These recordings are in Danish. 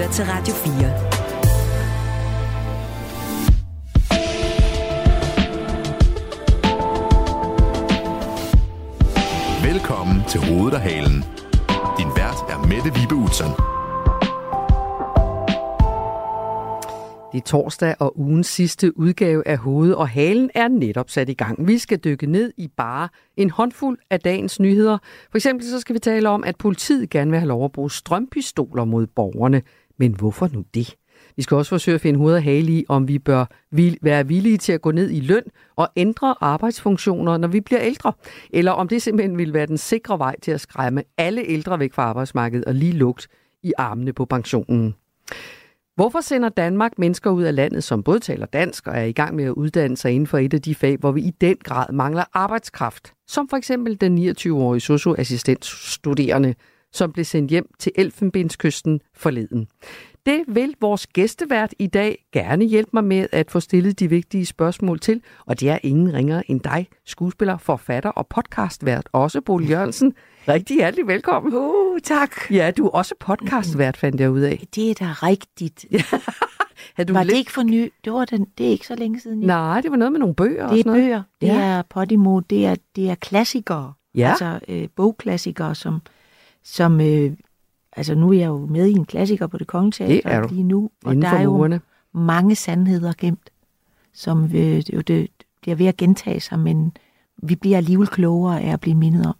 lytter til Radio 4. Velkommen til Hovedet og Halen. Din vært er Mette Vibe Utzon. Det er torsdag, og ugens sidste udgave af Hoved og Halen er netop sat i gang. Vi skal dykke ned i bare en håndfuld af dagens nyheder. For eksempel så skal vi tale om, at politiet gerne vil have lov at bruge strømpistoler mod borgerne. Men hvorfor nu det? Vi skal også forsøge at finde hoved og hale i, om vi bør vil- være villige til at gå ned i løn og ændre arbejdsfunktioner, når vi bliver ældre. Eller om det simpelthen vil være den sikre vej til at skræmme alle ældre væk fra arbejdsmarkedet og lige lugt i armene på pensionen. Hvorfor sender Danmark mennesker ud af landet, som både taler dansk og er i gang med at uddanne sig inden for et af de fag, hvor vi i den grad mangler arbejdskraft? Som for eksempel den 29-årige socioassistentstuderende, som blev sendt hjem til Elfenbenskysten forleden. Det vil vores gæstevært i dag gerne hjælpe mig med at få stillet de vigtige spørgsmål til, og det er ingen ringer end dig, skuespiller, forfatter og podcastvært, også Bo Jørgensen. Rigtig hjertelig velkommen. Uh, tak. Ja, du er også podcastvært, fandt jeg ud af. Det er da rigtigt. Har du Var lidt- det ikke for ny? Det, var den, det er ikke så længe siden. Nej, det var noget med nogle bøger og det sådan er noget. bøger. Det Ja. er Podimo. Det er, det er klassikere. Ja. Altså øh, bogklassikere, som... som øh, altså nu er jeg jo med i en klassiker på det kongelige Det er Teater du. lige nu. Og Inden der er jo murene. mange sandheder gemt, som øh, jo det bliver ved at gentage sig, men vi bliver alligevel klogere af at blive mindet om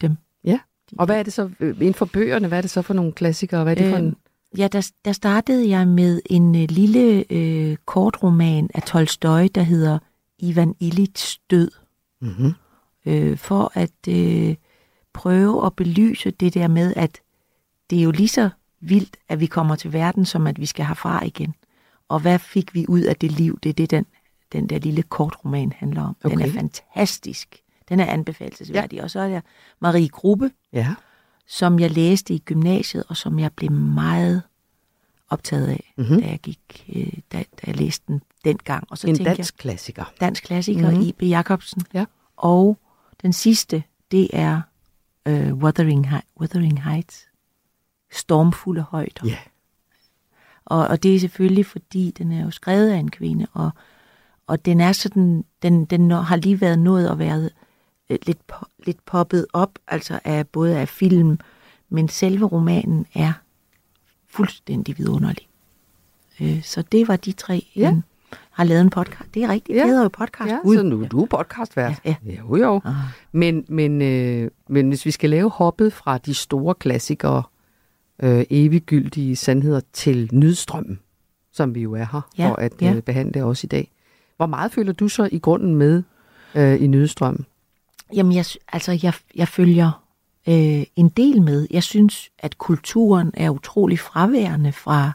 dem. Ja. Og hvad er det så, øh, inden for bøgerne, hvad er det så for nogle klassikere? Hvad er det for en... Øh, Ja, der, der startede jeg med en øh, lille øh, kortroman af Tolstoy, der hedder Ivan Illich død, Mm-hmm. øh, for at øh, prøve at belyse det der med, at det er jo lige så vildt, at vi kommer til verden, som at vi skal herfra igen. Og hvad fik vi ud af det liv? Det er det, den, den der lille kortroman handler om. Den er Okay. fantastisk. Den er anbefalesværdig. Ja. Og så er der Marie Grubbe, Ja. som jeg læste i gymnasiet, og som jeg blev meget optaget af, Mhm. mm-hmm. da jeg gik, øh, da, da jeg læste den dengang. Og så En dansk klassiker. jeg, dansk klassiker, Mhm. mm-hmm. I.B. Jacobsen. Ja. Og den sidste, det er øh, Wuthering, Wuthering Heights. Stormfulde højder. Ja. Og, og det er selvfølgelig, fordi den er jo skrevet af en kvinde, og, og den er sådan, den, den har lige været nået at være øh, lidt, po- lidt poppet op, altså af både af film, men selve romanen er fuldstændig vidunderlig. Øh, så det var de tre, Ja. ja. Har lavet en podcast. Det er rigtigt, Ja. det hedder jo podcast. Ja, Gud. så nu du er podcastvært. Ja, Jo, jo. Ah. Men, men, øh, men hvis vi skal lave hoppet fra de store klassikere, øh, eviggyldige sandheder til nydstrømmen, som vi jo er her Ja, for at ja. øh, behandle også i dag. Hvor meget føler du så i grunden med øh, i nydstrømmen? Jamen, jeg, altså, jeg, jeg følger øh, en del med. Jeg synes, at kulturen er utrolig fraværende fra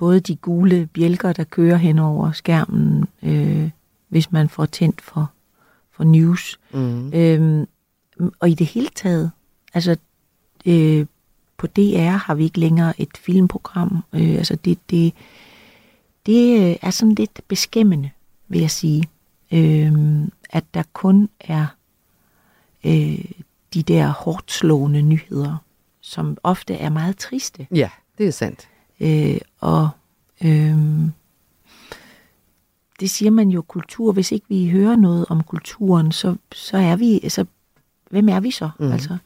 både de gule bjælker, der kører hen over skærmen, øh, hvis man får tændt for, for news. Mm. Øhm, og i det hele taget, altså øh, på DR har vi ikke længere et filmprogram. Øh, altså det, det, det øh, er sådan lidt beskæmmende, vil jeg sige, øh, at der kun er øh, de der hårdt slående nyheder, som ofte er meget triste. Ja, det er sandt. Øh, og øh, det siger man jo kultur. Hvis ikke vi hører noget om kulturen, så, så er vi, altså, hvem er vi så? Mm. Altså,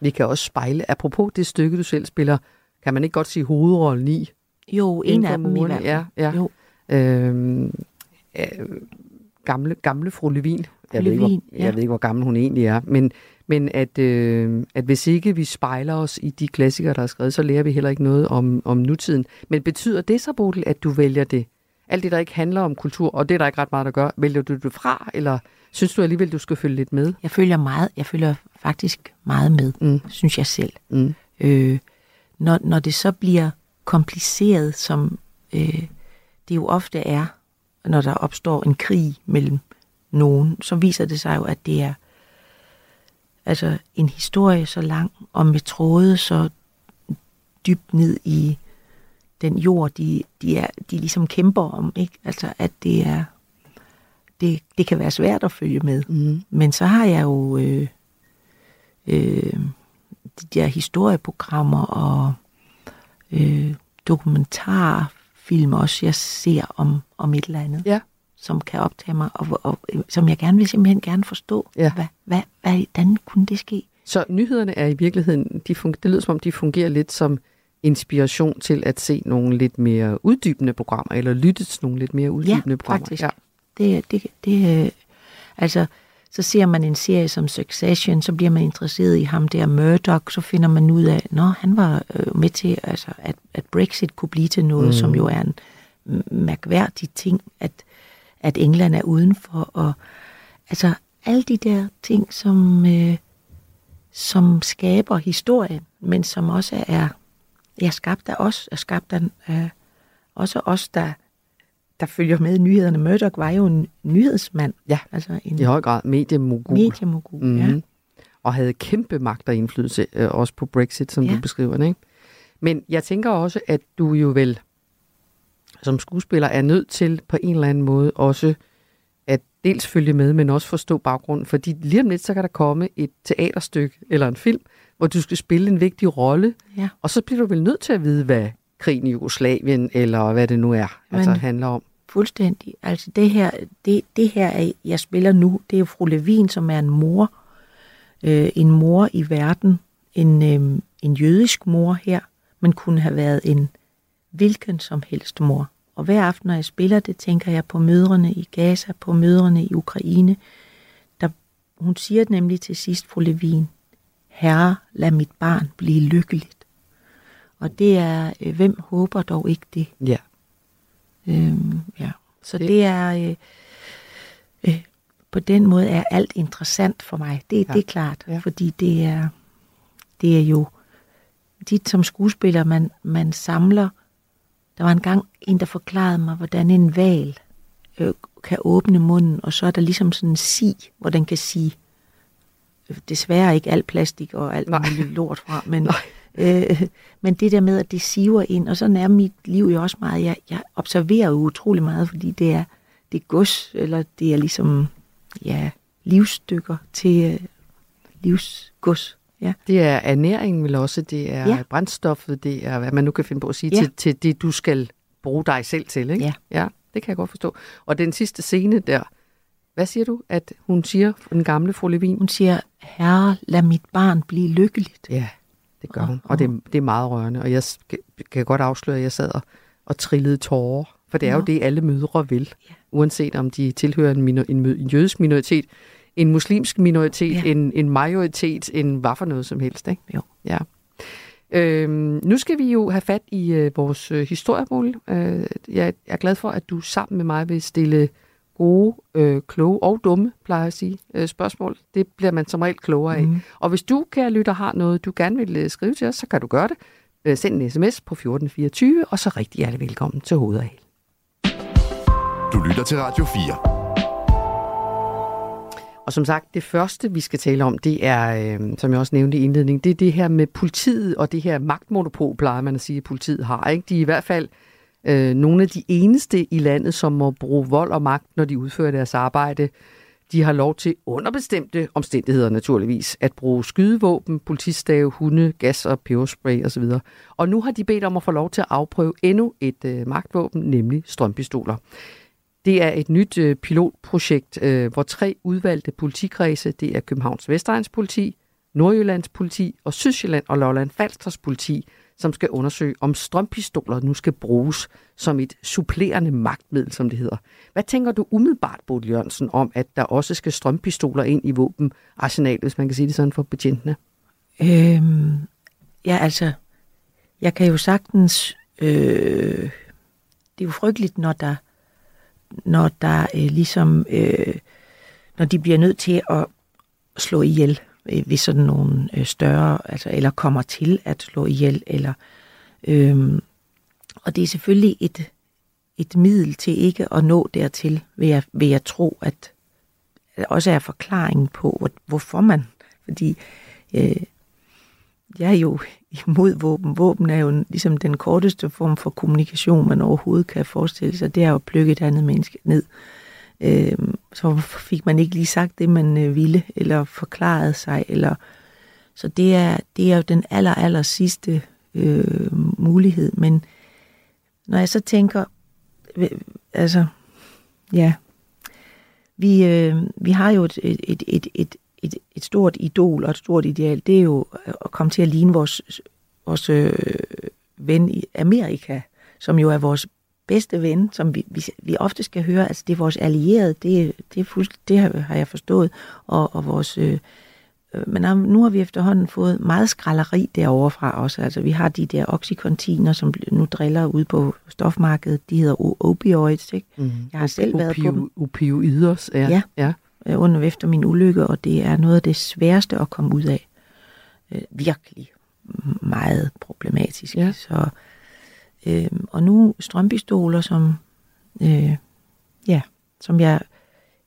Vi kan også spejle, apropos det stykke, du selv spiller, kan man ikke godt sige hovedrollen i? jo, en af dem i hvert fald. Ja, ja. Jo, Øhm, øh, gamle, gamle fru Levin. Jeg, ved ikke, Levin, hvor, ja. jeg ved ikke, hvor gammel hun egentlig er. Men, men at, øh, at hvis ikke vi spejler os i de klassikere, der er skrevet, så lærer vi heller ikke noget om, om nutiden. Men betyder det så, Bodil, at du vælger det? Alt det, der ikke handler om kultur, og det er der ikke ret meget, der gør, vælger du det fra? Eller synes du alligevel, du skal følge lidt med? jeg følger meget, jeg følger faktisk meget med, Mm. synes jeg selv. Mm. Øh, når, når det så bliver kompliceret, som øh, det jo ofte er, når der opstår en krig mellem nogen, så viser det sig jo, at det er altså en historie så lang, og med tråde så dybt ned i den jord, de, de, er, de ligesom kæmper om. Ikke? Altså, at det er det, det kan være svært at følge med. Mm. Men så har jeg jo øh, øh, de der historieprogrammer og øh, dokumentarfilm også, jeg ser om, om et eller andet, Ja. Som kan optage mig, og, og, og som jeg gerne vil simpelthen gerne forstå. Ja. Hvad, hvad, hvad, hvordan kunne det ske? Så nyhederne er i virkeligheden, de fun- det lyder som om, de fungerer lidt som inspiration til at se nogle lidt mere uddybende programmer, eller lytte til nogle lidt mere uddybende programmer. faktisk. Det, det, det, øh, altså, så ser man en serie som Succession, så bliver man interesseret i ham der Murdoch, så finder man ud af, at han var øh, med til, altså, at, at Brexit kunne blive til noget, mm. som jo er en mærkværdig ting, at, at England er udenfor, og altså alle de der ting, som, øh, som skaber historien, men som også er, er skabt af os, er skabt af øh, også os, der, der følger med nyhederne. Murdoch var jo en nyhedsmand. Ja, altså en I høj grad mediemogul. mediemogul. Mhm. Ja. Og havde kæmpe magt og indflydelse, øh, også på Brexit, som Ja. du beskriver det. Ikke? Men jeg tænker også, at du jo vel som skuespiller er nødt til på en eller anden måde også at dels følge med, men også forstå baggrunden. Fordi lige om lidt, så kan der komme et teaterstykke eller en film, hvor du skal spille en vigtig rolle, Ja. og så bliver du vel nødt til at vide, hvad krigen i Jugoslavien, eller hvad det nu er, altså Men- handler om. Fuldstændig. Altså det her, det, det her, er- jeg spiller nu, det er jo fru Levin, som er en mor. Øh, en mor i verden. En, øh, en jødisk mor her, men kunne have været en hvilken som helst mor. Og hver aften, når jeg spiller det, tænker jeg på mødrene i Gaza, på mødrene i Ukraine. Der, hun siger nemlig til sidst, fru Levin, Herre, lad mit barn blive lykkeligt. Og det er, øh, hvem håber dog ikke det? Ja. Øhm, ja. Så Det- det, er øh, øh, på den måde er alt interessant for mig. Det, Ja. det er klart, ja. fordi det er det er jo dit som skuespiller man man samler. Der var engang en der forklarede mig hvordan en val øh, kan åbne munden, og så er der ligesom sådan en si, hvor den kan sige øh, desværre ikke alt plastik og alt muligt lort fra, men. Øh, men det der med, at det siver ind, og sådan er mit liv jo også meget. Jeg, jeg observerer jo utrolig meget, fordi det er, det er gods, eller det er ligesom, ja, livsstykker til øh, livsgods. Ja. Det er ernæringen vel også, det er ja. Brændstoffet, det er, hvad man nu kan finde på at sige, ja. Til, til det, du skal bruge dig selv til, ikke? Ja. ja. det kan jeg godt forstå. Og den sidste scene der, hvad siger du, at hun siger, den gamle fru Levin? Hun siger, herre, lad mit barn blive lykkeligt. Ja, det gør hun, og det, er- det er meget rørende, og jeg kan godt afsløre, at jeg sad og, og trillede tårer, for det er jo det, alle mødre vil, Ja. uanset om de tilhører en, minor, en, en jødisk minoritet, en muslimsk minoritet, ja. En, en majoritet, en hvad for noget som helst, ikke? Jo. Ja. Øhm, nu skal vi jo have fat i øh, vores øh, historiebol. Øh, jeg er glad for, at du sammen med mig vil stille gode, øh, kloge og dumme, plejer jeg at sige, øh, spørgsmål. Det bliver man som regel klogere af. Mm. Og hvis du, kære lytter, har noget, du gerne vil øh, skrive til os, så kan du gøre det. Øh, send en sms på 1424, og så rigtig hjertelig velkommen til Hovedet. Du lytter til Radio 4. Og som sagt, det første, vi skal tale om, det er, øh, som jeg også nævnte i indledningen, det er det her med politiet og det her magtmonopol, plejer man at sige, at politiet har. Ikke? De er i hvert fald øh, nogle af de eneste i landet, som må bruge vold og magt, når de udfører deres arbejde. De har lov til under bestemte omstændigheder naturligvis at bruge skydevåben, politistave, hunde, gas og peberspray osv. Og nu har de bedt om at få lov til at afprøve endnu et øh, magtvåben, nemlig strømpistoler. Det er et nyt øh, pilotprojekt, øh, hvor tre udvalgte politikredse, det er Københavns Vestegns politi, Nordjyllands politi og Sydsjælland og Lolland Falsters politi, som skal undersøge, om strømpistoler nu skal bruges som et supplerende magtmiddel, som det hedder. Hvad tænker du umiddelbart, Bodil Jørgensen, om, at der også skal strømpistoler ind i våbenarsenalet, hvis man kan sige det sådan for betjentene? Øhm, ja, altså, jeg kan jo sagtens... Øh, det er jo frygteligt, når der, når der øh, ligesom... Øh, når de bliver nødt til at slå ihjel øh, ved sådan nogle øh, større... Altså, eller kommer til at slå ihjel, eller... Øh, og det er selvfølgelig et, et middel til ikke at nå dertil, vil jeg, vil jeg tro, at at også er forklaringen på, hvorfor man... Fordi øh, jeg er jo imod våben. Våben er jo ligesom den korteste form for kommunikation, man overhovedet kan forestille sig. Det er jo at plukke et andet menneske ned. Øh, så fik man ikke lige sagt det, man øh, ville, eller forklaret sig. Eller... Så det er, det er jo den aller, aller sidste øh, mulighed. Men når jeg så tænker, øh, altså, ja, vi, øh, vi har jo et, et, et, et, et, et, et stort idol og et stort ideal. Det er jo at komme til at ligne vores, vores øh, ven i Amerika, som jo er vores bedste ven, som vi, vi, vi ofte skal høre, altså det er vores allierede, det, det, er fuldst, det har jeg forstået, og, og vores... Øh, øh, men nu har vi efterhånden fået meget skralleri derovre fra også. Altså vi har de der oxycontiner, som nu driller ud på stofmarkedet. De hedder opioids, ikke? Mm. Jeg har selv været på dem. Opioider, ja. ja. ja. Øh, under efter min ulykke, og det er noget af det sværeste at komme ud af. Øh, virkelig meget problematisk. Ja. Så, øh, og nu strømpistoler, som, øh, ja, som jeg,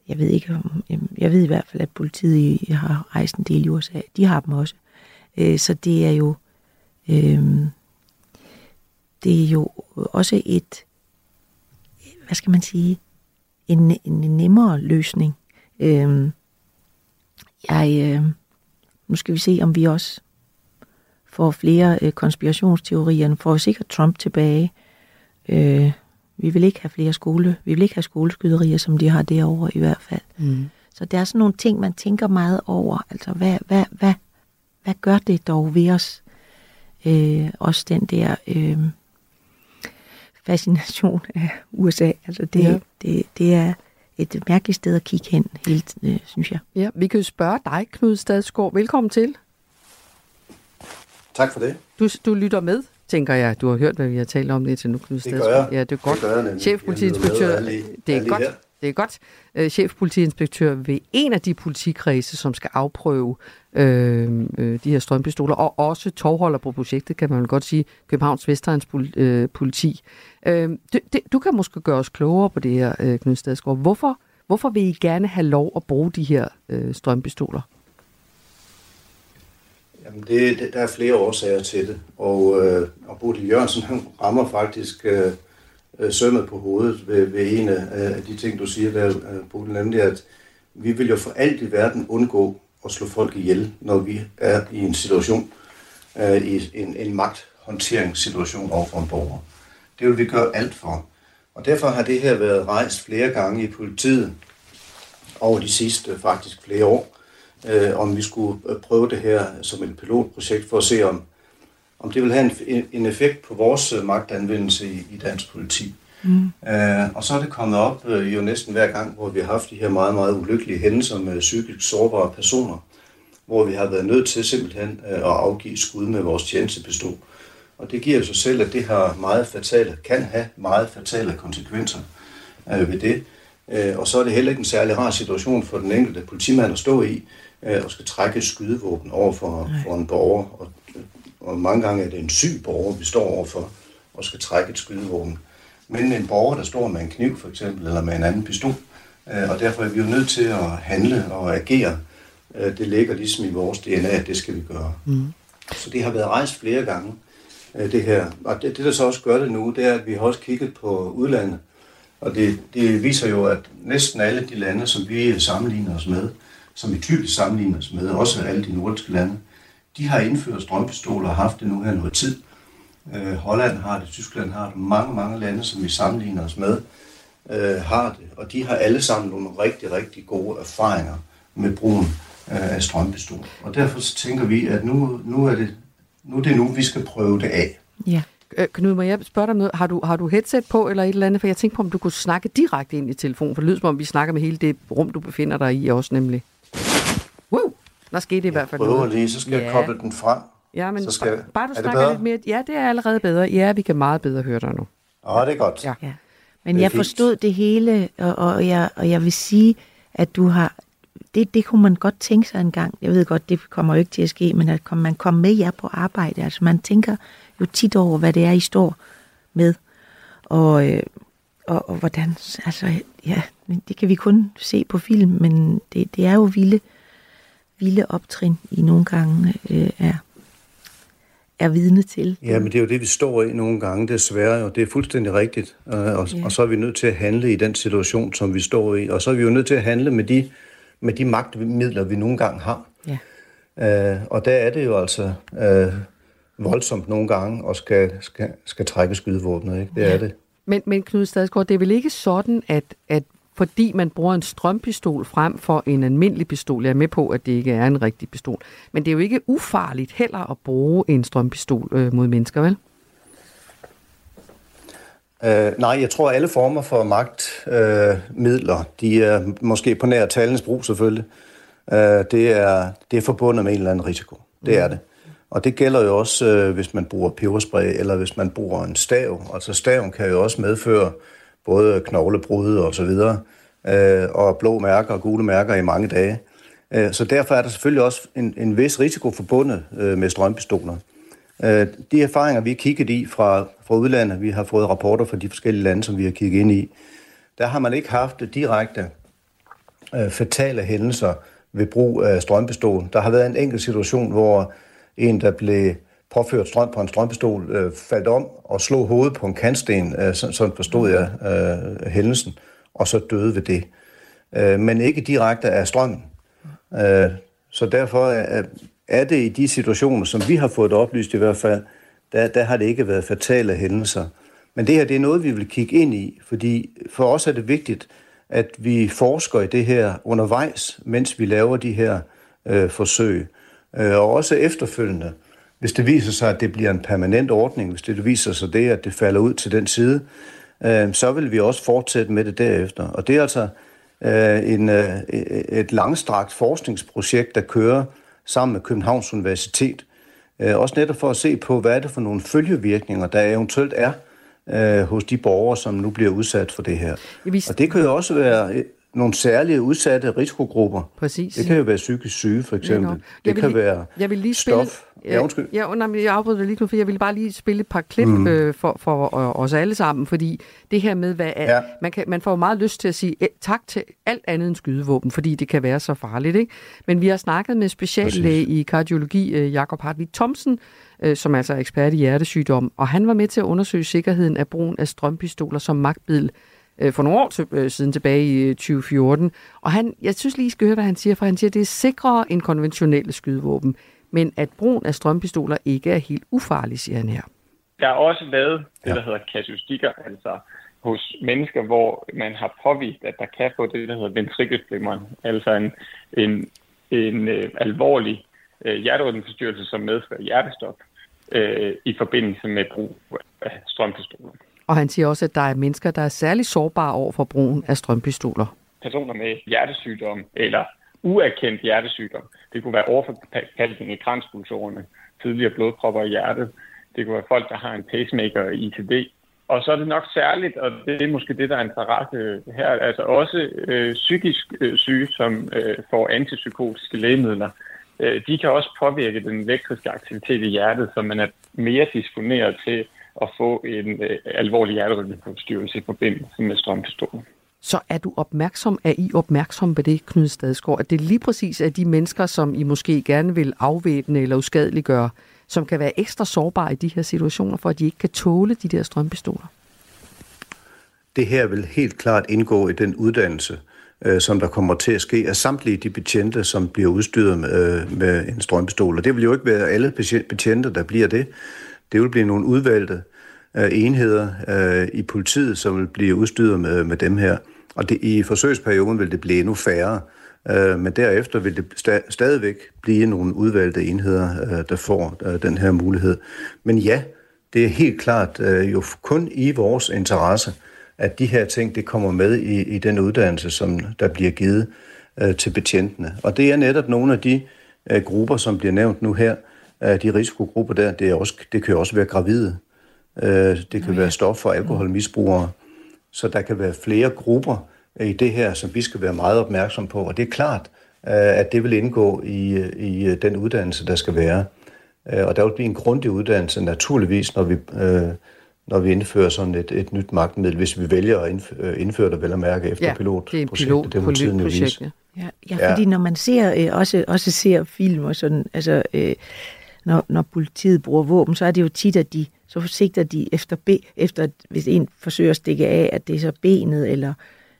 jeg ved ikke, jeg ved i hvert fald, at politiet har rejst en del i USA. De har dem også. Øh, så det er jo, øh, det er jo også et, hvad skal man sige, en, en nemmere løsning. Øh, jeg, øh, nu skal vi se, om vi også får flere øh, konspirationsteorier. Nu får vi sikkert Trump tilbage. Øh, vi vil ikke have flere skole. Vi vil ikke have skoleskyderier, som de har derovre i hvert fald. Mm. Så der er sådan nogle ting, man tænker meget over. Altså, hvad, hvad, hvad, hvad gør det dog ved os? Øh, også den der øh, fascination af USA. Altså, det, ja. det, det er et mærkeligt sted at kigge hen, helt, øh, synes jeg. Ja, vi kan jo spørge dig, Knud Stadsgaard. Velkommen til. Tak for det. Du, du lytter med, tænker jeg. Du har hørt, hvad vi har talt om det til nu, Knud Det gør jeg. Ja, det er godt. Det gør jeg Chefpolitiinspektør, det er godt. Her. Det er godt. øh, chefpolitiinspektør ved en af de politikredse, som skal afprøve øh, øh, de her strømpistoler, og også tovholder på projektet, kan man vel godt sige, Københavns Vestegns øh, politi. Øh, du, det, du kan måske gøre os klogere på det her, øh, Knud Stadsgaard. Hvorfor, hvorfor vil I gerne have lov at bruge de her øh, strømpistoler? Jamen det, det, der er flere årsager til det, og, øh, og Bodil Jørgensen han rammer faktisk øh, øh, sømmet på hovedet ved, ved en af, af de ting, du siger der, øh, Bodil, nemlig at vi vil jo for alt i verden undgå at slå folk ihjel, når vi er i en situation, øh, i en, en magthåndteringssituation overfor en borger. Det vil vi gøre alt for. Og derfor har det her været rejst flere gange i politiet over de sidste faktisk flere år øh, om vi skulle prøve det her som et pilotprojekt for at se, om, om det vil have en, en effekt på vores øh, magtanvendelse i, i dansk politi. Mm. Øh, og så er det kommet op øh, jo næsten hver gang, hvor vi har haft de her meget, meget ulykkelige hændelser med psykisk sårbare personer, hvor vi har været nødt til simpelthen øh, at afgive skud med vores tjenestepistol. Og det giver sig selv, at det har meget fatale, kan have meget fatale konsekvenser øh, ved det. Øh, og så er det heller ikke en særlig rar situation for den enkelte politimand at stå i, øh, og skal trække skydevåben over for, for en borger. Og, og mange gange er det en syg borger, vi står overfor, og skal trække et skydevåben. Men en borger, der står med en kniv for eksempel, eller med en anden pistol, øh, og derfor er vi jo nødt til at handle og agere. Øh, det ligger ligesom i vores DNA, at det skal vi gøre. Mm. Så det har været rejst flere gange, øh, det her. Og det, det, der så også gør det nu, det er, at vi har også kigget på udlandet. Og det, det viser jo, at næsten alle de lande, som vi sammenligner os med, som vi typisk sammenligner os med, også alle de nordiske lande, de har indført strømpistoler og haft det nu her noget tid. Øh, Holland har det, Tyskland har det, mange, mange lande, som vi sammenligner os med, øh, har det. Og de har alle sammen nogle rigtig, rigtig gode erfaringer med brugen øh, af strømpistol. Og derfor så tænker vi, at nu, nu, er det, nu er det nu, vi skal prøve det af. Ja. Øh, Knud, må jeg spørge dig om noget? Har du, har du headset på eller et eller andet? For jeg tænkte på, om du kunne snakke direkte ind i telefonen, for det lyder som om, vi snakker med hele det rum, du befinder dig i også nemlig. Wow, der skete i hvert fald noget. lige, så skal ja. jeg koble den frem. Ja, men så skal, bare, bare du snakker lidt mere. Ja, det er allerede bedre. Ja, vi kan meget bedre høre dig nu. Åh, det er godt. Ja. ja. Men jeg fint. forstod det hele, og, og, jeg, og jeg vil sige, at du har... Det, det kunne man godt tænke sig en gang. Jeg ved godt, det kommer jo ikke til at ske, men at man kommer med jer på arbejde. Altså man tænker jo tit over, hvad det er, I står med. Og, øh, og, og hvordan... Altså, ja, det kan vi kun se på film, men det, det er jo vilde vilde optrin, I nogle gange øh, er, er vidne til. Ja, men det er jo det, vi står i nogle gange, desværre, og det er fuldstændig rigtigt. Og, og, ja. og så er vi nødt til at handle i den situation, som vi står i, og så er vi jo nødt til at handle med de, med de magtmidler, vi nogle gange har. Ja. Uh, og der er det jo altså uh, voldsomt nogle gange og skal, skal, skal trække skydevåbnet. Ikke? Det ja. er det. Men, men Knud Stadsgaard, det er vel ikke sådan, at, at fordi man bruger en strømpistol frem for en almindelig pistol. Jeg er med på, at det ikke er en rigtig pistol. Men det er jo ikke ufarligt heller at bruge en strømpistol øh, mod mennesker, vel? Uh, nej, jeg tror, at alle former for magtmidler, uh, de er måske på nær talens brug selvfølgelig, uh, det, er, det er forbundet med en eller anden risiko. Det mm. er det. Og det gælder jo også, uh, hvis man bruger peberspray, eller hvis man bruger en stav. Altså staven kan jo også medføre både knoglebrud og så videre, øh, og blå mærker og gule mærker i mange dage. Øh, så derfor er der selvfølgelig også en, en vis risiko forbundet øh, med strømpistoler. Øh, de erfaringer, vi har kigget i fra, fra udlandet, vi har fået rapporter fra de forskellige lande, som vi har kigget ind i, der har man ikke haft direkte øh, fatale hændelser ved brug af strømpistol. Der har været en enkelt situation, hvor en, der blev påført strøm på en strømpistol, øh, faldt om og slog hovedet på en kantsten, øh, sådan, sådan forstod jeg øh, hændelsen, og så døde ved det. Øh, men ikke direkte af strømmen. Øh, så derfor er, er det i de situationer, som vi har fået oplyst i hvert fald, der, der har det ikke været fatale hændelser. Men det her, det er noget, vi vil kigge ind i, fordi for os er det vigtigt, at vi forsker i det her undervejs, mens vi laver de her øh, forsøg. Øh, og også efterfølgende. Hvis det viser sig, at det bliver en permanent ordning, hvis det viser sig det, at det falder ud til den side, øh, så vil vi også fortsætte med det derefter. Og det er altså øh, en, øh, et langstrakt forskningsprojekt, der kører sammen med Københavns Universitet. Øh, også netop for at se på, hvad er det for nogle følgevirkninger, der eventuelt er øh, hos de borgere, som nu bliver udsat for det her. Og det kan jo også være nogle særlige udsatte risikogrupper. Præcis. Det kan jo være psykisk syge, for eksempel. Det, det kan være jeg vil lige spille, stof. Ja, undskyld. Ja, nej, jeg afbryder dig lige nu, for jeg vil bare lige spille et par klip mm. øh, for, for øh, os alle sammen, fordi det her med, hvad er, ja. man, kan, man får meget lyst til at sige eh, tak til alt andet end skydevåben, fordi det kan være så farligt. Ikke? Men vi har snakket med speciallæge i kardiologi, øh, Jakob Hartvig Thomsen, øh, som altså er ekspert i hjertesygdom, og han var med til at undersøge sikkerheden af brugen af strømpistoler som magtmiddel øh, for nogle år til, øh, siden tilbage i 2014. Og han, jeg synes lige, I skal høre, hvad han siger, for han siger, at det er sikrere end konventionelle skydevåben, men at brugen af strømpistoler ikke er helt ufarlig, siger han her. Der er også lavet det, der hedder kasustikker, altså hos mennesker, hvor man har påvist, at der kan få det, der hedder ventrikelflimmeren, altså en, en, en øh, alvorlig øh, hjerterytmeforstyrrelse, som medfører hjertestop øh, i forbindelse med brug af strømpistoler. Og han siger også, at der er mennesker, der er særlig sårbare over for brugen af strømpistoler. Personer med hjertesygdom eller uerkendt hjertesygdom. Det kunne være overforkalkning i kranspulsorerne, tidligere blodpropper i hjertet. Det kunne være folk, der har en pacemaker i ITD. Og så er det nok særligt, og det er måske det, der er interesse her, altså også øh, psykisk øh, syge, som øh, får antipsykotiske lægemidler. Øh, de kan også påvirke den elektriske aktivitet i hjertet, så man er mere disponeret til at få en øh, alvorlig hjerterytmeforstyrrelse i forbindelse med strømpistolen. Så er du opmærksom, er I opmærksom på det, Knud Stadsgaard, at det lige præcis er de mennesker, som I måske gerne vil afvæbne eller uskadeliggøre, som kan være ekstra sårbare i de her situationer, for at de ikke kan tåle de der strømpistoler? Det her vil helt klart indgå i den uddannelse, øh, som der kommer til at ske af samtlige de betjente, som bliver udstyret med, øh, med en strømpistol. Og det vil jo ikke være alle betjente, der bliver det. Det vil blive nogle udvalgte øh, enheder øh, i politiet, som vil blive udstyret med, med dem her. Og det, i forsøgsperioden vil det blive endnu færre, øh, men derefter vil det sta- stadigvæk blive nogle udvalgte enheder, øh, der får øh, den her mulighed. Men ja, det er helt klart øh, jo kun i vores interesse, at de her ting det kommer med i, i den uddannelse, som der bliver givet øh, til betjentene. Og det er netop nogle af de øh, grupper, som bliver nævnt nu her, af de risikogrupper der, det, er også, det kan jo også være gravide. Øh, det kan være stof- for alkoholmisbrugere. Så der kan være flere grupper i det her, som vi skal være meget opmærksom på. Og det er klart, øh, at det vil indgå i, i den uddannelse, der skal være. Øh, og der vil blive en grundig uddannelse, naturligvis, når vi, når vi indfører sådan et, et nyt magtmiddel, hvis vi vælger at indføre det vel at mærke efter ja, pilotprojektet. det er pilot, det må tiden projekt, ja. Ja, ja, fordi ja. når man ser øh, også, også ser film og sådan, altså øh, når, når politiet bruger våben, så er det jo tit, at de så sigter de efter, be, efter hvis en forsøger at stikke af, at det er så benet eller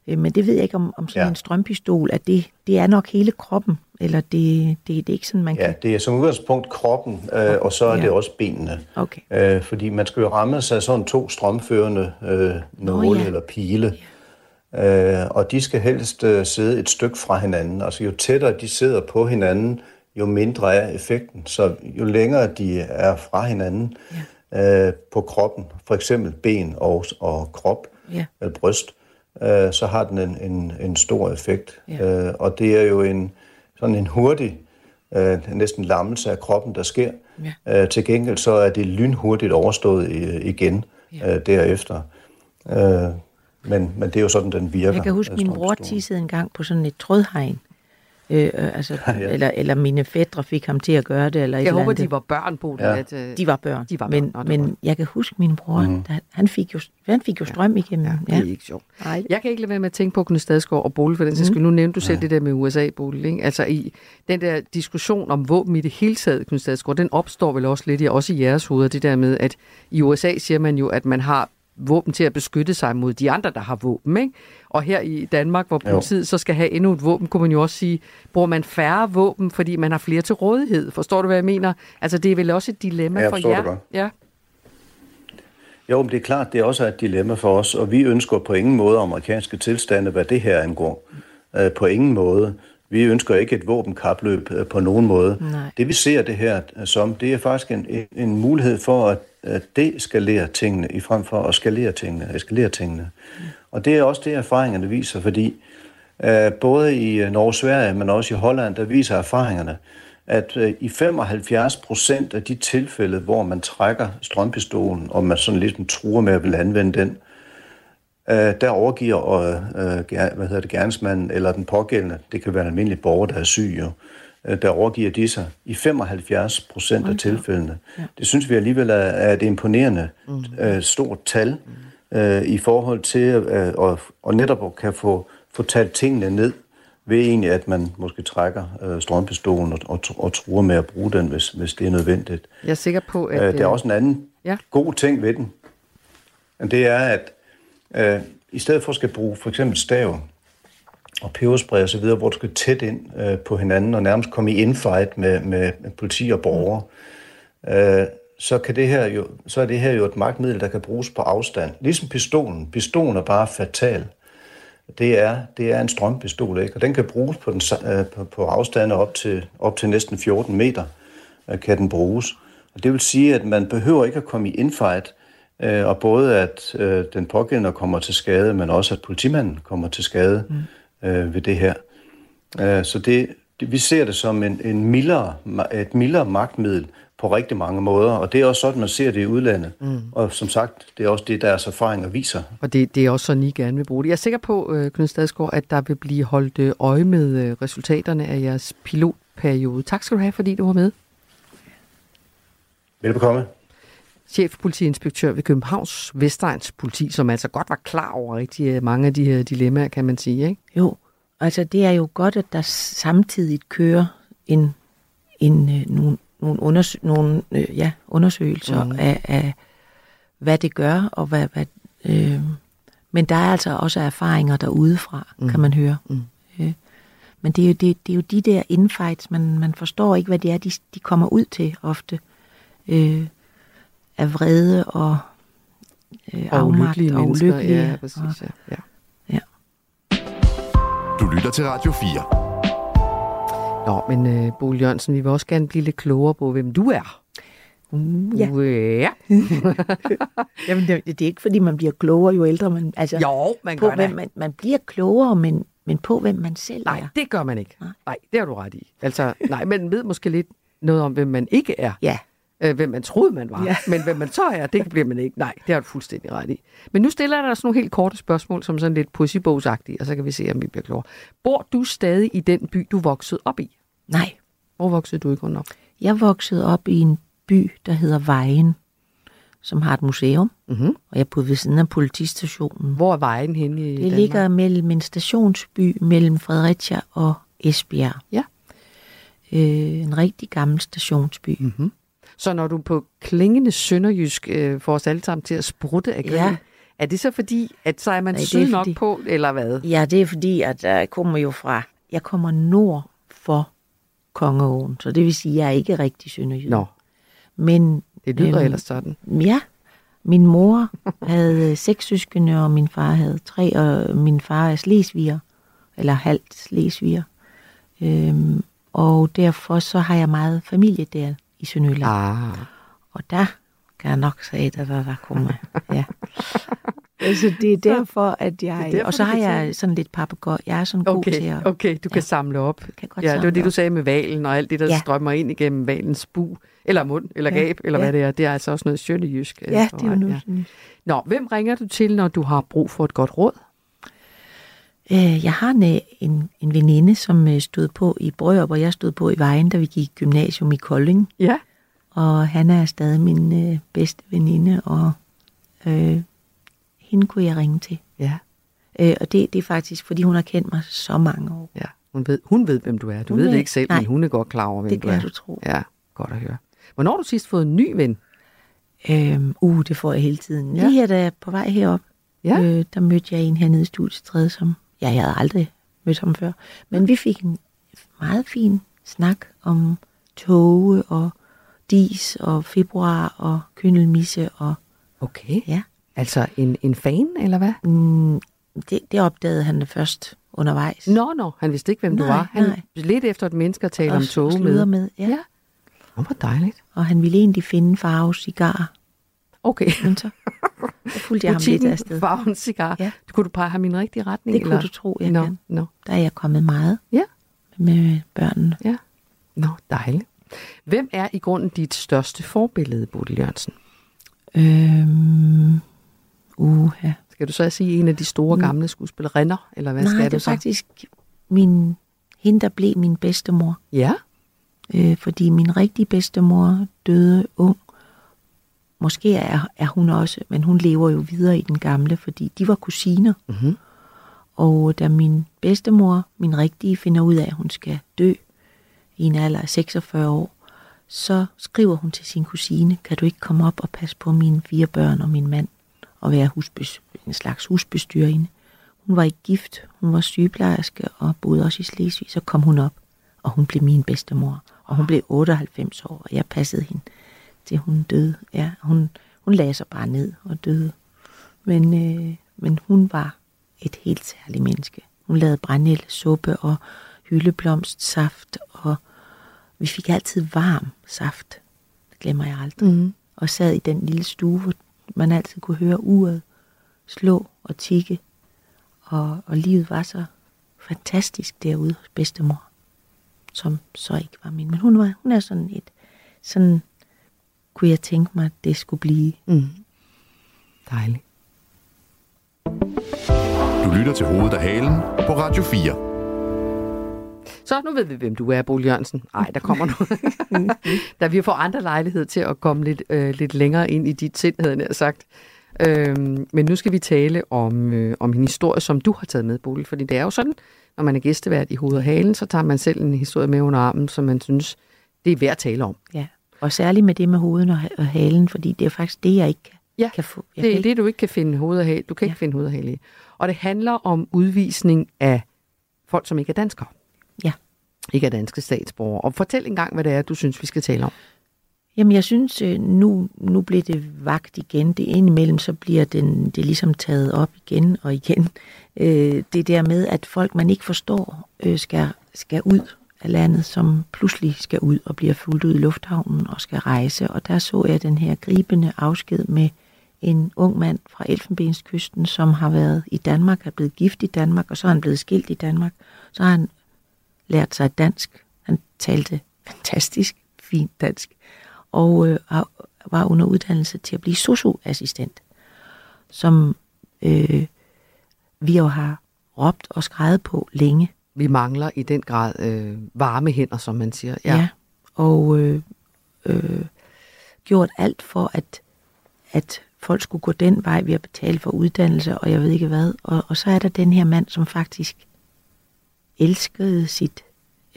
Øh, men det ved jeg ikke om, om sådan Ja. en strømpistol, at det, det er nok hele kroppen, eller det, det, det er ikke sådan, man Ja, kan... det er som udgangspunkt kroppen, øh, og så er Ja. det også benene. Okay. Øh, fordi man skal jo ramme sig sådan to strømførende øh, nåle ja. eller pile. Øh, og de skal helst øh, sidde et stykke fra hinanden. Altså jo tættere de sidder på hinanden, jo mindre er effekten. Så jo længere de er fra hinanden ja. øh, på kroppen, for eksempel ben og, og krop, Ja. eller bryst, øh, så har den en, en, en stor effekt. Ja. Øh, og det er jo en sådan en hurtig, øh, næsten lammelse af kroppen, der sker. Ja. Øh, til gengæld så er det lynhurtigt overstået i, igen Ja. øh, derefter. Øh, men, men det er jo sådan, den virker. Jeg kan huske, øh, min bror tissede en gang på sådan et trådhegn. Øh, øh, altså, Ja. eller, eller mine fædre fik ham til at gøre det. Eller et Jeg eller håber, andet. de var børn, Bodil. Ja. At, øh, De var børn. De var børn. Men, Nå, var men godt. jeg kan huske min bror, Mhm. mm. da, han, fik jo, han fik jo strøm igennem. det er ikke sjovt. Nej. Jeg kan ikke lade være med at tænke på Knud Stadsgaard og Bodil, for den sags skyld. Nu nævnte du selv det der med USA. Ikke? Altså i den der diskussion om våben i det hele taget, Knud Stadsgaard, den opstår vel også lidt i, også i jeres hoveder, det der med, at i USA siger man jo, at man har våben til at beskytte sig mod de andre, der har våben. Ikke? Og her i Danmark, hvor Jo. politiet så skal have endnu et våben, kunne man jo også sige, bruger man færre våben, fordi man har flere til rådighed. Forstår du, hvad jeg mener? Altså det er vel også et dilemma Ja, for jer? det godt. Ja. Jo, men det er klart, det er også et dilemma for os, og vi ønsker på ingen måde amerikanske tilstande, hvad det her angår. Øh, på ingen måde. Vi ønsker ikke et våbenkapløb øh, på nogen måde. Nej. Det vi ser det her øh, som, det er faktisk en- en mulighed for at, det skalere tingene, i frem for at skalere tingene, eskalere tingene. Og det er også det, erfaringerne viser, fordi øh, både i øh, Norge og Sverige, men også i Holland, der viser erfaringerne, at øh, i 75 procent af de tilfælde, hvor man trækker strømpistolen, og man sådan ligesom truer med at vil anvende den, øh, der overgiver øh, øh, hvad hedder det, gerningsmanden eller den pågældende, det kan være en almindelig borger, der er syg jo, øh, der overgiver de sig i 75 procent af tilfældene. Det synes vi alligevel er, er et imponerende øh, stort tal øh, i forhold til øh, og, og netop kan få, få talt tingene ned ved egentlig, at man måske trækker øh, strømpistolen og, og, og truer med at bruge den, hvis, hvis det er nødvendigt. Jeg er sikker på, at... Øh, der er øh, også en anden ja. god ting ved den. Det er, at øh, i stedet for at skal bruge for eksempel stav og peberspray og så videre, hvor du skal tæt ind øh, på hinanden og nærmest komme i infight med, med, med politi og borgere, øh, så, kan det her jo, så er det her jo et magtmiddel, der kan bruges på afstand. Ligesom pistolen. Pistolen er bare fatal. Det er, det er en strømpistol, ikke? og den kan bruges på, den, øh, på, på afstande op til, op til næsten 14 meter, øh, kan den bruges. Og det vil sige, at man behøver ikke at komme i infight, øh, og både at øh, den pågældende kommer til skade, men også at politimanden kommer til skade mm øh, ved det her. Øh, så det, det, vi ser det som en, en mildere, et mildere magtmiddel på rigtig mange måder, og det er også sådan, man ser det i udlandet. Mm. Og som sagt, det er også det, deres erfaringer viser. Og det, det er også sådan, I gerne vil bruge det. Jeg er sikker på, øh, Knud Stadsgaard, at der vil blive holdt øh, øje med øh, resultaterne af jeres pilotperiode. Tak skal du have, fordi du var med. Velbekomme. Chefpolitiinspektør ved Københavns Vestegns politi, som altså godt var klar over rigtig øh, mange af de her dilemmaer, kan man sige. Ikke? Jo, altså det er jo godt, at der samtidig kører en, en, øh, nogle, nogle, undersø- nogle øh, ja, undersøgelser mm. af, af, hvad det gør, og hvad... hvad øh, men der er altså også erfaringer derudefra, mm. kan man høre. Mm. Øh, men det er, jo, det, det er jo de der infights, man, man forstår ikke, hvad det er, de, de kommer ud til ofte. Øh, af vrede og, øh, Og afmagt ulykkelige og ulykkelige. Ja, præcis. Ja. Ja. Ja. Du lytter til Radio 4. Nå, men øh, Bole Jørgensen, vi vil også gerne blive lidt klogere på, hvem du er. Uh, ja. Øh, ja. Jamen, det, det er ikke, fordi man bliver klogere, jo ældre man... Altså, Jo, man på, gør hvem det. man, man bliver klogere, men, men på, hvem man selv Nej, er. det gør man ikke. Nej. Nej, det har du ret i. Altså, nej, man ved måske lidt noget om, hvem man ikke er. Ja, øh, hvem man troede, man var. Ja. Men hvem man så er, det bliver man ikke. Nej, det har du fuldstændig ret i. Men nu stiller jeg dig sådan nogle helt korte spørgsmål, som sådan lidt pussybogsagtige, og så kan vi se, om vi bliver klogere. Bor du stadig i den by, du voksede op i? nej. Hvor voksede du i grunden op? Jeg voksede op i en by, der hedder Vejen, som har et museum, Mm-hmm. og jeg boede ved siden af politistationen. Hvor er vejen henne i Det Danmark? ligger mellem en stationsby mellem Fredericia og Esbjerg. Ja. Øh, en rigtig gammel stationsby. Mm-hmm. Så når du på klingende sønderjysk øh, får os alle sammen til at sprutte af grin, Ja. Er det så fordi, at så er man Nej, det er syd nok fordi- på, eller hvad? Ja, det er fordi, at jeg kommer jo fra... Jeg kommer nord for Kongeåen, så det vil sige, at jeg er ikke rigtig sønderjyde. Nå, Men det lyder Øhm, ellers sådan. ja, min mor havde øh, seks søskende, og min far havde tre, og min far er slesviger, eller halvt slesviger. Øhm, og derfor så har jeg meget familie der i Sønderjylland. Ah, Og der kan jeg nok sige, at der, der kommer. Ja. altså, det er derfor, at jeg... derfor, og så har jeg sådan lidt papegøj. Jeg er sådan god til okay, at... okay, du kan Ja. samle op. Kan godt Ja, det var det, du sagde med valen og alt det, der Ja. strømmer ind igennem valens bu, eller mund, eller Ja, gab, eller ja. hvad det er. Det er altså også noget sønderjysk. øh, Ja, for det er jo noget ja. Nå, hvem ringer du til, når du har brug for et godt råd? Øh, jeg har en, øh, en, en veninde, som øh, stod på i Brørup, og jeg stod på i Vejen, da vi gik i gymnasium i Kolding. Ja. Og han er stadig min øh, bedste veninde, og øh, hende kunne jeg ringe til. Ja, Øh, og det, det er faktisk, fordi hun har kendt mig så mange år. ja. Hun ved, hun ved, hvem du er. Du Hun ved det ikke selv, nej. men hun er godt klar over, hvem Det du kan er. du tro. Ja, godt at høre. Hvornår har du sidst fået en ny ven? Øhm, uh, det får jeg hele tiden. Ja. Lige her, da jeg er på vej herop, Ja. øh, der mødte jeg en hernede i studiestræde, som ja, jeg havde aldrig mødt ham før. Men vi fik en meget fin snak om toge og dis og februar og køndelmisse og Okay. ja. Altså en, en fan, eller hvad? Mm, det, det opdagede han først undervejs. Nå, nå, han vidste ikke, hvem du Nej, var. Han nej. lidt efter et menneske at tale og, om og tog sludre med. med. Ja. Ja. Åh, hvor dejligt. Og han ville egentlig finde farve cigar. Okay. Men så, så fulgte jeg ham lidt afsted. Farven Cigar. Ja. Kunne du pege ham i en rigtig retning? Det kunne eller? du tro, jeg Nå, kan. Nå, Der er jeg kommet meget Ja. med børnene. ja. Nå, dejligt. Hvem er i grunden dit største forbillede, Bodil Jørgensen? Øhm, uha. Skal du så sige en af de store gamle skuespillerinder, eller hvad Nej, skal det er så? faktisk min, hende, der blev min bedstemor. Ja, Øh, fordi min rigtige bedstemor døde ung. Måske er, er hun også, men hun lever jo videre i den gamle, fordi de var kusiner. Mhm. Og da min bedstemor, min rigtige, finder ud af, at hun skal dø i en alder af 46 år, så skriver hun til sin kusine, kan du ikke komme op og passe på mine fire børn og min mand, og være husbes, en slags husbestyrende. Hun var ikke gift, hun var sygeplejerske og boede også i Slesvig, så kom hun op, og hun blev min bedstemor. Og hun blev 98 år, og jeg passede hende, til hun døde. Ja, hun, hun lagde sig bare ned og døde. Men, øh, men hun var et helt særligt menneske. Hun lavede brændenældesuppe og hyldeblomstsaft, og vi fik altid varm saft. Det glemmer jeg aldrig. Mhm. Og sad i den lille stue, hvor man altid kunne høre uret slå og tikke. Og, og livet var så fantastisk derude hos bedstemor, som så ikke var min. Men hun, var, hun er sådan et, sådan kunne jeg tænke mig, at det skulle blive. Mm. Dejligt. Du lytter til Hovedet og Halen på Radio 4. Så nu ved vi, hvem du er, Bodil Jørgensen. Nej, der kommer noget. da vi får andre lejlighed til at komme lidt, øh, lidt længere ind i dit sind, havde jeg sagt. Øhm, men nu skal vi tale om, øh, om en historie, som du har taget med, Bodil. Fordi det er jo sådan, når man er gæstevært i hovedet og halen, så tager man selv en historie med under armen, som man synes, det er værd at tale om. Ja. Og særligt med det med hovedet og, halen, fordi det er faktisk det, jeg ikke kan, Ja, kan få. Jeg Det er det, du ikke kan finde hoved og hale. Du kan ja. ikke finde hoved og hale i. Og det handler om udvisning af folk, som ikke er danskere. Ja. Ikke er danske statsborgere. Og fortæl engang, hvad det er, du synes, vi skal tale om. Jamen, jeg synes, øh, nu, nu bliver det vagt igen. Det indimellem, så bliver den, det ligesom taget op igen og igen. Øh, det der med, at folk, man ikke forstår, øh, skal, skal ud af landet, som pludselig skal ud og bliver fuldt ud i lufthavnen og skal rejse. Og der så jeg den her gribende afsked med en ung mand fra Elfenbenskysten, som har været i Danmark, er blevet gift i Danmark, og så er han blevet skilt i Danmark. Så har han lært sig dansk. Han talte fantastisk fint dansk og øh, var under uddannelse til at blive socioassistent, som øh, vi jo har råbt og skrevet på længe. Vi mangler i den grad øh, varme hænder, som man siger. Ja. ja og øh, øh, gjort alt for, at, at folk skulle gå den vej ved at betale for uddannelse, og jeg ved ikke hvad. Og, og så er der den her mand, som faktisk elskede sit,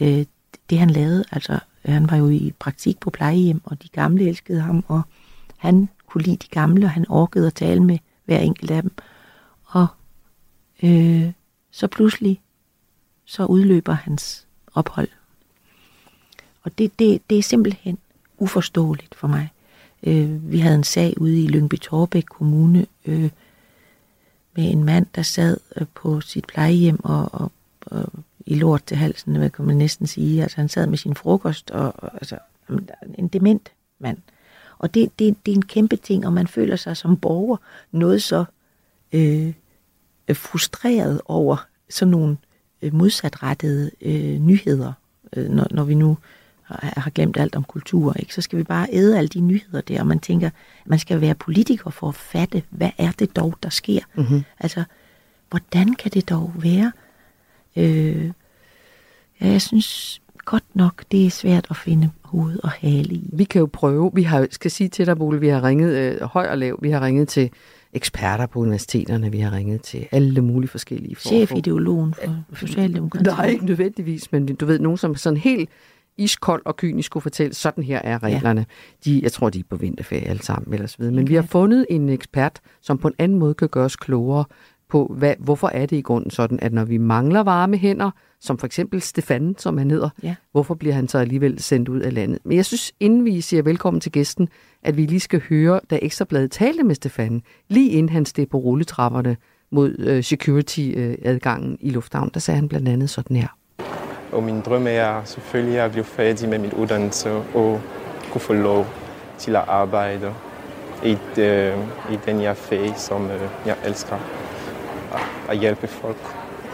øh, det han lavede. Altså, han var jo i praktik på plejehjem, og de gamle elskede ham, og han kunne lide de gamle, og han orkede at tale med hver enkelt af dem. Og øh, så pludselig, så udløber hans ophold. Og det, det, det er simpelthen uforståeligt for mig. Øh, vi havde en sag ude i Lyngby Torbæk Kommune øh, med en mand, der sad øh, på sit plejehjem og, og, og i lort til halsen, hvad kan man næsten sige. Altså han sad med sin frokost, og, og altså en dement mand. Og det, det, det er en kæmpe ting, og man føler sig som borger noget så øh, frustreret over sådan nogle modsatrettede øh, nyheder, øh, når, når vi nu har, har glemt alt om kultur, ikke? så skal vi bare æde alle de nyheder der, og man tænker, man skal være politiker for at fatte, hvad er det dog, der sker? Mm-hmm. Altså, hvordan kan det dog være? Øh, ja, jeg synes godt nok, det er svært at finde hoved og hale i. Vi kan jo prøve. Vi har, skal sige til dig, Bole, vi har ringet øh, høj og lav. Vi har ringet til eksperter på universiteterne. Vi har ringet til alle mulige forskellige Chefideologen for Socialdemokratiet. Nej, ikke nødvendigvis, men du ved, nogen som sådan helt iskold og kynisk skulle fortælle, sådan her er reglerne. Ja. De, jeg tror, de er på vinterferie alle sammen, eller så videre. Men okay. vi har fundet en ekspert, som på en anden måde kan gøre os klogere på, hvad, hvorfor er det i grunden sådan, at når vi mangler varme hænder, som for eksempel Stefan, som han hedder, ja. hvorfor bliver han så alligevel sendt ud af landet? Men jeg synes, inden vi siger velkommen til gæsten, at vi lige skal høre, da Ekstrabladet talte med Stefan, lige inden han steg på rulletrapperne mod uh, security-adgangen uh, i lufthavn, der sagde han blandt andet sådan her. Og min drøm er selvfølgelig at blive færdig med min uddannelse og kunne få lov til at arbejde i, øh, i den her fag, som øh, jeg elsker. At, hjælpe folk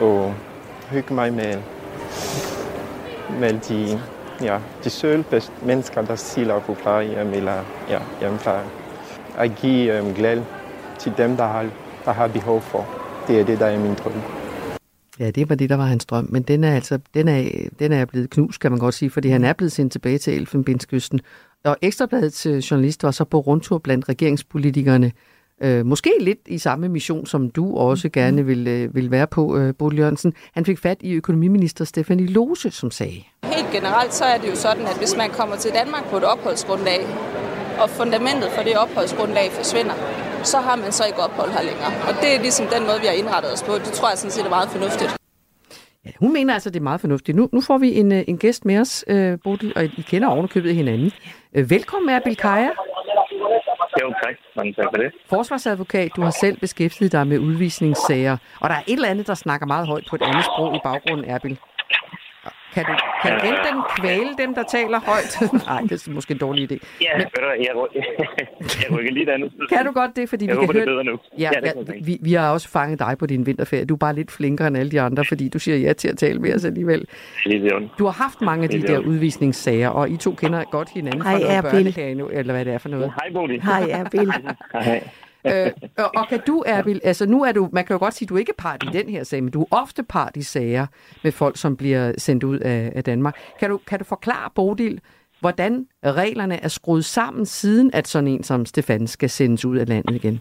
og hygge mig med, med de, ja, de søde mennesker, der sidder på plejehjem eller ja, hjemmepleje. At give øh, glæde til dem, der har, der har behov for. Det er det, der er min drøm. Ja, det var det, der var hans drøm, men den er altså den er, den er blevet knust, kan man godt sige, fordi han er blevet sendt tilbage til Elfenbenskysten. Og Ekstrabladets øh, journalist var så på rundtur blandt regeringspolitikerne, øh, måske lidt i samme mission, som du også gerne vil, øh, vil være på, øh, Bodil Jørgensen. Han fik fat i økonomiminister Stefanie Lose, som sagde. Helt generelt så er det jo sådan, at hvis man kommer til Danmark på et opholdsgrundlag, og fundamentet for det opholdsgrundlag forsvinder, så har man så ikke ophold her længere. Og det er ligesom den måde, vi har indrettet os på. Det tror jeg sådan set er meget fornuftigt. Ja, hun mener altså, det er meget fornuftigt. Nu, nu får vi en, øh, en gæst med os, øh, Bodil, og I kender ovenikøbet hinanden. Øh, velkommen, Erbil Kaja. Tak. Mange tak for det. Forsvarsadvokat, du har selv beskæftiget dig med udvisningssager, og der er et eller andet, der snakker meget højt på et andet sprog i baggrunden, Erbil. Kan du, kan du enten kvæle dem, der taler højt? Nej, det er måske en dårlig idé. Ja, Men, ved du, jeg, jeg rykker lige andet. Kan du godt det, fordi jeg vi håber, kan det høre... bedre nu. Ja, ja, vi, vi har også fanget dig på din vinterferie. Du er bare lidt flinkere end alle de andre, fordi du siger ja til at tale med os alligevel. Du har haft mange af de der udvisningssager, og I to kender godt hinanden Hej, fra noget Erbil. børnehave, eller hvad det er for noget. Hej, Bodil. Hej, Erbil. Hej. Øh, og, og kan du, Erbil, altså nu er du, man kan jo godt sige, at du ikke er part i den her sag, men du er ofte part i sager med folk, som bliver sendt ud af, af Danmark. Kan du, kan du forklare, Bodil, hvordan reglerne er skruet sammen, siden at sådan en som Stefan skal sendes ud af landet igen?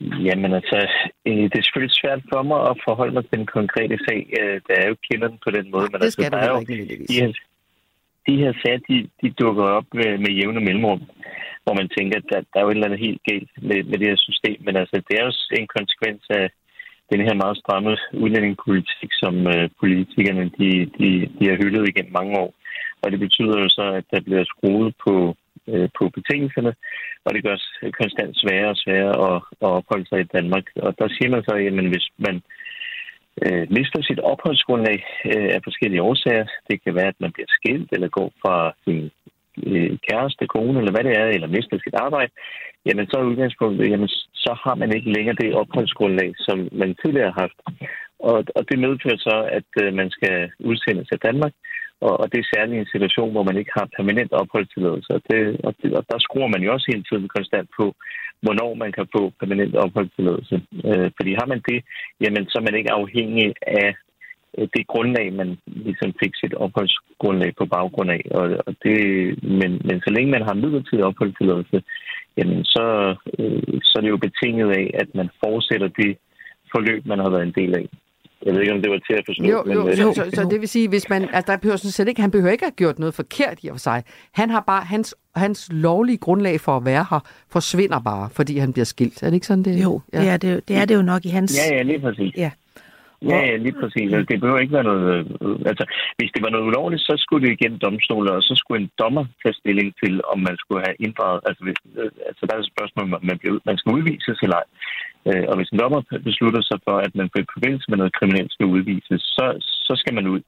Jamen altså, øh, det er selvfølgelig svært for mig at forholde mig til den konkrete sag, øh, da jeg jo kender den på den måde. Men det skal altså, der er jo, ikke de her, de her sager, de, de dukker op med, med jævne mellemrum, hvor man tænker, at der, der er jo et eller andet helt galt med, med det her system. Men altså, det er jo en konsekvens af den her meget stramme udlændingepolitik, som øh, politikerne de, de, de har hyldet igennem mange år. Og det betyder jo så, at der bliver skruet på, øh, på betingelserne, og det gør os konstant sværere og sværere at, at opholde sig i Danmark. Og der siger man så, at hvis man øh, mister sit opholdsgrundlag øh, af forskellige årsager, det kan være, at man bliver skilt eller går fra sin øh, kæreste, kone eller hvad det er, eller mister sit arbejde, jamen så er udgangspunktet, jamen så har man ikke længere det opholdsgrundlag, som man tidligere har haft. Og, og det medfører så, at øh, man skal udsendes af Danmark, og, og det er særligt en situation, hvor man ikke har permanent opholdstilladelse. Og, det, og, det, og der skruer man jo også hele tiden konstant på, hvornår man kan få permanent opholdstilladelse. Øh, fordi har man det, jamen så er man ikke afhængig af det grundlag, man ligesom fik sit opholdsgrundlag på baggrund af. Og, og det, men, men så længe man har midlertidig opholdstilladelse, jamen så, øh, så er det jo betinget af, at man fortsætter det forløb, man har været en del af. Jeg ved ikke, om det var til at forstå. Jo, men, jo, øh, så, så, så det vil sige, hvis man, altså der behøver sådan set ikke, han behøver ikke at have gjort noget forkert i og for sig. Han har bare, hans, hans lovlige grundlag for at være her, forsvinder bare, fordi han bliver skilt. Er det ikke sådan, det Jo, ja. det, er det, det er det jo nok i hans... Ja, ja, lige præcis. Ja. Ja, ja, lige præcis. Det behøver ikke være noget... øh, Altså, hvis det var noget ulovligt, så skulle det igennem domstolen, og så skulle en dommer tage stilling til, om man skulle have inddraget... Altså, hvis, øh, altså der er et spørgsmål, om man, bliver, man skal udvises eller ej. Øh, Og hvis en dommer beslutter sig for, at man på forbindelse med noget kriminelt skal udvises, så, så skal man ud.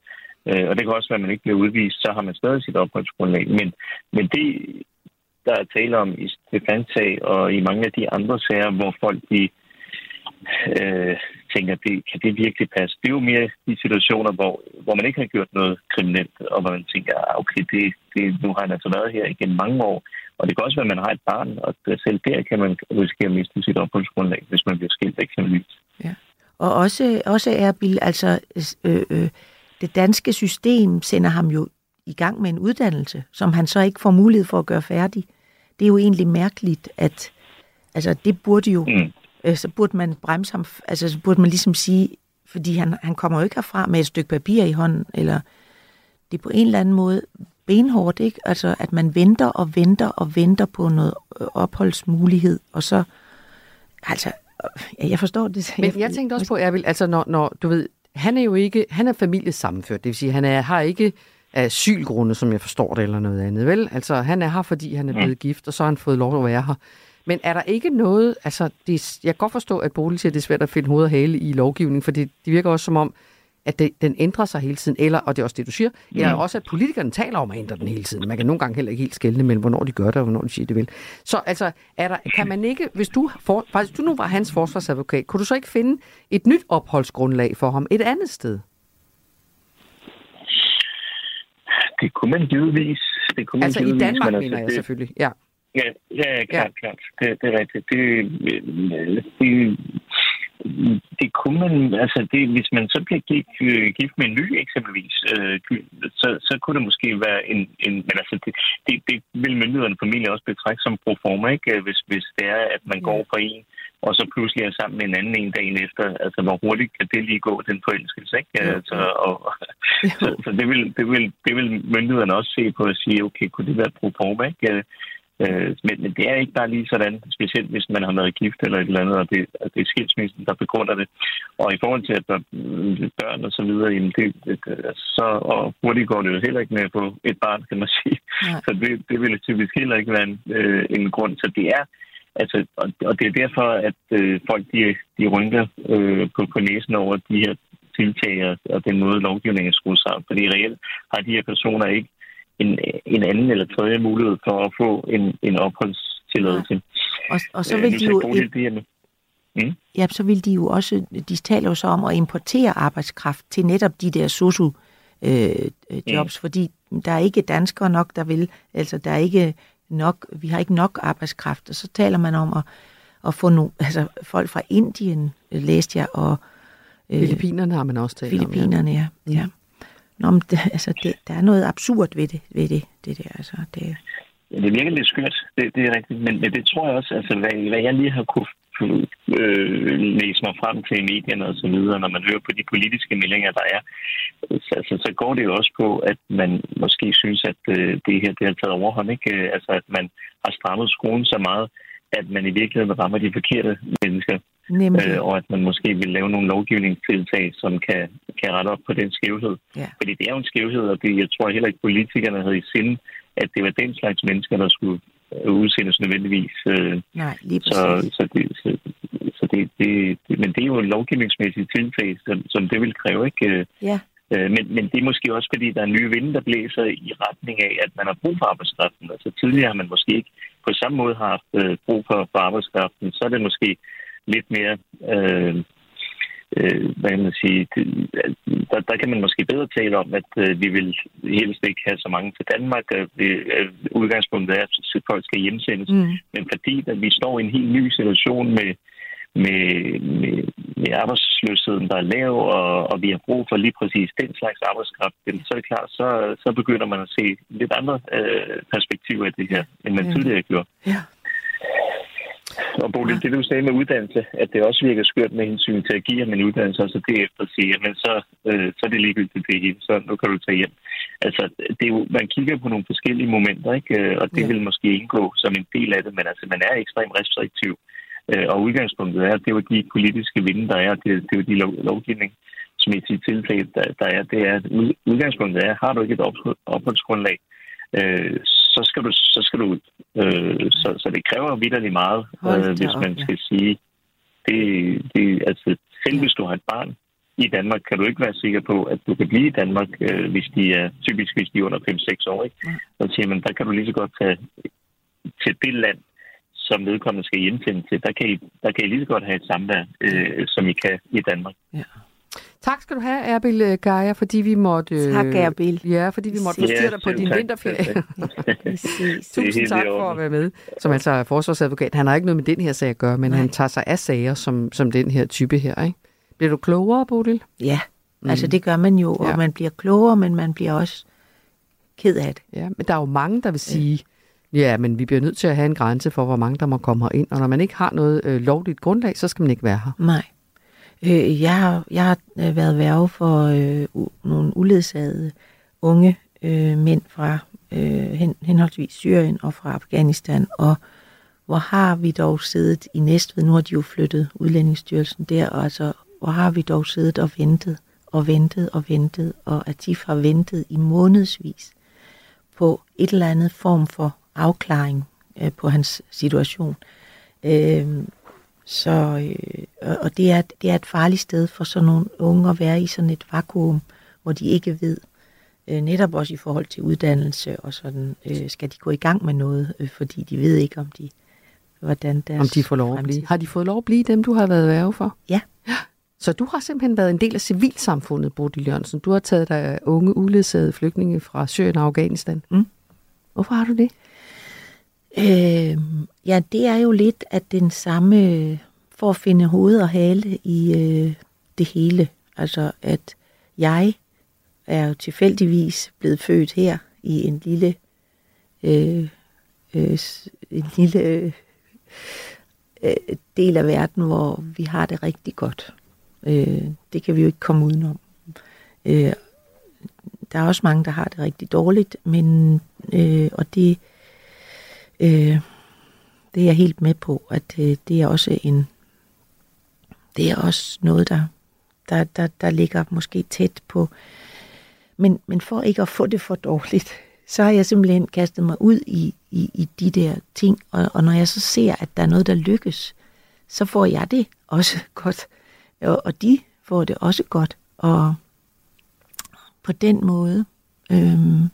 Og det kan også være, at man ikke bliver udvist, så har man stadig sit opholdsgrundlag. Men, men det, der er tale om i Stefan-sag og i mange af de andre sager, hvor folk de øh, tænker, det, kan det virkelig passe? Det er jo mere de situationer, hvor, hvor man ikke har gjort noget kriminelt, og hvor man tænker, ah, okay, det, det, nu har han altså været her igen mange år. Og det kan også være, at man har et barn, og selv der kan man risikere at miste sit opholdsgrundlag, hvis man bliver skilt eksempelvis. Og også, også Erbil, altså øh, øh, det danske system sender ham jo i gang med en uddannelse, som han så ikke får mulighed for at gøre færdig. Det er jo egentlig mærkeligt, at altså, det burde jo, Mm. Øh, så burde man bremse ham, altså så burde man ligesom sige, fordi han, han kommer jo ikke herfra med et stykke papir i hånden, eller det er på en eller anden måde benhårdt, ikke? Altså, at man venter og venter og venter på noget øh, opholdsmulighed, og så, altså, øh, jeg forstår det. Men jeg tænkte også på, Erbil, altså når, når du ved, han er jo ikke, han er familiesammenført, det vil sige, han er, har ikke asylgrunde, som jeg forstår det, eller noget andet, vel? Altså, han er her, fordi han er blevet gift, og så har han fået lov at være her. Men er der ikke noget, altså, det, jeg kan godt forstå, at Bodil siger, at det er svært at finde hoved og hale i lovgivningen, for det, det virker også som om, at det, den ændrer sig hele tiden, eller, og det er også det, du siger, mm. eller også, at politikerne taler om at ændre den hele tiden. Man kan nogle gange heller ikke helt skelne mellem, hvornår de gør det, og hvornår de siger, det vil. Så altså, er der, kan man ikke, hvis du, for, hvis du nu var hans forsvarsadvokat, kunne du så ikke finde et nyt opholdsgrundlag for ham et andet sted? Det kunne man givetvis. Det kunne man Altså i givetvis, Danmark, men mener jeg selvfølgelig. Ja. Ja, ja, ja klart, ja. klart. Det, det er rigtigt. Det, øh, det, det kunne man, altså det, hvis man så bliver gift, øh, gift med en ny eksempelvis, øh, så, så kunne det måske være en, en men altså det, det, det vil myndighederne formentlig også betragte som pro forma, ikke? Hvis, hvis det er, at man går fra en, og så pludselig er sammen med en anden en dagen efter, altså hvor hurtigt kan det lige gå, den forelskelse, ikke? Altså, og, så, så det, vil, det, vil, det vil myndighederne også se på og sige, okay, kunne det være pro forma, ikke? Øh, men, men det er ikke bare lige sådan, specielt hvis man har været gift eller et eller andet, og det, og det er skilsmissen, der begrunder det. Og i forhold til at der, børn og så videre, jamen det, det, så og hurtigt går det jo heller ikke med at få et barn, kan man sige. Nej. Så det, det vil typisk heller ikke være en, øh, en grund. Så det er, altså, og, og det er derfor, at øh, folk de, de rynker øh, på, på næsen over de her tiltag og, og den måde, lovgivningen er skruet sammen. Fordi reelt har de her personer ikke en, en anden eller tredje mulighed for at få en, en opholdstilladelse. Og, og så Øh, vil nu de jo, med- Mm? ja, så vil de jo også, de taler jo så om at importere arbejdskraft til netop de der sosu øh, øh, jobs, mm. fordi der er ikke danskere nok, der vil, altså der er ikke nok, vi har ikke nok arbejdskraft, og så taler man om at, at få no, altså folk fra Indien, øh, læste jeg, og øh, Filippinerne har man også talt om. Filippinerne, ja. ja. Nå, men det, altså, det, der er noget absurd ved det, ved det, det der, altså, det, Ja, det virker lidt skørt, det, det er rigtigt. Men, men det tror jeg også, altså hvad, hvad jeg lige har kunne øh, læse mig frem til i medierne og så videre, når man hører på de politiske meldinger, der er, så, altså, så går det jo også på, at man måske synes, at øh, det her det har taget overhånd. Ikke? Altså at man har strammet skruen så meget, at man i virkeligheden rammer de forkerte mennesker, nemlig, øh, og at man måske vil lave nogle lovgivningstiltag, som kan, kan rette op på den skævhed. ja. Fordi det er jo en skævhed, og det, jeg tror heller ikke politikerne havde i sinde, at det var den slags mennesker, der skulle øh, udsendes nødvendigvis. Øh, nej, lige så, præcis. så, det, så, så det, det, det, men det er jo en lovgivningsmæssig tiltag, som, som det vil kræve, ikke? Ja, Øh, Men, men det er måske også, fordi der er nye vinde, der blæser i retning af, at man har brug for arbejdskraften. Altså tidligere har man måske ikke på samme måde haft øh, brug for, for arbejdskraften. Så er det måske lidt mere, øh, øh, hvad kan man sige, der, der kan man måske bedre tale om, at øh, vi vil helst ikke have så mange til Danmark. Øh, udgangspunktet er, at folk skal hjemsendes. mm, Men fordi at vi står i en helt ny situation med, med, med, med arbejdsløsheden, der er lav, og, og vi har brug for lige præcis den slags arbejdskraft, så er det klart, så, så begynder man at se lidt andre øh, perspektiver i det her, end man Ja. tidligere gjorde. ja. Og Bodil, det du sagde med uddannelse, at det også virker skørt med hensyn til at give ham en uddannelse, og så derefter sige, men så, øh, så er det ligegyldigt det hele, så nu kan du tage hjem. Altså, det er jo, man kigger på nogle forskellige momenter, ikke? Øh, og det ja. vil måske indgå som en del af det, men altså, man er ekstremt restriktiv. Øh, og udgangspunktet er, at det er jo de politiske vinde, der er, det, det er jo de lov, lovgivning, som i sit tilfælde, der, der er, det er, at udgangspunktet er, har du ikke et opholdsgrundlag, øh, så skal du, så skal du. Øh, så, så det kræver vidderligt meget, øh, hvis man skal sige, det, det, altså, selv hvis du har et barn i Danmark, kan du ikke være sikker på, at du kan blive i Danmark, øh, hvis de er, typisk hvis de er under 5-6 år. Ikke? Så siger man, der kan du lige så godt tage til det land, som vedkommende skal hjemsende til. Der kan I, der kan I lige så godt have et samvær, øh, som I kan i Danmark. Ja. Tak skal du have, Erbil øh, Gaia, fordi vi måtte... Øh, tak, Erbil. Ja, fordi vi måtte forstyrre dig på din tak. vinterferie. Tusind tak for at være med. Som altså er forsvarsadvokat. Han har ikke noget med den her sag at gøre, men Nej. han tager sig af sager som, som den her type her. Ikke? Bliver du klogere, Bodil? Ja, mm. altså det gør man jo, og ja. man bliver klogere, men man bliver også ked af det. Ja, men der er jo mange, der vil sige, ja, men vi bliver nødt til at have en grænse for, hvor mange der må komme ind, og når man ikke har noget øh, lovligt grundlag, så skal man ikke være her. Nej. Øh, jeg, har, jeg har øh, været værve for øh, u, nogle uledsagede unge øh, mænd fra øh, hen, henholdsvis Syrien og fra Afghanistan, og hvor har vi dog siddet i Næstved, nu har de jo flyttet udlændingsstyrelsen der, og altså, hvor har vi dog siddet og ventet og ventet og ventet, og at de har ventet i månedsvis på et eller andet form for afklaring øh, på hans situation. Øh, så, øh, og det er, det er et farligt sted for sådan nogle unge at være i sådan et vakuum, hvor de ikke ved, øh, netop også i forhold til uddannelse og sådan, øh, skal de gå i gang med noget, øh, fordi de ved ikke, om de, hvordan deres Om de får lov at blive. Har de fået lov at blive dem, du har været værve for? Ja. Så du har simpelthen været en del af civilsamfundet, Bodil Jørgensen. Du har taget dig unge uledsagede flygtninge fra Syrien og Afghanistan. Mm. Hvorfor har du det? Øh, ja, det er jo lidt at den samme, øh, for at finde hoved og hale i øh, det hele. Altså at jeg er jo tilfældigvis blevet født her i en lille, øh, øh, en lille øh, øh, del af verden, hvor vi har det rigtig godt. Øh, det kan vi jo ikke komme udenom. Øh, der er også mange, der har det rigtig dårligt, men øh, og det Øh, Øh, det er jeg helt med på, at øh, det er også en det er også noget, der, der, der, der ligger måske tæt på. Men, men for ikke at få det for dårligt, så har jeg simpelthen kastet mig ud i, i, i de der ting. Og, og når jeg så ser, at der er noget, der lykkes, så får jeg det også godt. Og, og de får det også godt. Og på den måde, øhm,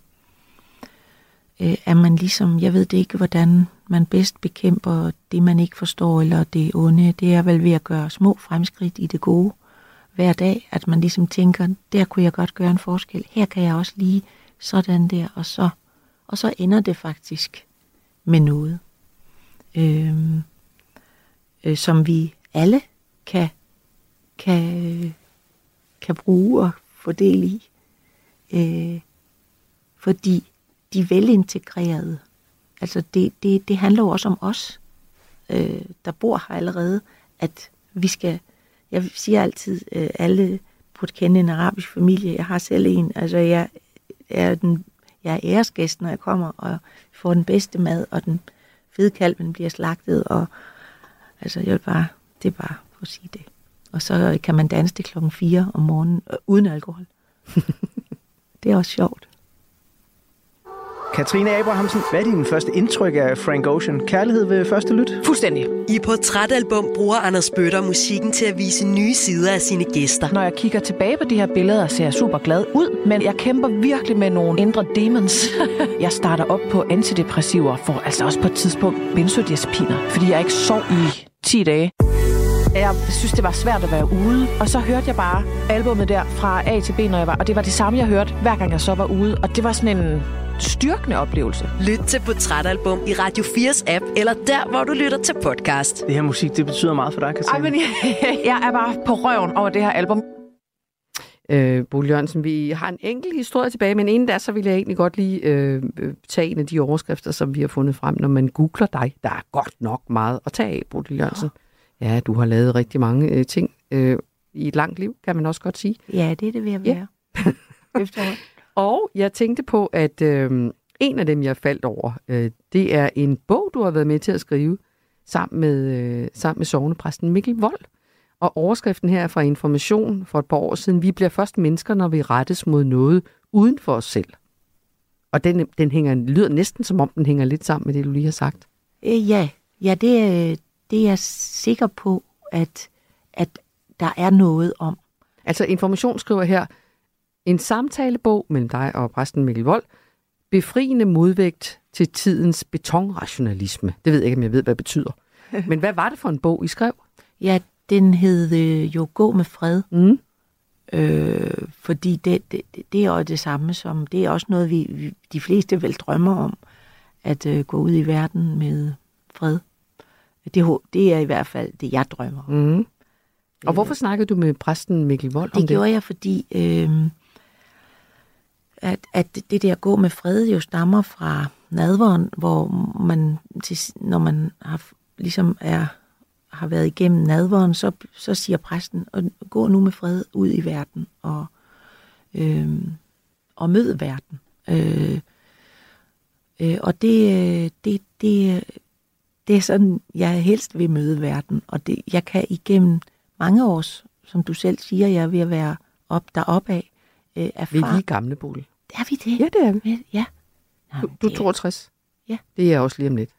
øh, er man ligesom, jeg ved det ikke, hvordan man bedst bekæmper det, man ikke forstår, eller det onde. Det er vel ved at gøre små fremskridt i det gode hver dag, at man ligesom tænker, der kunne jeg godt gøre en forskel. Her kan jeg også lige sådan der, og så, og så ender det faktisk med noget, øh, øh, som vi alle kan, kan, kan bruge og få del i. Øh, fordi de er velintegrerede. Altså det, det, det handler jo også om os, øh, der bor her allerede, at vi skal, jeg siger altid, øh, alle burde kende en arabisk familie. Jeg har selv en, altså jeg er, den, jeg er æresgæst, når jeg kommer og får den bedste mad, og den fede kalven bliver slagtet, og altså jeg vil bare, det er bare for at sige det. Og så kan man danse til klokken 4 om morgenen, øh, uden alkohol. det er også sjovt. Katrine Abrahamsen, hvad er din første indtryk af Frank Ocean? Kærlighed ved første lyt? Fuldstændig. I Portrætalbum bruger Anders Bøtter musikken til at vise nye sider af sine gæster. Når jeg kigger tilbage på de her billeder, ser jeg super glad ud, men jeg kæmper virkelig med nogle indre demons. jeg starter op på antidepressiver, for altså også på et tidspunkt benzodiazepiner, fordi jeg ikke sov i 10 dage. Jeg synes, det var svært at være ude, og så hørte jeg bare albummet der fra A til B, når jeg var, og det var det samme, jeg hørte, hver gang jeg så var ude, og det var sådan en styrkende oplevelse. Lyt til Portrætalbum i Radio 4's app, eller der, hvor du lytter til podcast. Det her musik, det betyder meget for dig, Katrine. Ej, men jeg, jeg er bare på røven over det her album. Øh, Bo Jørgensen, vi har en enkelt historie tilbage, men inden da, så vil jeg egentlig godt lige øh, øh, tage en af de overskrifter, som vi har fundet frem, når man googler dig. Der er godt nok meget at tage af, Bo Jørgensen. Ja, du har lavet rigtig mange øh, ting øh, i et langt liv, kan man også godt sige. Ja, det er det ved at være. Ja. Og jeg tænkte på, at øh, en af dem, jeg faldt over, øh, det er en bog, du har været med til at skrive sammen med, øh, sammen med sovnepræsten Mikkel Vold. Og overskriften her er fra Information for et par år siden. Vi bliver først mennesker, når vi rettes mod noget uden for os selv. Og den, den hænger, lyder næsten som om, den hænger lidt sammen med det, du lige har sagt. Øh, ja, ja det, er, det er jeg sikker på, at, at der er noget om. Altså Information skriver her, en samtalebog mellem dig og præsten Mikkel Vold, befriende modvægt til tidens betonrationalisme. Det ved jeg ikke, om jeg ved, hvad det betyder. Men hvad var det for en bog, I skrev? Ja, den hed øh, jo Gå med fred. Mm. Øh, fordi det, det, det er jo det samme som, det er også noget, vi, vi de fleste vel drømmer om, at øh, gå ud i verden med fred. Det, det er i hvert fald det, jeg drømmer om. Mm. Og hvorfor snakkede du med præsten Mikkel Vold det om det? Det gjorde jeg, fordi øh, at, at det der gå med fred jo stammer fra nadveren, hvor man, til, når man har, ligesom er, har været igennem nadveren, så, så siger præsten, gå nu med fred ud i verden og, øh, og mød verden. Øh, øh, og det, det, det, det er sådan, jeg helst vil møde verden. Og det, jeg kan igennem mange års, som du selv siger, jeg er ved at være op deroppe af, øh, erfare. Vi er lige gamle, Bolig. Er vi det? Ja, det er vi. Ja. Nå, du, du er 62. Ja. Det er også lige om lidt.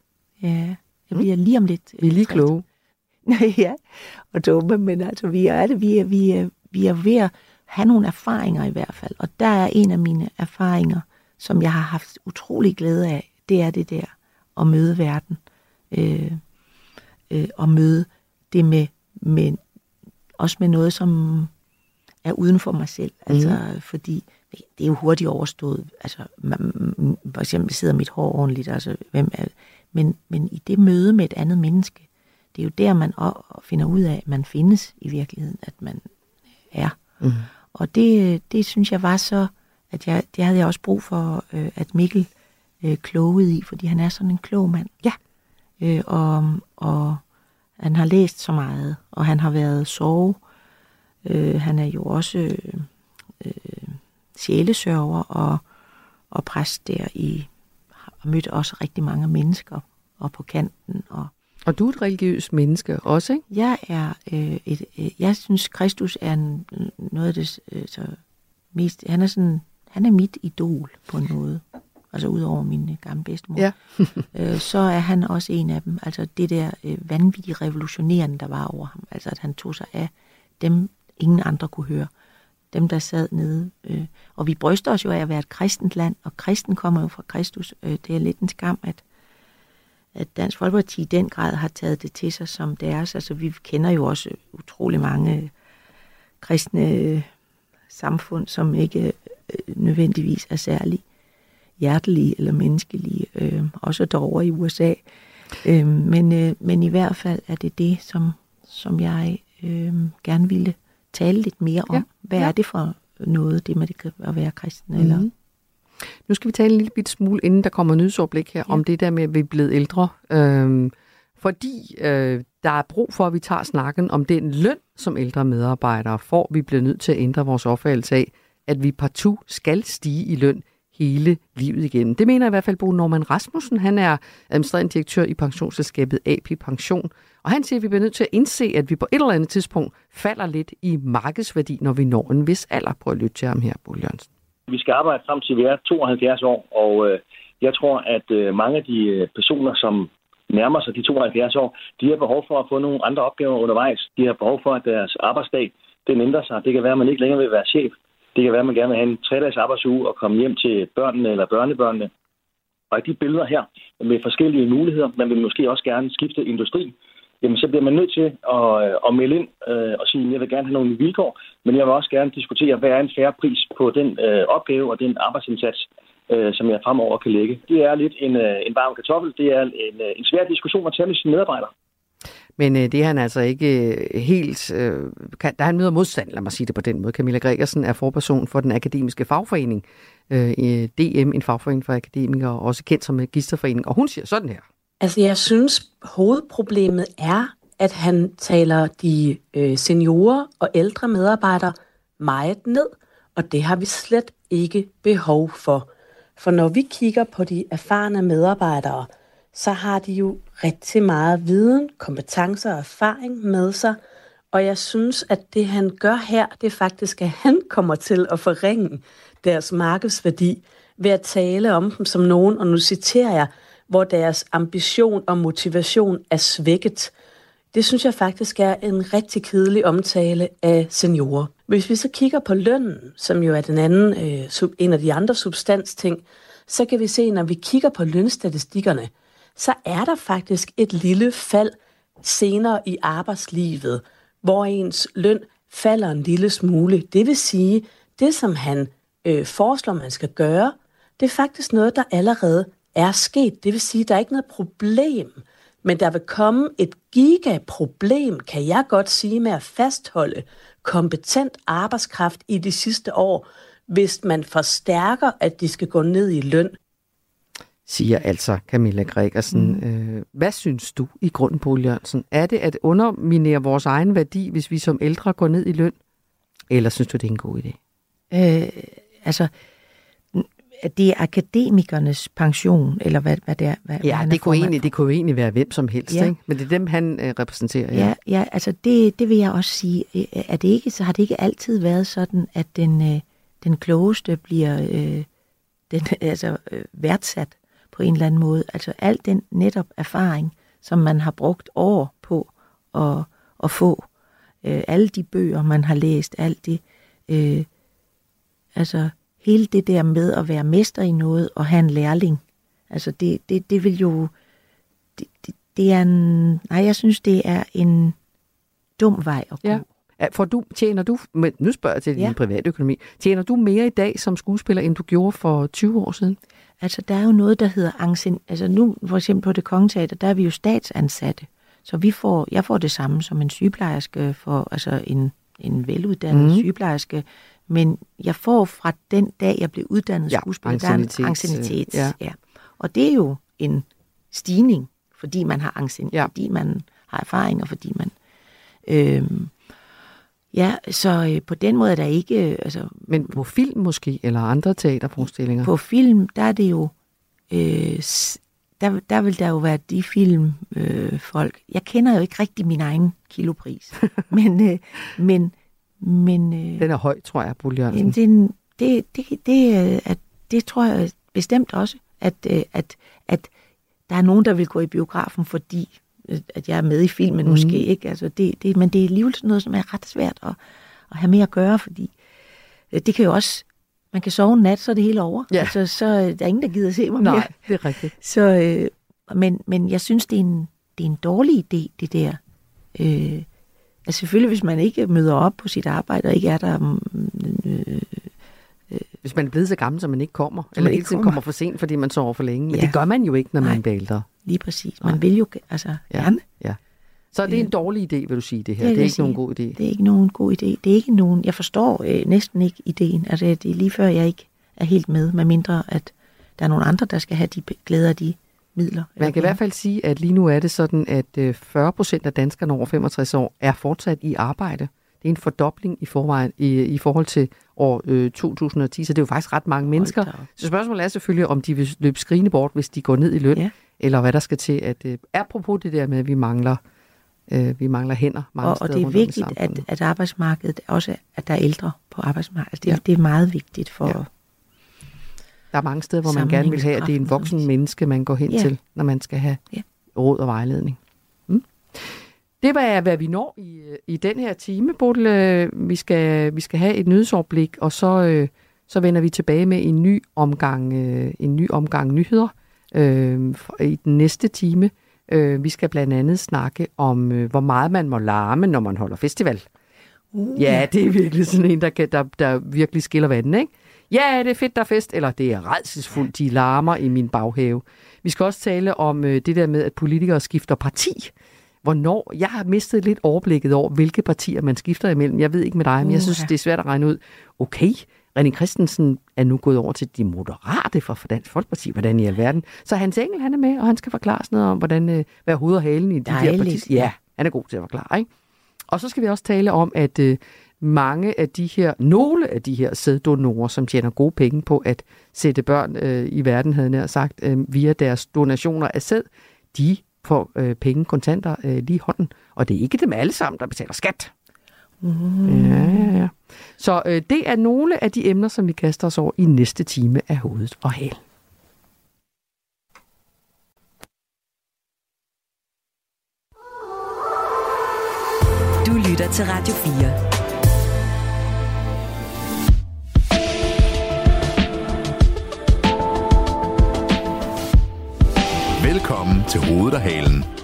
Ja, jeg bliver lige om lidt. Vi er lige kloge. ja, og dumme, men altså, vi er det. Vi er, vi, er, vi er ved at have nogle erfaringer i hvert fald. Og der er en af mine erfaringer, som jeg har haft utrolig glæde af, det er det der at møde verden. Øh, øh, og møde det med, med, også med noget, som er uden for mig selv. Altså, mm. fordi det er jo hurtigt overstået. Altså, man, for eksempel sidder mit hår ordentligt, altså, hvem er, men, men i det møde med et andet menneske, det er jo der, man finder ud af, at man findes i virkeligheden, at man er. Mm. Og det, det synes jeg var så, at jeg, det havde jeg også brug for, øh, at Mikkel øh, klogede i, fordi han er sådan en klog mand. Ja. Øh, og, og han har læst så meget, og han har været sove. Øh, han er jo også øh, øh, sjælesørger og, og præst der i, har mødt også rigtig mange mennesker og på kanten. Og, og du er et religiøst menneske også, ikke? Jeg er øh, et, øh, jeg synes, Kristus er en, noget af det øh, så mest, han er sådan, han er mit idol på en måde. Altså udover min gamle bedstemor. Ja. øh, så er han også en af dem. Altså det der øh, vanvittige revolutionerende, der var over ham. Altså at han tog sig af dem, ingen andre kunne høre dem, der sad nede. Øh, og vi bryster os jo af at være et kristent land, og kristen kommer jo fra Kristus. Øh, det er lidt en skam, at, at Dansk Folkeparti i den grad har taget det til sig som deres. Altså vi kender jo også utrolig mange kristne øh, samfund, som ikke øh, nødvendigvis er særlig hjertelige eller menneskelige, øh, også derovre i USA. Øh, men, øh, men i hvert fald er det det, som, som jeg øh, gerne ville tale lidt mere om. Ja. Hvad ja. er det for noget, det med det at være kristen? Mm. Eller? Mhm. Nu skal vi tale en lille bit smule, inden der kommer nyhedsoverblik her, ja. om det der med, at vi er blevet ældre. Øhm, fordi øh, der er brug for, at vi tager snakken om den løn, som ældre medarbejdere får. Vi bliver nødt til at ændre vores opfattelse af, at vi partout skal stige i løn hele livet igen. Det mener i hvert fald Bo Norman Rasmussen. Han er administrerende direktør i pensionsselskabet AP Pension. Og han siger, at vi bliver nødt til at indse, at vi på et eller andet tidspunkt falder lidt i markedsværdi, når vi når en vis alder. Prøv at lytte til ham her, Bo Jørgensen. Vi skal arbejde frem til vi er 72 år, og øh, jeg tror, at øh, mange af de øh, personer, som nærmer sig de 72 år, de har behov for at få nogle andre opgaver undervejs. De har behov for, at deres arbejdsdag den ændrer sig. Det kan være, at man ikke længere vil være chef. Det kan være, at man gerne vil have en tre-dages arbejdsuge og komme hjem til børnene eller børnebørnene. Og i de billeder her, med forskellige muligheder, man vil måske også gerne skifte industri, jamen så bliver man nødt til at, øh, at melde ind øh, og sige, at jeg vil gerne have nogle vilkår, men jeg vil også gerne diskutere, hvad er en færre pris på den øh, opgave og den arbejdsindsats, øh, som jeg fremover kan lægge. Det er lidt en, øh, en varm kartoffel. Det er en, øh, en svær diskussion at tage med sine medarbejdere. Men øh, det er han altså ikke øh, helt... Øh, kan, der er han møder modstand, lad mig sige det på den måde. Camilla Gregersen er forperson for den akademiske fagforening. Øh, DM, en fagforening for akademikere, også kendt som Magisterforening. Og hun siger sådan her. Altså, jeg synes, hovedproblemet er, at han taler de øh, seniorer og ældre medarbejdere meget ned, og det har vi slet ikke behov for. For når vi kigger på de erfarne medarbejdere, så har de jo rigtig meget viden, kompetencer og erfaring med sig, og jeg synes, at det han gør her, det er faktisk, at han kommer til at forringe deres markedsværdi ved at tale om dem som nogen, og nu citerer jeg, hvor deres ambition og motivation er svækket. Det synes jeg faktisk er en rigtig kedelig omtale af seniorer. Hvis vi så kigger på lønnen, som jo er den anden, øh, en af de andre substansting, så kan vi se, når vi kigger på lønstatistikkerne, så er der faktisk et lille fald senere i arbejdslivet, hvor ens løn falder en lille smule. Det vil sige, det som han øh, foreslår, man skal gøre, det er faktisk noget, der allerede er sket. Det vil sige, der er ikke noget problem, men der vil komme et gigaproblem, kan jeg godt sige, med at fastholde kompetent arbejdskraft i de sidste år, hvis man forstærker, at de skal gå ned i løn. Siger altså Camilla Gregersen. Mm. Øh, hvad synes du i grunden, Paul Jørgensen? Er det at underminere vores egen værdi, hvis vi som ældre går ned i løn? Eller synes du, det er en god idé? Øh, altså, det er akademikernes pension, eller hvad, hvad det er. Hvad, ja, hvad det, kunne egentlig, det kunne egentlig være hvem som helst, ja. ikke? men det er dem, han øh, repræsenterer. Ja, ja, ja altså det, det vil jeg også sige. Er det ikke, så har det ikke altid været sådan, at den, øh, den klogeste bliver øh, den, altså, øh, værdsat på en eller anden måde. Altså al den netop erfaring, som man har brugt år på at, at få. Øh, alle de bøger, man har læst, alt det. Øh, altså hele det der med at være mester i noget og have en lærling. Altså det, det, det vil jo... Det, det, det er en... Nej, jeg synes, det er en dum vej at gå. Ja. For du, tjener du, men nu spørger jeg til ja. din private økonomi, tjener du mere i dag som skuespiller, end du gjorde for 20 år siden? Altså, der er jo noget, der hedder ancien, Altså, nu for eksempel på det kongeteater, der er vi jo statsansatte. Så vi får, jeg får det samme som en sygeplejerske, for, altså en, en veluddannet mm. sygeplejerske. Men jeg får fra den dag, jeg blev uddannet ja, skuespiller, der er en ancienitet. Ja. ja. Og det er jo en stigning, fordi man har ancienitet, ja. fordi man har erfaring, og fordi man... Øhm, Ja, så øh, på den måde er der ikke... Øh, altså, Men på film måske, eller andre teaterforestillinger? På film, der er det jo... Øh, der, der vil der jo være de film øh, folk. Jeg kender jo ikke rigtig min egen kilopris. men, øh, men, men... Øh, den er høj, tror jeg, Bull Jørgensen. Det, det, det, det, at, det tror jeg bestemt også, at, øh, at, at der er nogen, der vil gå i biografen, fordi at jeg er med i filmen mm. måske, ikke? Altså det, det, men det er alligevel sådan noget, som er ret svært at, at have med at gøre, fordi øh, det kan jo også, man kan sove en nat, så er det hele over. Ja. Altså, så øh, der er ingen, der gider se mig Nej, mere. det er rigtigt. Så, øh, men, men jeg synes, det er en, det er en dårlig idé, det der. Øh, altså selvfølgelig, hvis man ikke møder op på sit arbejde, og ikke er der... Mm, øh, hvis man er blevet så gammel, så man ikke kommer, så eller hele tiden kommer. kommer for sent, fordi man sover for længe. Men ja. det gør man jo ikke, når Nej. man bliver ældre. Lige præcis. Man Nej. vil jo altså ja. gerne. Ja. Så er det en dårlig idé, vil du sige, det her? Det, det er ikke sige. nogen god idé? Det er ikke nogen god idé. Det er ikke nogen... Jeg forstår øh, næsten ikke ideen. Altså, det er lige før, jeg ikke er helt med, med mindre at der er nogle andre, der skal have de glæder de midler. Man kan i hvert fald sige, at lige nu er det sådan, at 40 øh, procent af danskerne over 65 år er fortsat i arbejde. Det er en fordobling i, forvejen, i, i forhold til år øh, 2010, så det er jo faktisk ret mange mennesker. Så spørgsmålet er selvfølgelig, om de vil løbe skrigende bort, hvis de går ned i løn, ja. eller hvad der skal til. At, øh, apropos det der med, at vi mangler, øh, vi mangler hænder mange og, steder Og det er vigtigt, at, at arbejdsmarkedet også, at der er ældre på arbejdsmarkedet. Det, ja. det er meget vigtigt for... Ja. Der er mange steder, hvor man gerne vil have, at det er en voksen menneske, man går hen ja. til, når man skal have ja. råd og vejledning. Mm? Det var, hvad vi når i, i den her time, Bodil. Vi skal, vi skal have et nyhedsoverblik, og så, øh, så vender vi tilbage med en ny omgang, øh, en ny omgang nyheder øh, i den næste time. Øh, vi skal blandt andet snakke om, øh, hvor meget man må larme, når man holder festival. Uh. Ja, det er virkelig sådan en, der, kan, der, der virkelig skiller vandet, ikke? Ja, det er fedt, der er fest, eller det er redselsfuldt, de larmer i min baghave. Vi skal også tale om øh, det der med, at politikere skifter parti hvornår... Jeg har mistet lidt overblikket over, hvilke partier man skifter imellem. Jeg ved ikke med dig, men jeg synes, Uha. det er svært at regne ud. Okay, René Christensen er nu gået over til de moderate fra Dansk Folkeparti. Hvordan i alverden? Så Hans Engel, han er med, og han skal forklare sådan noget om, hvordan, øh, hvad hoved og halen i de der Dejligt, partier. Ja, han er god til at forklare, ikke? Og så skal vi også tale om, at øh, mange af de her, nogle af de her sæddonorer, som tjener gode penge på at sætte børn øh, i verden, havde jeg sagt, øh, via deres donationer af sæd, de får øh, penge, kontanter øh, lige i hånden. Og det er ikke dem alle sammen, der betaler skat. Mm. Ja, ja, ja. Så øh, det er nogle af de emner, som vi kaster os over i næste time af hovedet og halen. Du lytter til Radio 4. Velkommen til Hovedet og Halen.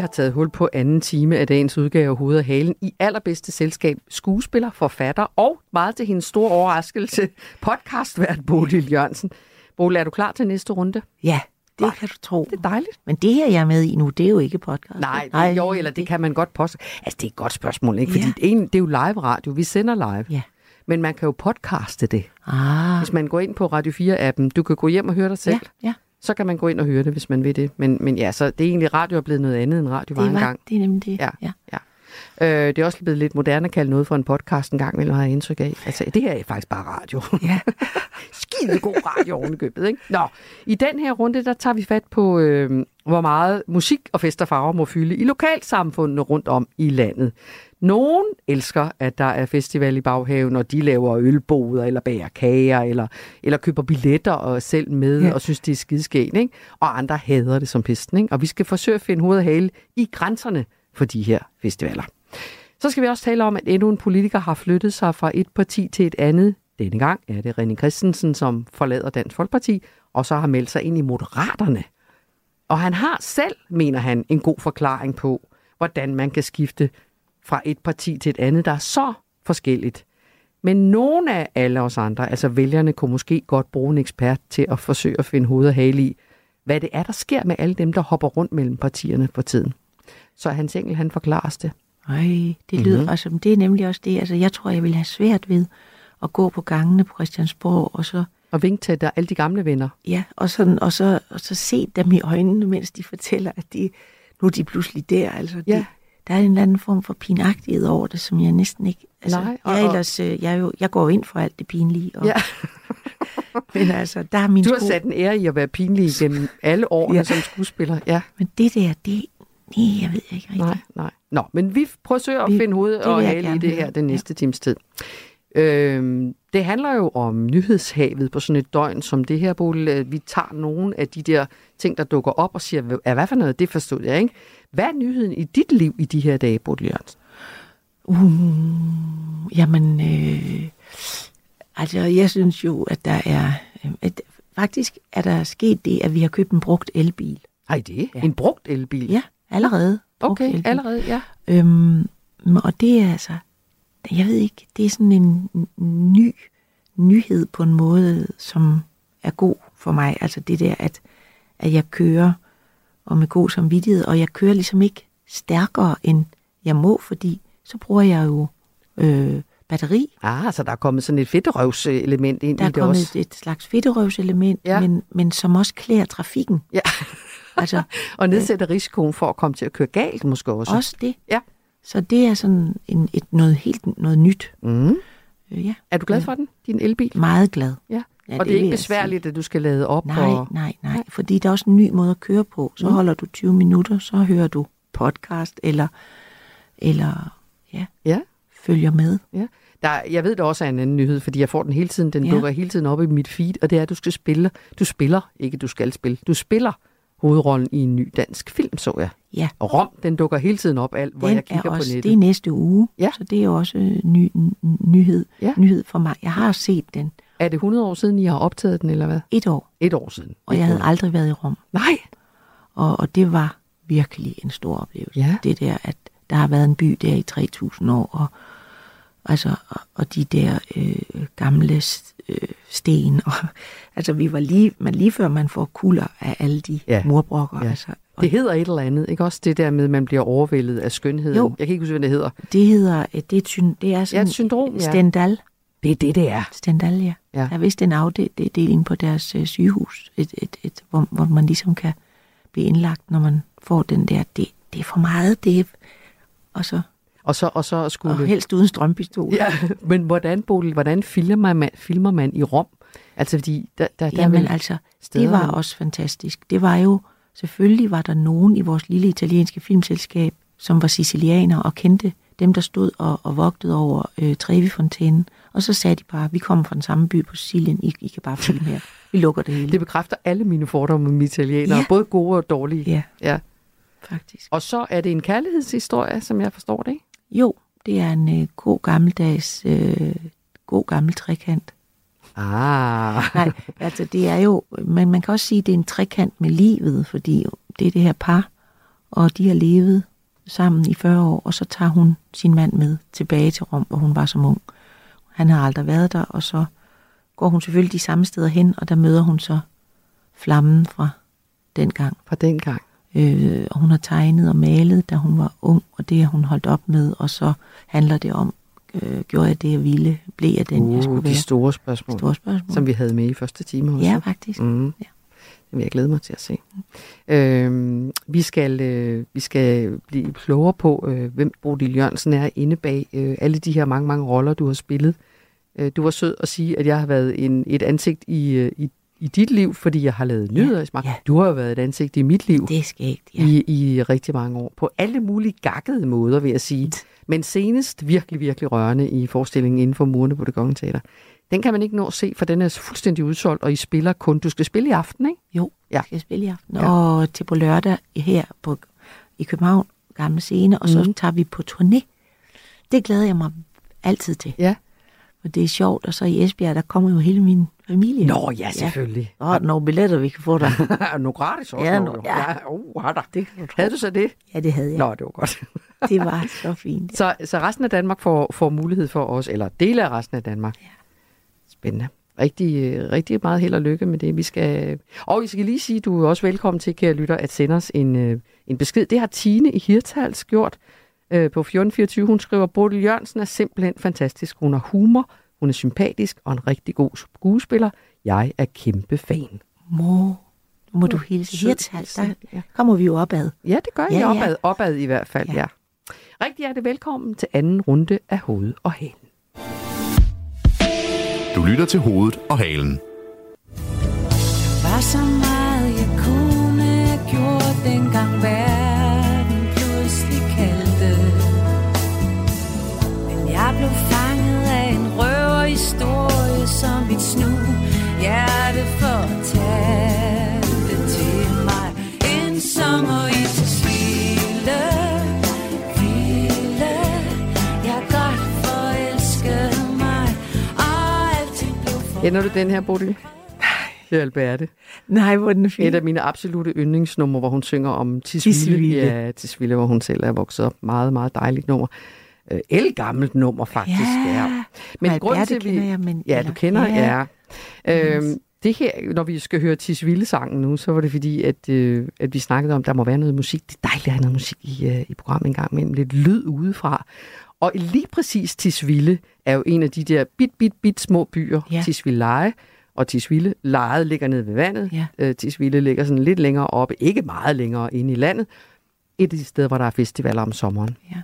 Har taget hul på anden time af dagens udgave af Hovedet og Halen i allerbedste selskab skuespiller, forfatter og meget til hendes store overraskelse podcastvært Bodil Jørgensen. Bodil, er du klar til næste runde? Ja, det Nej, kan du tro. Det er dejligt. Men det her, jeg er med i nu, det er jo ikke podcast. Nej, Nej jo, eller det kan man godt påstå. Altså, det er et godt spørgsmål, ikke? Fordi Ja. ja. det, er jo live radio. Vi sender live. Ja. Men man kan jo podcaste det. Ah. Hvis man går ind på Radio 4-appen, du kan gå hjem og høre dig selv. Ja, ja. Så kan man gå ind og høre det, hvis man vil det. Men, men ja, så det er egentlig, radio er blevet noget andet, end radio var Det, var, engang. det er nemlig det. Ja. ja. ja. Øh, det er også blevet lidt moderne at kalde noget for en podcast en gang, vil har jeg indtryk af. Altså, det her er faktisk bare radio. Ja. Skide god radio ovenikøbet, ikke? Nå, i den her runde, der tager vi fat på, øh, hvor meget musik og fest og farver må fylde i lokalsamfundene rundt om i landet. Nogen elsker, at der er festival i baghaven, og de laver ølboder, eller bager kager, eller, eller køber billetter og selv med, Ja. og synes, det er skideskægt, ikke? Og andre hader det som pesten, ikke? Og vi skal forsøge at finde hoved og hale i grænserne for de her festivaler. Så skal vi også tale om, at endnu en politiker har flyttet sig fra et parti til et andet. Denne gang er det René Christensen, som forlader Dansk Folkeparti, og så har meldt sig ind i Moderaterne. Og han har selv, mener han, en god forklaring på, hvordan man kan skifte fra et parti til et andet, der er så forskelligt. Men nogle af alle os andre, altså vælgerne, kunne måske godt bruge en ekspert til at forsøge at finde hoved og hale i, hvad det er, der sker med alle dem, der hopper rundt mellem partierne for tiden. Så Hans Engel, han forklarer det. Ej, det lyder Mhm. mm-hmm. som, det er nemlig også det. Altså, jeg tror, jeg vil have svært ved at gå på gangene på Christiansborg, og så, Og vink til der alle de gamle venner. ja, og, sådan, og, så, og så se dem i øjnene, mens de fortæller, at de, nu er de pludselig der. Altså, de, Ja. Der er en eller anden form for pinagtighed over det, som jeg næsten ikke... Altså, Nej, og- jeg, er ellers, øh, jeg, jo, jeg går ind for alt det pinlige. Og, Ja. men altså, der er min Du har sko- sat en ære i at være pinlig igennem alle årene ja. Som skuespiller. Ja, Men det der, det... Nej, jeg ved ikke rigtigt. nej, nej. Nå, men vi forsøger at Vi- finde hoved det og hale i det her den næste ja. times tid. Øhm, det handler jo om nyhedshavet på sådan et døgn som det her, Bodil. Vi tager nogle af de der ting, der dukker op og siger, "Hvad- hvad for noget, det forstod jeg, ikke? Hvad er nyheden i dit liv i de her dage, Bodil Jørgensen? Uh, jamen, øh, altså jeg synes jo, at der er... Øh, at faktisk er der sket det, at vi har købt en brugt elbil. Ej, det? Ja. En brugt elbil? Ja, allerede. Okay, elbil. allerede, ja. Øhm, og det er altså... Jeg ved ikke, det er sådan en ny nyhed på en måde, som er god for mig. Altså det der, at, at jeg kører og med god samvittighed, og jeg kører ligesom ikke stærkere, end jeg må, fordi så bruger jeg jo øh, batteri. Ah, så der er kommet sådan et fedterøvselement ind Der i er det kommet også. et, et slags fedterøvselement, Ja. men, men som også klæder trafikken. Ja. Altså, Og nedsætter risikoen for at komme til at køre galt måske også. også det. Ja. Så det er sådan en, et, noget helt noget nyt. Mm. Øh, ja, Er du glad for den, din elbil? meget glad. Ja. Ja, og det det er ikke besværligt, at du skal lade op? Nej, og... nej, nej. Fordi der er også en ny måde at køre på. Så Mm. holder du 20 minutter, så hører du podcast, eller, eller ja, Ja. følger med. Ja. Der, jeg ved, der også er en anden nyhed, fordi jeg får den hele tiden. Den ja. dukker hele tiden op i mit feed, og det er, at du skal spille. Du spiller, ikke du skal spille. Du spiller hovedrollen i en ny dansk film, så jeg. Ja, Og Rom, den dukker hele tiden op, alt, hvor den jeg kigger er også, på nettet. det er næste uge, Ja. så det er også øh, ny, nyhed, Ja. nyhed for mig. Jeg har set den Er det 100 år siden, I har optaget den, eller hvad? et år, Et år siden. og jeg Ikke havde aldrig været i Rom. Nej. Og, og det var virkelig en stor oplevelse. Ja. Det der, at der har været en by der i 3000 år, og, altså, og, og de der øh, gamle øh, sten. Og, altså, vi var lige, men lige før man får kulder af alle de Ja. ja. murbrokker. Ja. Altså, Det hedder et eller andet, ikke også det der med, at man bliver overvældet af skønheden? Jo. Jeg kan ikke huske, hvad det hedder. det hedder, øh, det er, et syn- det er sådan et syndrom, ja. Stendal. Det er det, det er. Stendal, ja. Ja. Der er vist en afdeling på deres øh, sygehus, et, et, et, hvor, hvor man ligesom kan blive indlagt, når man får den der, det, det er for meget, det er, og så Og så, og så skulle... og helst uden strømpistol. Ja, men hvordan, Bodil, hvordan filmer man, filmer man i Rom? Altså, fordi der, der, der er Jamen altså, steder, det var man- også fantastisk. Det var jo, selvfølgelig var der nogen i vores lille italienske filmselskab, som var sicilianer og kendte dem, der stod og, og vogtede over øh, Trevi-fontænen. Og så sagde de bare, vi kommer fra den samme by på Sicilien, I, I kan bare filme her. Vi lukker det hele. Det bekræfter alle mine fordomme om italienere, Ja. både gode og dårlige. Ja. ja. Faktisk. Og så er det en kærlighedshistorie, som jeg forstår det, ikke? Jo, det er en øh, god gammeldags, øh, god gammel trekant. Ah. Nej, altså det er jo, men man kan også sige, at det er en trekant med livet, fordi det er det her par, og de har levet sammen i 40 år, og så tager hun sin mand med tilbage til Rom, hvor hun var som ung. Han har aldrig været der, og så går hun selvfølgelig de samme steder hen, og der møder hun så flammen fra dengang. Fra dengang. Øh, og hun har tegnet og malet, da hun var ung, og det har hun holdt op med, og så handler det om, øh, gjorde jeg det, jeg ville, blev jeg den, jeg Uh, skulle de være. store spørgsmål, Store spørgsmål. som vi havde med i første time også. Ja, faktisk. Mm. Ja. Det vil jeg glæde mig til at se. Øhm, vi, skal, øh, vi skal blive klogere på, øh, hvem Bodil Jørgensen er inde bag øh, alle de her mange, mange roller, du har spillet. Øh, du var sød at sige, at jeg har været en, et ansigt i, øh, i, i dit liv, fordi jeg har lavet nyheder i smag. ja. Du har jo været et ansigt i mit liv. Det er skægt, ja. I, I rigtig mange år. På alle mulige gakkede måder, vil jeg sige. Men senest virkelig, virkelig rørende i forestillingen inden for murene på det Kongelige Teater. Den kan man ikke nå at se, for den er fuldstændig udsolgt, og I spiller kun. Du skal spille i aften, ikke? Jo, ja. jeg skal spille i aften. Ja. Ja. Og til på lørdag her på, i København, gamle scene, og så Mhm. tager vi på turné. Det glæder jeg mig altid til. Ja. Og det er sjovt, og så i Esbjerg, der kommer jo hele min familie. Nå, ja, selvfølgelig. Ja. Og nogle billetter, vi kan få der. nu gratis også. Ja, jo. ja. ja. Uh, har der. Det kan du tro. Havde du så det? Ja, det havde jeg. Nå, det var godt. Det var så fint. så, så resten af Danmark får, får mulighed for os, eller dele af resten af Danmark. Ja. Spændende. Rigtig, rigtig meget held og lykke med det. Vi skal... Og vi skal lige sige, du er også velkommen til, kære lytter, at sende os en, øh, en besked. Det har Tine i Hirtals gjort øh, på 1424. Hun skriver, Bodil Jørgensen er simpelthen fantastisk. Hun har humor, hun er sympatisk og en rigtig god skuespiller. Jeg er kæmpe fan. Må, må du hilse Sød Hirtshals, der ja. kommer vi jo opad. Ja, det gør I Ja, ja. opad, opad i hvert fald, ja. ja. Rigtig hjertelig velkommen til anden runde af Hoved og Halen. Du lytter til hovedet og halen. var så meget, Kender du den her, Bodil? Det er Alberte. Nej, hvor den fin. Et af mine absolute yndlingsnumre, hvor hun synger om Tisvilde. Tisvilde. Ja, Tisvilde, hvor hun selv er vokset op. Meget, meget dejligt nummer. Øh, elgammelt nummer, faktisk. Ja. ja. Men Alberte til, vi... kender jeg, men- Ja, du kender, ja. ja. Øhm, det her, når vi skal høre Tisvilde-sangen nu, så var det fordi, at, øh, at vi snakkede om, at der må være noget musik. Det er dejligt at have noget musik i, øh, i programmet en gang imellem. Lidt lyd udefra. Og lige præcis Tisvilde er jo en af de der bit, bit, bit små byer. Ja. Tisvilleje og Tisvilde. Lejet ligger nede ved vandet. Ja. Øh, Tisvilde ligger sådan lidt længere oppe, ikke meget længere inde i landet. Et af de steder, hvor der er festivaler om sommeren. En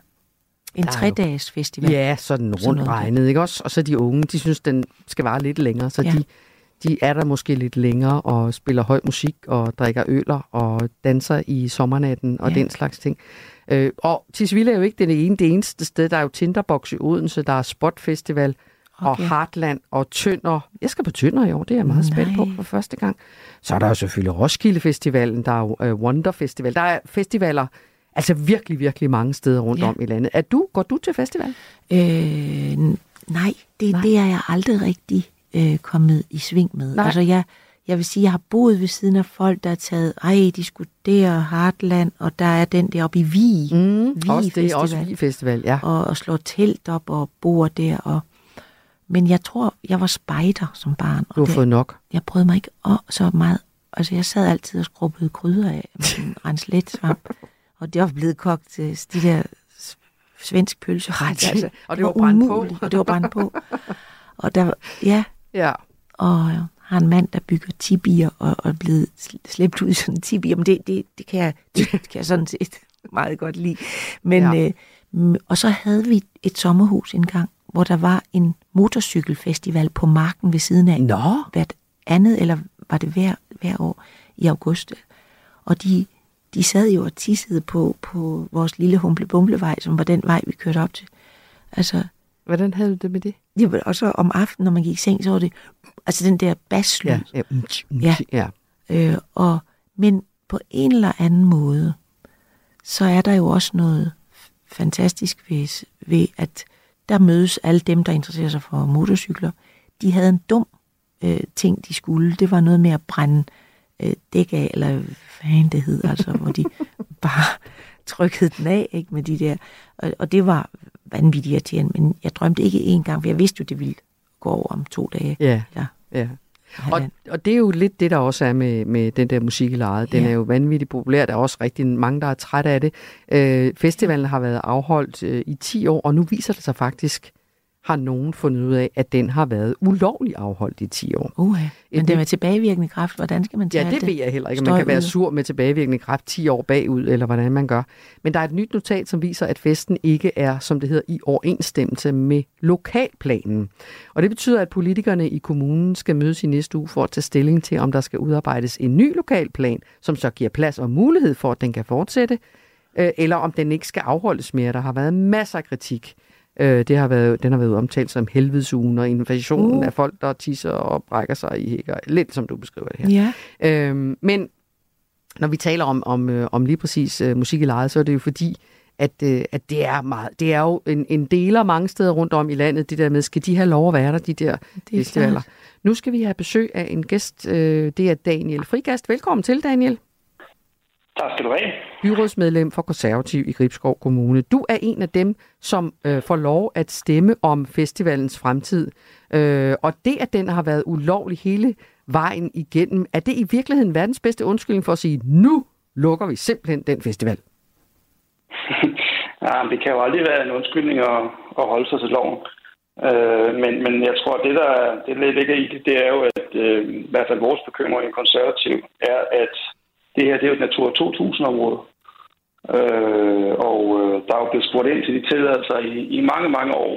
er jo- tre-dages festival. Ja, sådan Sådan rundt noget. regnet, ikke også? Og så de unge, de synes, den skal vare lidt længere, så Ja. de, de er der måske lidt længere og spiller høj musik og drikker øler og danser i sommernatten og Ja. den slags ting. Øh, og Tisvilde er jo ikke det ene, det eneste sted. Der er jo Tinderbox i Odense, der er Spot Festival okay. og Okay. Heartland og Tønder. Jeg skal på Tønder i år, det er jeg meget spændt på for første gang. Så er der jo selvfølgelig Roskilde Festivalen, der er jo øh, Wonder Festival. Der er festivaler, altså virkelig, virkelig mange steder rundt Ja. om i landet. Er du, går du til festival? Øh, nej, det, Nej. det er jeg aldrig rigtig øh, kommet i sving med. Nej. Altså jeg, jeg vil sige, jeg har boet ved siden af folk, der har taget, ej, de skulle der, Heartland, og der er den der oppe i Vig. Mm, Vig også det er også Festival. Vig Festival, ja. Og, og slår telt op og bor der, og men jeg tror, jeg var spejder som barn. Du har det, fået nok. Jeg brød mig ikke om så meget. Altså, jeg sad altid og skrubbede krydder af med en renslet svamp. Og det var blevet kogt til de der svensk pølseret. Altså, Og det var brændt på. Og det var brændt på. Og der, var- ja, Ja. og har en mand, der bygger tibier og, og er blevet sl- slæbt ud i sådan en tibier. Men det, det, det, kan jeg, det kan jeg sådan set meget godt lide. Men, Ja. øh, og så havde vi et sommerhus engang, hvor der var en motorcykelfestival på marken ved siden af. Nå. Hvert andet, eller var det hver, hver år i august. Og de, de sad jo og tissede på, på vores lille humble-bumblevej, som var den vej, vi kørte op til. Altså, Hvordan havde du det med det? det var også om aftenen, når man gik i seng, så var det altså den der basslyd. Ja, ja, mm, mm, Ja. ja. Øh, og, men på en eller anden måde, så er der jo også noget fantastisk ved, ved, at der mødes alle dem, der interesserer sig for motorcykler. De havde en dum øh, ting, de skulle. Det var noget med at brænde øh, dæk af, eller hvad fanden det hed, altså, hvor de bare trykkede den af ikke, med de der. Og, og det var vanvittigt irriterende, men jeg drømte ikke én gang, for jeg vidste jo, det ville gå over om to dage. Ja, Ja. ja. Og, og det er jo lidt det, der også er med, med den der musik i lejet. Den Ja. er jo vanvittigt populær. Der er også rigtig mange, der er træt af det. Øh, festivalen har været afholdt øh, i 10 år, og nu viser det sig faktisk, har nogen fundet ud af, at den har været ulovlig afholdt i 10 år. Uh, men Et det med tilbagevirkende kraft, hvordan skal man tage Ja, det det? ved jeg heller ikke, man kan være ude. sur med tilbagevirkende kraft 10 år bagud, eller hvordan man gør. Men der er et nyt notat, som viser, at festen ikke er, som det hedder, i overensstemmelse med lokalplanen. Og det betyder, at politikerne i kommunen skal mødes i næste uge for at tage stilling til, om der skal udarbejdes en ny lokalplan, som så giver plads og mulighed for, at den kan fortsætte, øh, eller om den ikke skal afholdes mere. Der har været masser af kritik. Øh, Det har været, den har været omtalt som helvedesugen og invasionen Uh. af folk, der tisser og brækker sig i hækker. Lidt som du beskriver det her. Ja. Øhm, men når vi taler om, om, øh, om lige præcis øh, musik i lejet, så er det jo fordi, at, øh, at det er meget, det er jo en, en deler mange steder rundt om i landet, det der med, skal de have lov at være der, de der er festivaler. Nu skal vi have besøg af en gæst, øh, det er Daniel Frigast. Velkommen til, Daniel. Tak skal du have. Byrådsmedlem for Konservativ i Gribskov Kommune. Du er en af dem, som øh, får lov at stemme om festivalens fremtid. Øh, og det, at den har været ulovlig hele vejen igennem, er det i virkeligheden verdens bedste undskyldning for at sige, nu lukker vi simpelthen den festival? Ja, det kan jo aldrig være en undskyldning at, at holde sig til loven. Øh, men, men jeg tror, det der det, ligger i det, det er jo, at øh, i hvert fald vores bekymring konservativ er, at det her det er jo et Natur 2000-område. Øh, og øh, der er jo blevet spurgt ind til de tilladelser i, i mange, mange år.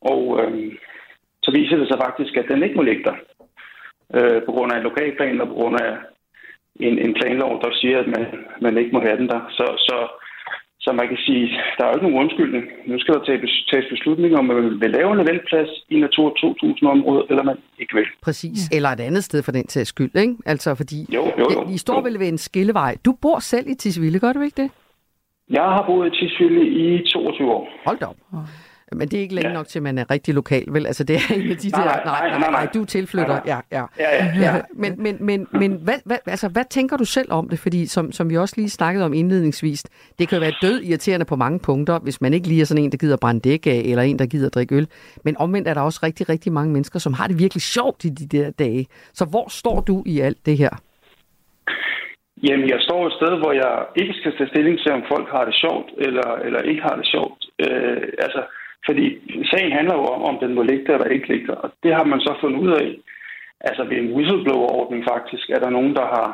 Og øh, så viser det sig faktisk, at den ikke må ligge der. Øh, på grund af en lokalplan og på grund af en, en planlov, der siger, at man, man ikke må have den der. Så, så, så man kan sige, der er jo ikke nogen undskyldning. Nu skal der tages, beslutninger om, at man vil lave en eventplads i Natur 2000-området, eller man ikke vil. Præcis. Ja. Eller et andet sted for den sags skyld, ikke? Altså fordi, Jo, jo, jo. I står vel ved en skillevej. Du bor selv i Tisvilde, gør du ikke det? Jeg har boet i Tisvilde i 22 år. Hold da op. Men det er ikke længe ja. nok til, at man er rigtig lokal, vel? Altså, det er af de Nej, der... nej, nej, nej, nej. du er tilflytter. Nej, Ja, ja. Ja, ja, ja. Men, men, men, men hvad, hvad, altså, hvad tænker du selv om det? Fordi som, som vi også lige snakkede om indledningsvis, det kan jo være død irriterende på mange punkter, hvis man ikke lige er sådan en, der gider brænde dæk af, eller en, der gider drikke øl. Men omvendt er der også rigtig, rigtig mange mennesker, som har det virkelig sjovt i de der dage. Så hvor står du i alt det her? Jamen, jeg står et sted, hvor jeg ikke skal tage stilling til, om folk har det sjovt, eller, eller ikke har det sjovt. Øh, altså, fordi sagen handler jo om, om den må ligge der eller ikke ligge der. Og det har man så fundet ud af. Altså ved en whistleblower-ordning faktisk, er der nogen, der har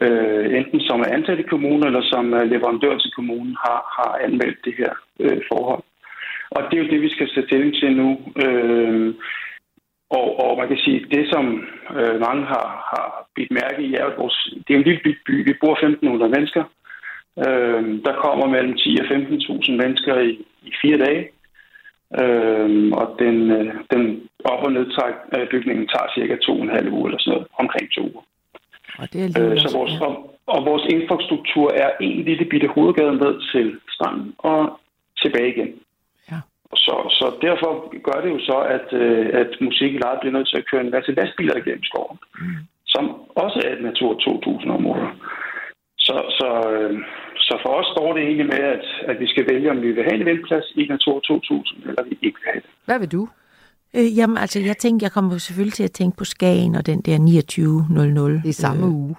øh, enten som er ansat i kommunen, eller som er leverandør til kommunen, har, har anmeldt det her øh, forhold. Og det er jo det, vi skal sætte stilling til nu. Øh, og, og man kan sige, det som øh, mange har, har bidt mærke i, er at vores, det er en lille by. by. Vi bor 1.500 mennesker. Øh, der kommer mellem 10 og 15.000 mennesker i, i fire dage. Øh, og den, øh, den op- og af bygningen tager cirka to og en halv uge eller sådan noget, omkring to uger. Og det er Øh, så vores, og, og vores infrastruktur er en lille bitte hovedgade ned til stranden og tilbage igen. Ja. Så, så derfor gør det jo så, at, øh, at musik i lejet bliver nødt til at køre en masse lastbiler igennem skoven, mm. som også er et Natur 2000-område. Så, så, øh, så for os står det egentlig med, at, at vi skal vælge, om vi vil have en eventplads i Natur 2000, eller vi ikke vil have det. Hvad vil du? Øh, jamen, altså, jeg tænkte, jeg kommer selvfølgelig til at tænke på Skagen og den der 2900. Det er samme øh, uge.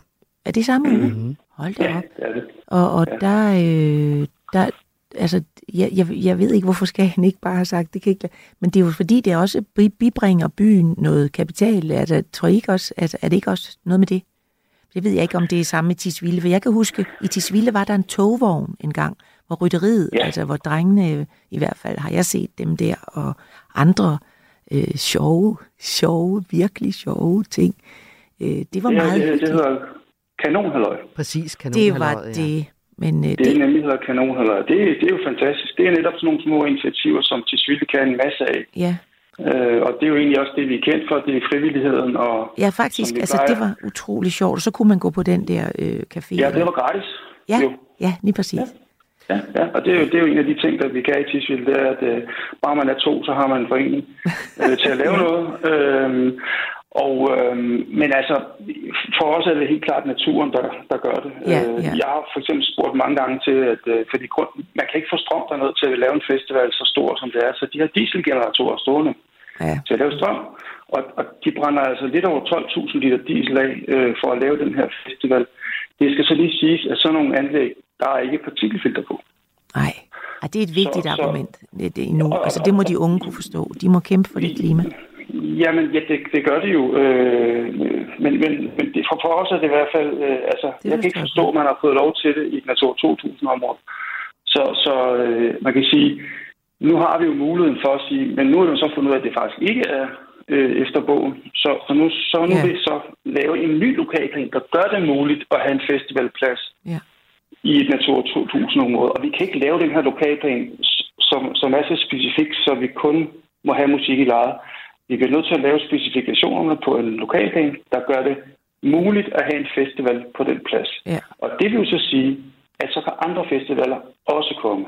Er det samme uge? Mm-hmm. Hold da Ja, op. det er det. Og, og ja. der, øh, der, altså, jeg, jeg, jeg ved ikke, hvorfor Skagen ikke bare har sagt, det kan ikke Men det er jo fordi, det også bi- bibringer byen noget kapital. Er det, tror I ikke også, altså, er det ikke også noget med det? Det ved jeg ikke, om det er samme i Tisvilde, for jeg kan huske, i Tisvilde var der en togvogn engang, hvor rytteriet, ja. altså hvor drengene, i hvert fald har jeg set dem der, og andre øh, sjove, sjove, virkelig sjove ting. Øh, det var det, er- meget det, det hedder kanonhalløj. Præcis, Det kanonhalløjet, var ja. det. Men øh, Det, det, det nemlig hedder kanonhalløj. Det, det er jo fantastisk. Det er netop sådan nogle små initiativer, som Tisvilde kan en masse af. ja, Øh, og det er jo egentlig også det, vi er kendt for, det er frivilligheden. Og, ja, faktisk, altså plejer. det var utrolig sjovt. Så kunne man gå på den der øh, café. Ja, det var gratis. Ja, Jo. ja, lige præcis. Ja. Ja, ja, og det er, jo, det er jo en af de ting, der vi kan i Tisvilde, det er, at øh, bare man er to, så har man en forening øh, til at lave noget. Øhm, og, øhm, men altså, for os er det helt klart naturen, der, der gør det. Ja, Øh, ja. Jeg har for eksempel spurgt mange gange til, at øh, fordi grund, man kan ikke få strøm dernede til at lave en festival så stor, som det er, så de har dieselgeneratorer stående Ja. til at lave strøm. Og, og de brænder altså lidt over 12.000 liter diesel af øh, for at lave den her festival. Det skal så lige siges, at sådan nogle anlæg, der er ikke partikelfilter på. Nej, og det er et vigtigt Så- så- argument det, det, endnu. Altså det må de unge kunne forstå. De må kæmpe for det klima. Jamen, ja, det, det gør det jo. Øh, men men, men det, for, for os er det i hvert fald... Øh, altså, jeg kan ikke forstå, at man har fået lov til det i et Natur 2000-område. Så, så øh, man kan sige, nu har vi jo muligheden for at sige, men nu er det så fundet ud af, at det faktisk ikke er øh, efter bogen. Så, så nu, så nu Ja. vil vi så lave en ny lokalplan, der gør det muligt at have en festivalplads Ja. i et Natur 2000-område. Og vi kan ikke lave den her lokalplan, som, som er så specifik, så vi kun må have musik i lejet. Vi bliver nødt til at lave specifikationerne på en lokalplan, der gør det muligt at have en festival på den plads. Ja. Og det vil jo så sige, at så kan andre festivaler også komme.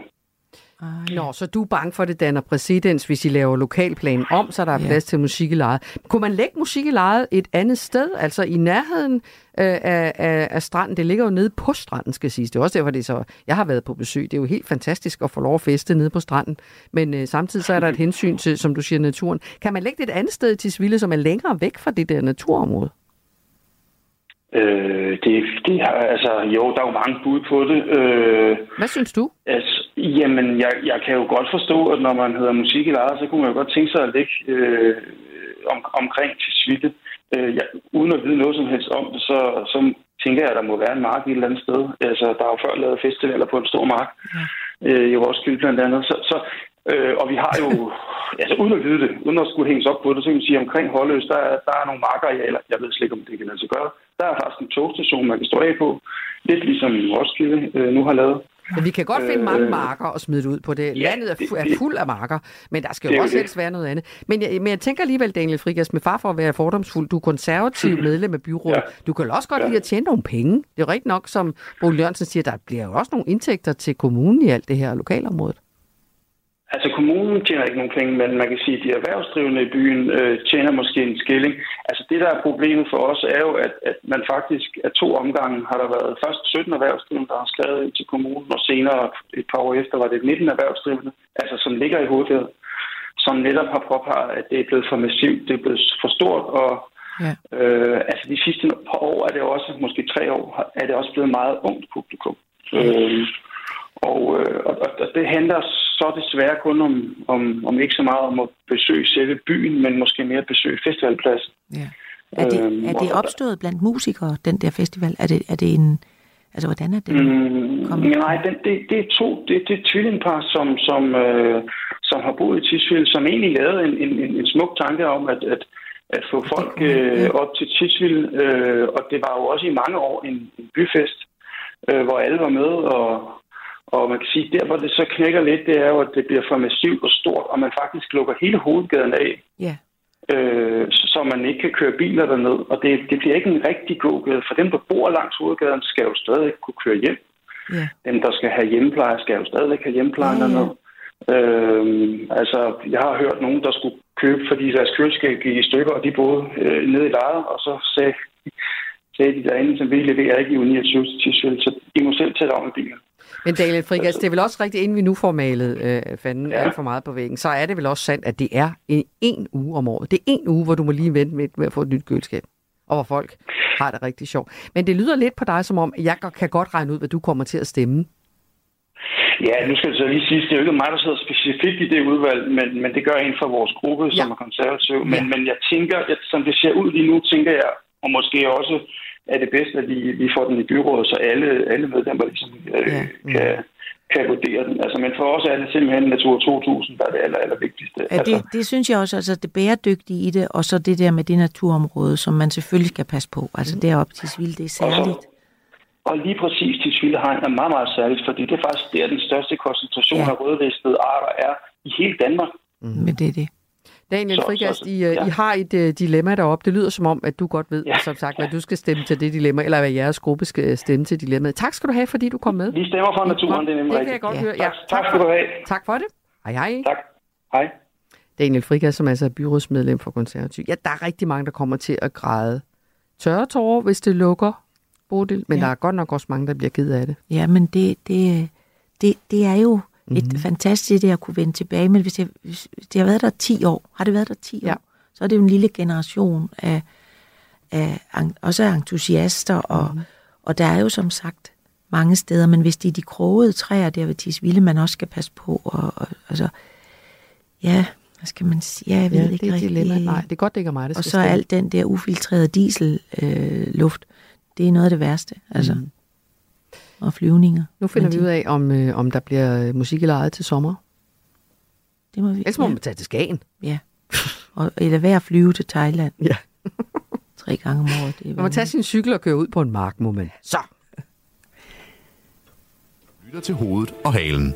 Nå, så du er bange for, at det danner præcedens, hvis I laver lokalplanen om, så der er Ja. plads til musik i lejet. Kunne man lægge musik i lejet et andet sted, altså i nærheden øh, af, af, af stranden? Det ligger jo nede på stranden, skal siges. Det er også derfor, det er så... Jeg har været på besøg. Det er jo helt fantastisk at få lov at feste nede på stranden. Men øh, samtidig så er der et hensyn til, som du siger, naturen. Kan man lægge det et andet sted i Tisvilde, som er længere væk fra det der naturområde? Øh, det, det har, altså, jo, der er jo mange bud på det. Øh, Hvad synes du? Altså, jamen, jeg, jeg kan jo godt forstå, at når man hedder musik i lejet, så kunne man jo godt tænke sig at lægge øh, om, omkring til Svitte. Øh, jeg, uden at vide noget som helst om det, så, så tænker jeg, at der må være en mark et eller andet sted. Altså, der er jo før lavet festivaler på en stor mark. Øh, i Roskilde blandt andet. Så, så, øh, og vi har jo, altså uden at vide det, uden at skulle hænges op på det, så kan man sige, at omkring Holløs, der, er- der er nogle markarealer. Jeg ved slet ikke, om det kan lade sig gøre. Der er faktisk en togstation, man kan stå af på. Lidt ligesom Roskilde øh, nu har lavet. Men vi kan godt finde mange Øh, marker og smide det ud på det. ja, Landet er, fu- er fuld af marker, men der skal jo også helst være noget andet. Men jeg, men jeg tænker alligevel, Daniel Frigas, med far for at være fordomsfuld, du er konservativ medlem af byrådet. Ja. Du kan også godt Ja. lide at tjene nogle penge. Det er jo rigtigt nok, som Bo Jørgensen siger, der bliver jo også nogle indtægter til kommunen i alt det her lokalområde. Altså kommunen tjener ikke nogen penge, men man kan sige, at de erhvervsdrivende i byen øh, tjener måske en skilling. Altså det, der er problemet for os, er jo, at, at man faktisk af to omgange har der været først 17 erhvervsdrivende, der har skrevet ind til kommunen, og senere et par år efter var det 19 erhvervsdrivende, altså som ligger i hovedgaden, som netop har påpeget, at det er blevet for massivt, det er blevet for stort, og Ja. øh, altså de sidste par år er det også, måske tre år, er det også blevet meget ungt publikum. Øh, og, øh, og, det handler så desværre kun om, om, om ikke så meget om at besøge selve byen, men måske mere at besøge festivalpladsen. Ja. Er det, Øhm, er det opstået blandt musikere, den der festival? Er det, er det en... Altså, hvordan er det? Mm, Kom. nej, den, det, det er to, det, det er tvillingpar, som, som, øh, som har boet i Tisvilde, som egentlig lavede en, en, en, en smuk tanke om at, at, at få folk øh, op til Tisvilde. Øh, og det var jo også i mange år en, en byfest, øh, hvor alle var med. Og, og man kan sige, der hvor det så knækker lidt, det er jo, at det bliver for massivt og stort, og man faktisk lukker hele hovedgaden af. Ja. øh, så man ikke kan køre biler derned. Og det, det bliver ikke en rigtig gågade, for dem, der bor langs hovedgaden, skal jo stadig kunne køre hjem. Ja. Dem, der skal have hjemmepleje, skal jo stadig have hjemmepleje Ja, ja. derned. Øhm, altså, jeg har hørt nogen, der skulle købe, fordi deres køleskab gik i stykker, og de boede øh, nede i lejet, og så sagde sagde de derinde, som vi leverer ikke i 29 til så I må selv tage om i bilen. Men Daniel Frigas, det er vel også rigtigt, inden vi nu får malet øh, fanden ja. alt for meget på væggen, så er det vel også sandt, at det er en, en uge om året. Det er en uge, hvor du må lige vente med, med at få et nyt køleskab, og hvor folk har det rigtig sjovt. Men det lyder lidt på dig som om, jeg kan godt regne ud, hvad du kommer til at stemme. Ja, nu skal det så lige sige, det er jo ikke mig, der sidder specifikt i det udvalg, men, men det gør en fra vores gruppe, ja. som er konservativ. Men, ja. men jeg tænker, at som det ser ud lige nu, tænker jeg, og måske også er det bedst, at vi, vi får den i byrådet, så alle, alle medlemmer ligesom, øh, ja. kan, kan vurdere den. Altså, men for os er det simpelthen Natur 2000, der er det aller, aller vigtigste. Ja, det, altså, det synes jeg også, altså det bæredygtige i det, og så det der med det naturområde, som man selvfølgelig skal passe på. Altså deroppe til Svilde, det er særligt. Og lige præcis til Svildehegn er meget, meget særligt, fordi det er faktisk der, den største koncentration ja. af rødlistede arter er i hele Danmark. Mm. Men det er det. Daniel Frigast, I, ja. I har et uh, dilemma deroppe. Det lyder som om, at du godt ved, ja. som sagt, hvad du skal stemme til det dilemma, eller hvad jeres gruppe skal stemme til dilemmaet. Tak skal du have, fordi du kom med. Vi stemmer for naturen, det er nemlig Det kan jeg godt ja. høre. Ja, tak, tak skal du have. Tak for det. Hej hej. Tak. Hej. Daniel Frigast, som altså er byrådsmedlem for konservativ. Ja, der er rigtig mange, der kommer til at græde tørre tårer, hvis det lukker, Bodil. Men ja. der er godt nok også mange, der bliver ked af det. Ja, men det, det, det, det er jo mm-hmm. et fantastisk det at kunne vende tilbage. Men hvis det, hvis det har været der 10 år, har det været der 10 Ja. år, så er det jo en lille generation af, af også af entusiaster, og, mm. og der er jo som sagt mange steder, men hvis det er de krogede træer der ved Tisvilde, man også skal passe på, og, og altså, ja, hvad skal man sige, ja, jeg ved Ja, ikke det er et rigtig. dilemma. Nej, det er godt, det ikke er mig, der Og så stemme. alt den der ufiltrerede dieselluft, øh, luft, det er noget af det værste, altså. Mhm. Mm. Og flyvninger. Nu finder vi ud af, om, øh, om der bliver øh, musik i lejet til sommer. Det må vi, Ellers må man tage til Skagen. Ja. Og, eller være at flyve til Thailand. Ja. Tre gange om året. Det er Man må tage sin cykel og køre ud på en mark, må man. Så. Lytter til hovedet og halen.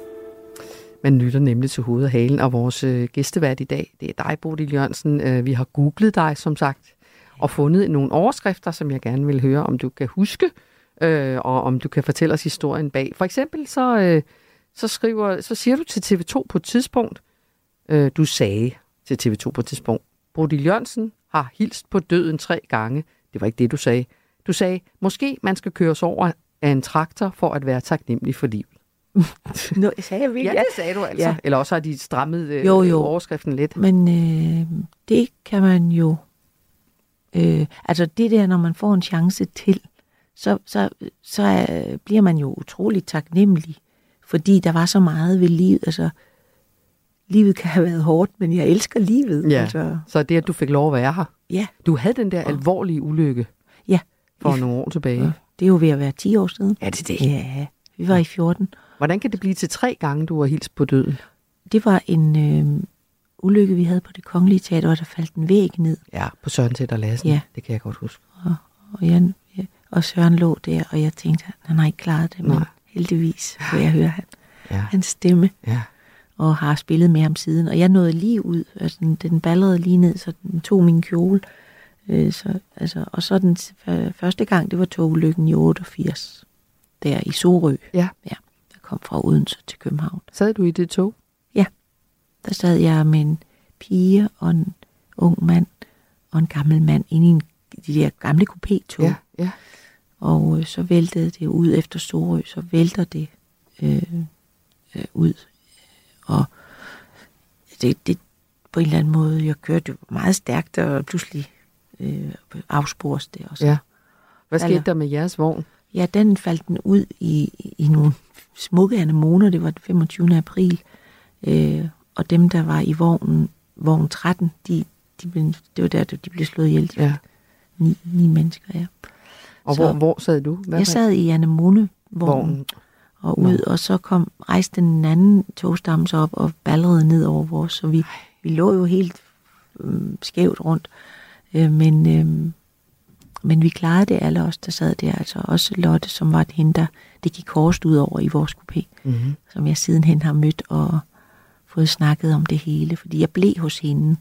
Man lytter nemlig til hovedet og halen, og vores øh, gæstevært i dag, det er dig, Bodil Jørgensen. Øh, vi har googlet dig, som sagt, og fundet nogle overskrifter, som jeg gerne vil høre, om du kan huske, øh, og om du kan fortælle os historien bag. For eksempel så, øh, så, skriver, så siger du til TV2 på et tidspunkt, øh, du sagde til TV2 på et tidspunkt, Bodil Jørgensen har hilst på døden tre gange. Det var ikke det, du sagde. Du sagde, måske man skal køres over af en traktor for at være taknemmelig for livet. Nå, sagde jeg Ja, det sagde du altså. Ja. Eller også har de strammet øh, Jo, jo. overskriften lidt. Men øh, det kan man jo... Øh, altså det der, når man får en chance til, så, så, så øh, bliver man jo utrolig taknemmelig, fordi der var så meget ved livet. Altså, livet kan have været hårdt, men jeg elsker livet. Ja, Altså, så det, at du fik lov at være her. ja, Du havde den der alvorlige ulykke ja. for nogle år tilbage. Det er jo ved at være 10 år siden. Er det det? Ja, vi var i 14. Hvordan kan det blive til tre gange, du har hilst på døden? Det var en øh, ulykke, vi havde på det kongelige teater, hvor der faldt en væg ned. Ja, på Søren Tætter Lassen. Ja. Det kan jeg godt huske. Og, og, jeg, ja, og Søren lå der, og jeg tænkte, han har ikke klaret det, men Nej. heldigvis kunne jeg høre han, Ja. hans stemme, Ja. og har spillet med ham siden. Og jeg nåede lige ud, altså den, den ballerede lige ned, så den tog min kjole. Øh, så, altså, og så den første gang, det var togulykken i 88, der i Sorø. Ja. ja. Jeg kom fra Odense til København. Sad du i det tog? Ja, der sad jeg med en pige og en ung mand og en gammel mand inde i en, de der gamle kupé-tog. Ja, ja. Og øh, så væltede det ud efter Sorø, så vælter det øh, øh, ud. Og det, det på en eller anden måde, jeg kørte jo meget stærkt, og pludselig øh, afspores det også. Ja. Hvad skete Falder. der med jeres vogn? Ja, den faldt den ud i, i nogle smukke anemoner. Det var den 25. april. Øh, og dem, der var i vognen, vogn 13, de, de blev, det var der, de blev slået ihjel. Ja. Ni, ni mennesker, ja. Og Så- hvor, hvor sad du? Hvad Jeg sad i anemone vognen og ud, og så kom rejste den anden togstamme så op og ballerede ned over vores, så vi, vi lå jo helt øh, skævt rundt. Øh, men, øh, men vi klarede det alle os, der sad der, altså også Lotte, som var hende, der det gik hårdest ud over i vores kupé, Mhm. som jeg sidenhen har mødt og fået snakket om det hele, fordi jeg blev hos hende.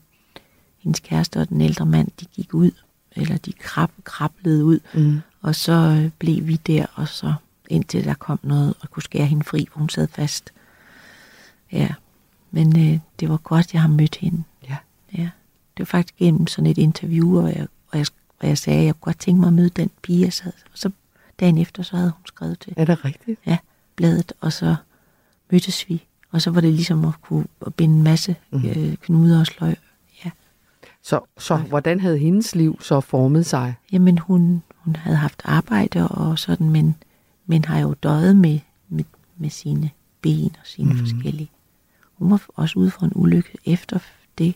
Hendes kæreste og den ældre mand, de gik ud, eller de krab, krablede ud, Mhm. Og så øh, blev vi der, og så indtil der kom noget og kunne skære hende fri, hvor hun sad fast. Ja, men øh, det var godt, jeg har mødt hende. Ja. Ja, det var faktisk gennem sådan et interview, og jeg, og jeg Og jeg sagde, at jeg kunne godt tænke mig at møde den pige, jeg sad. Og så dagen efter, så havde hun skrevet til. Er det rigtigt? Ja, bladet, og så mødtes vi. Og så var det ligesom at kunne binde en masse mm. øh, knuder og sløj. Så, så hvordan havde hendes liv så formet sig? Jamen, hun, hun havde haft arbejde og sådan, men, men har jo døjet med, med, med sine ben og sine mm. forskellige. Hun var også ude for en ulykke efter det,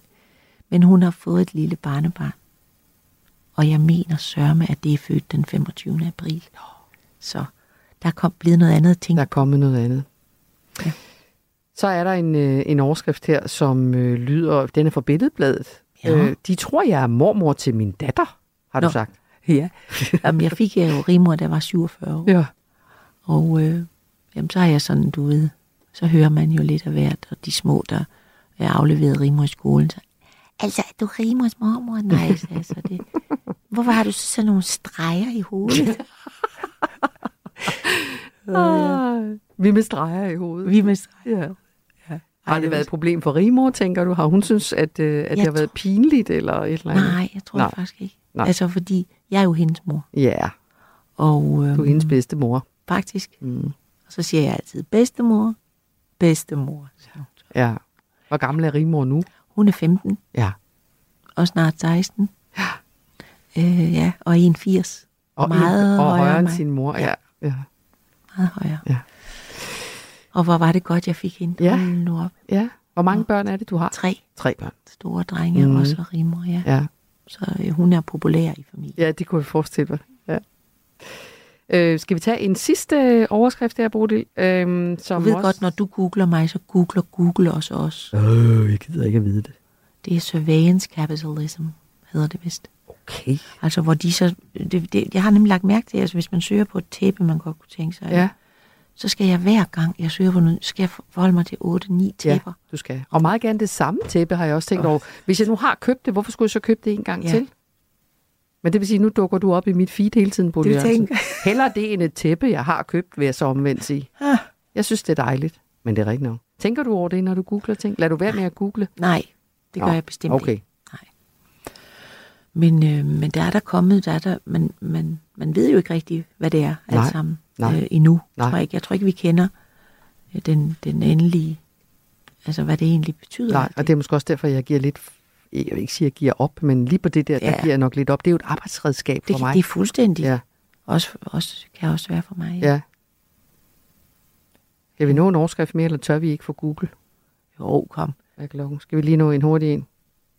men hun har fået et lille barnebarn. Og jeg mener sørme, at det er født den 25. april. Så der er kom, blevet noget andet ting. Der er kommet noget andet. Ja. Så er der en, øh, en overskrift her, som øh, lyder, den er fra Billedbladet. Ja. Øh, de tror, jeg er mormor til min datter, har du Nå. sagt. Ja. Jamen, jeg fik jo rimor, da jeg var 47 år. Ja. Og øh, jamen, så har jeg sådan, du ved, så hører man jo lidt af hvert, og de små, der er afleveret rimor i skolen, så, altså, er du rimors mormor? Nej, sagde jeg så det. Hvorfor har du så sådan nogle streger i hovedet? Ah, vi med streger i hovedet. Vi med streger. Ja. Ja. Har det været et problem for Rimor, tænker du? Har hun synes, at, øh, at det Jeg har været pinligt eller et eller andet? Nej, jeg tror Nej. Faktisk ikke. Nej. Altså, fordi jeg er jo hendes mor. Ja, Og, øhm, du er hendes bedste mor. Faktisk. Mm. Og så siger jeg altid, bedstemor, bedstemor. Så. Ja. Hvor gammel er Rimor nu? Hun er 15, Ja. og snart 16. Ja. Øh, ja, og 81. Og, meget en, og højere end mig. sin mor. Ja. ja. Meget højere. Ja. Og hvor var det godt, jeg fik hende. Ja. Nu op. ja. Hvor mange børn er det, du har? Tre Tre børn. store drenge, Mhm. mm. og så rimor, ja. Ja. Så øh, hun er populær i familien. Ja, det kunne jeg forestille mig. Ja. Øh, skal vi tage en sidste øh, overskrift her, Bodil? Du som ved også... godt, når du googler mig, så googler Google også os. Øh, jeg gider ikke at vide det. Det er surveillance capitalism, hedder det vist. Okay. Altså, hvor de så... Det, det, jeg har nemlig lagt mærke til, altså hvis man søger på et tæppe, man godt kunne tænke sig, Ja. Så skal jeg hver gang, jeg søger på noget, skal jeg forholde mig til 8-9 tæpper. Ja, du skal. Og meget gerne det samme tæppe, har jeg også tænkt over. Hvis jeg nu har købt det, hvorfor skulle jeg så købe det en gang Ja. til? Men det vil sige, nu dukker du op i mit feed hele tiden, Bodil Det Jørgensen. tænker Hellere det end et tæppe, jeg har købt, vil jeg så omvendt sige. Ah. Jeg synes, det er dejligt, men det er rigtigt nok. Tænker du over det, når du googler ting? Lad du være med at google? Nej, det gør Nå, jeg bestemt okay. ikke. Men, øh, men der er der kommet, der er der, man, man, man ved jo ikke rigtigt, hvad det er Nej, alt sammen nej, øh, endnu. nej. Tror jeg, ikke. jeg tror ikke, vi kender øh, den, den endelige, altså hvad det egentlig betyder. Nej, og det er måske også derfor, jeg giver lidt... Jeg vil ikke sige, at jeg giver op, men lige på det der, der Ja. giver jeg nok lidt op. Det er jo et arbejdsredskab for det, mig. det er fuldstændig. Ja. Også, også, kan også være for mig. Ja. Skal vi nå en overskrift mere, eller tør vi ikke for Google? Jo, kom. Hvad er klokken? Skal vi lige nå en hurtig en?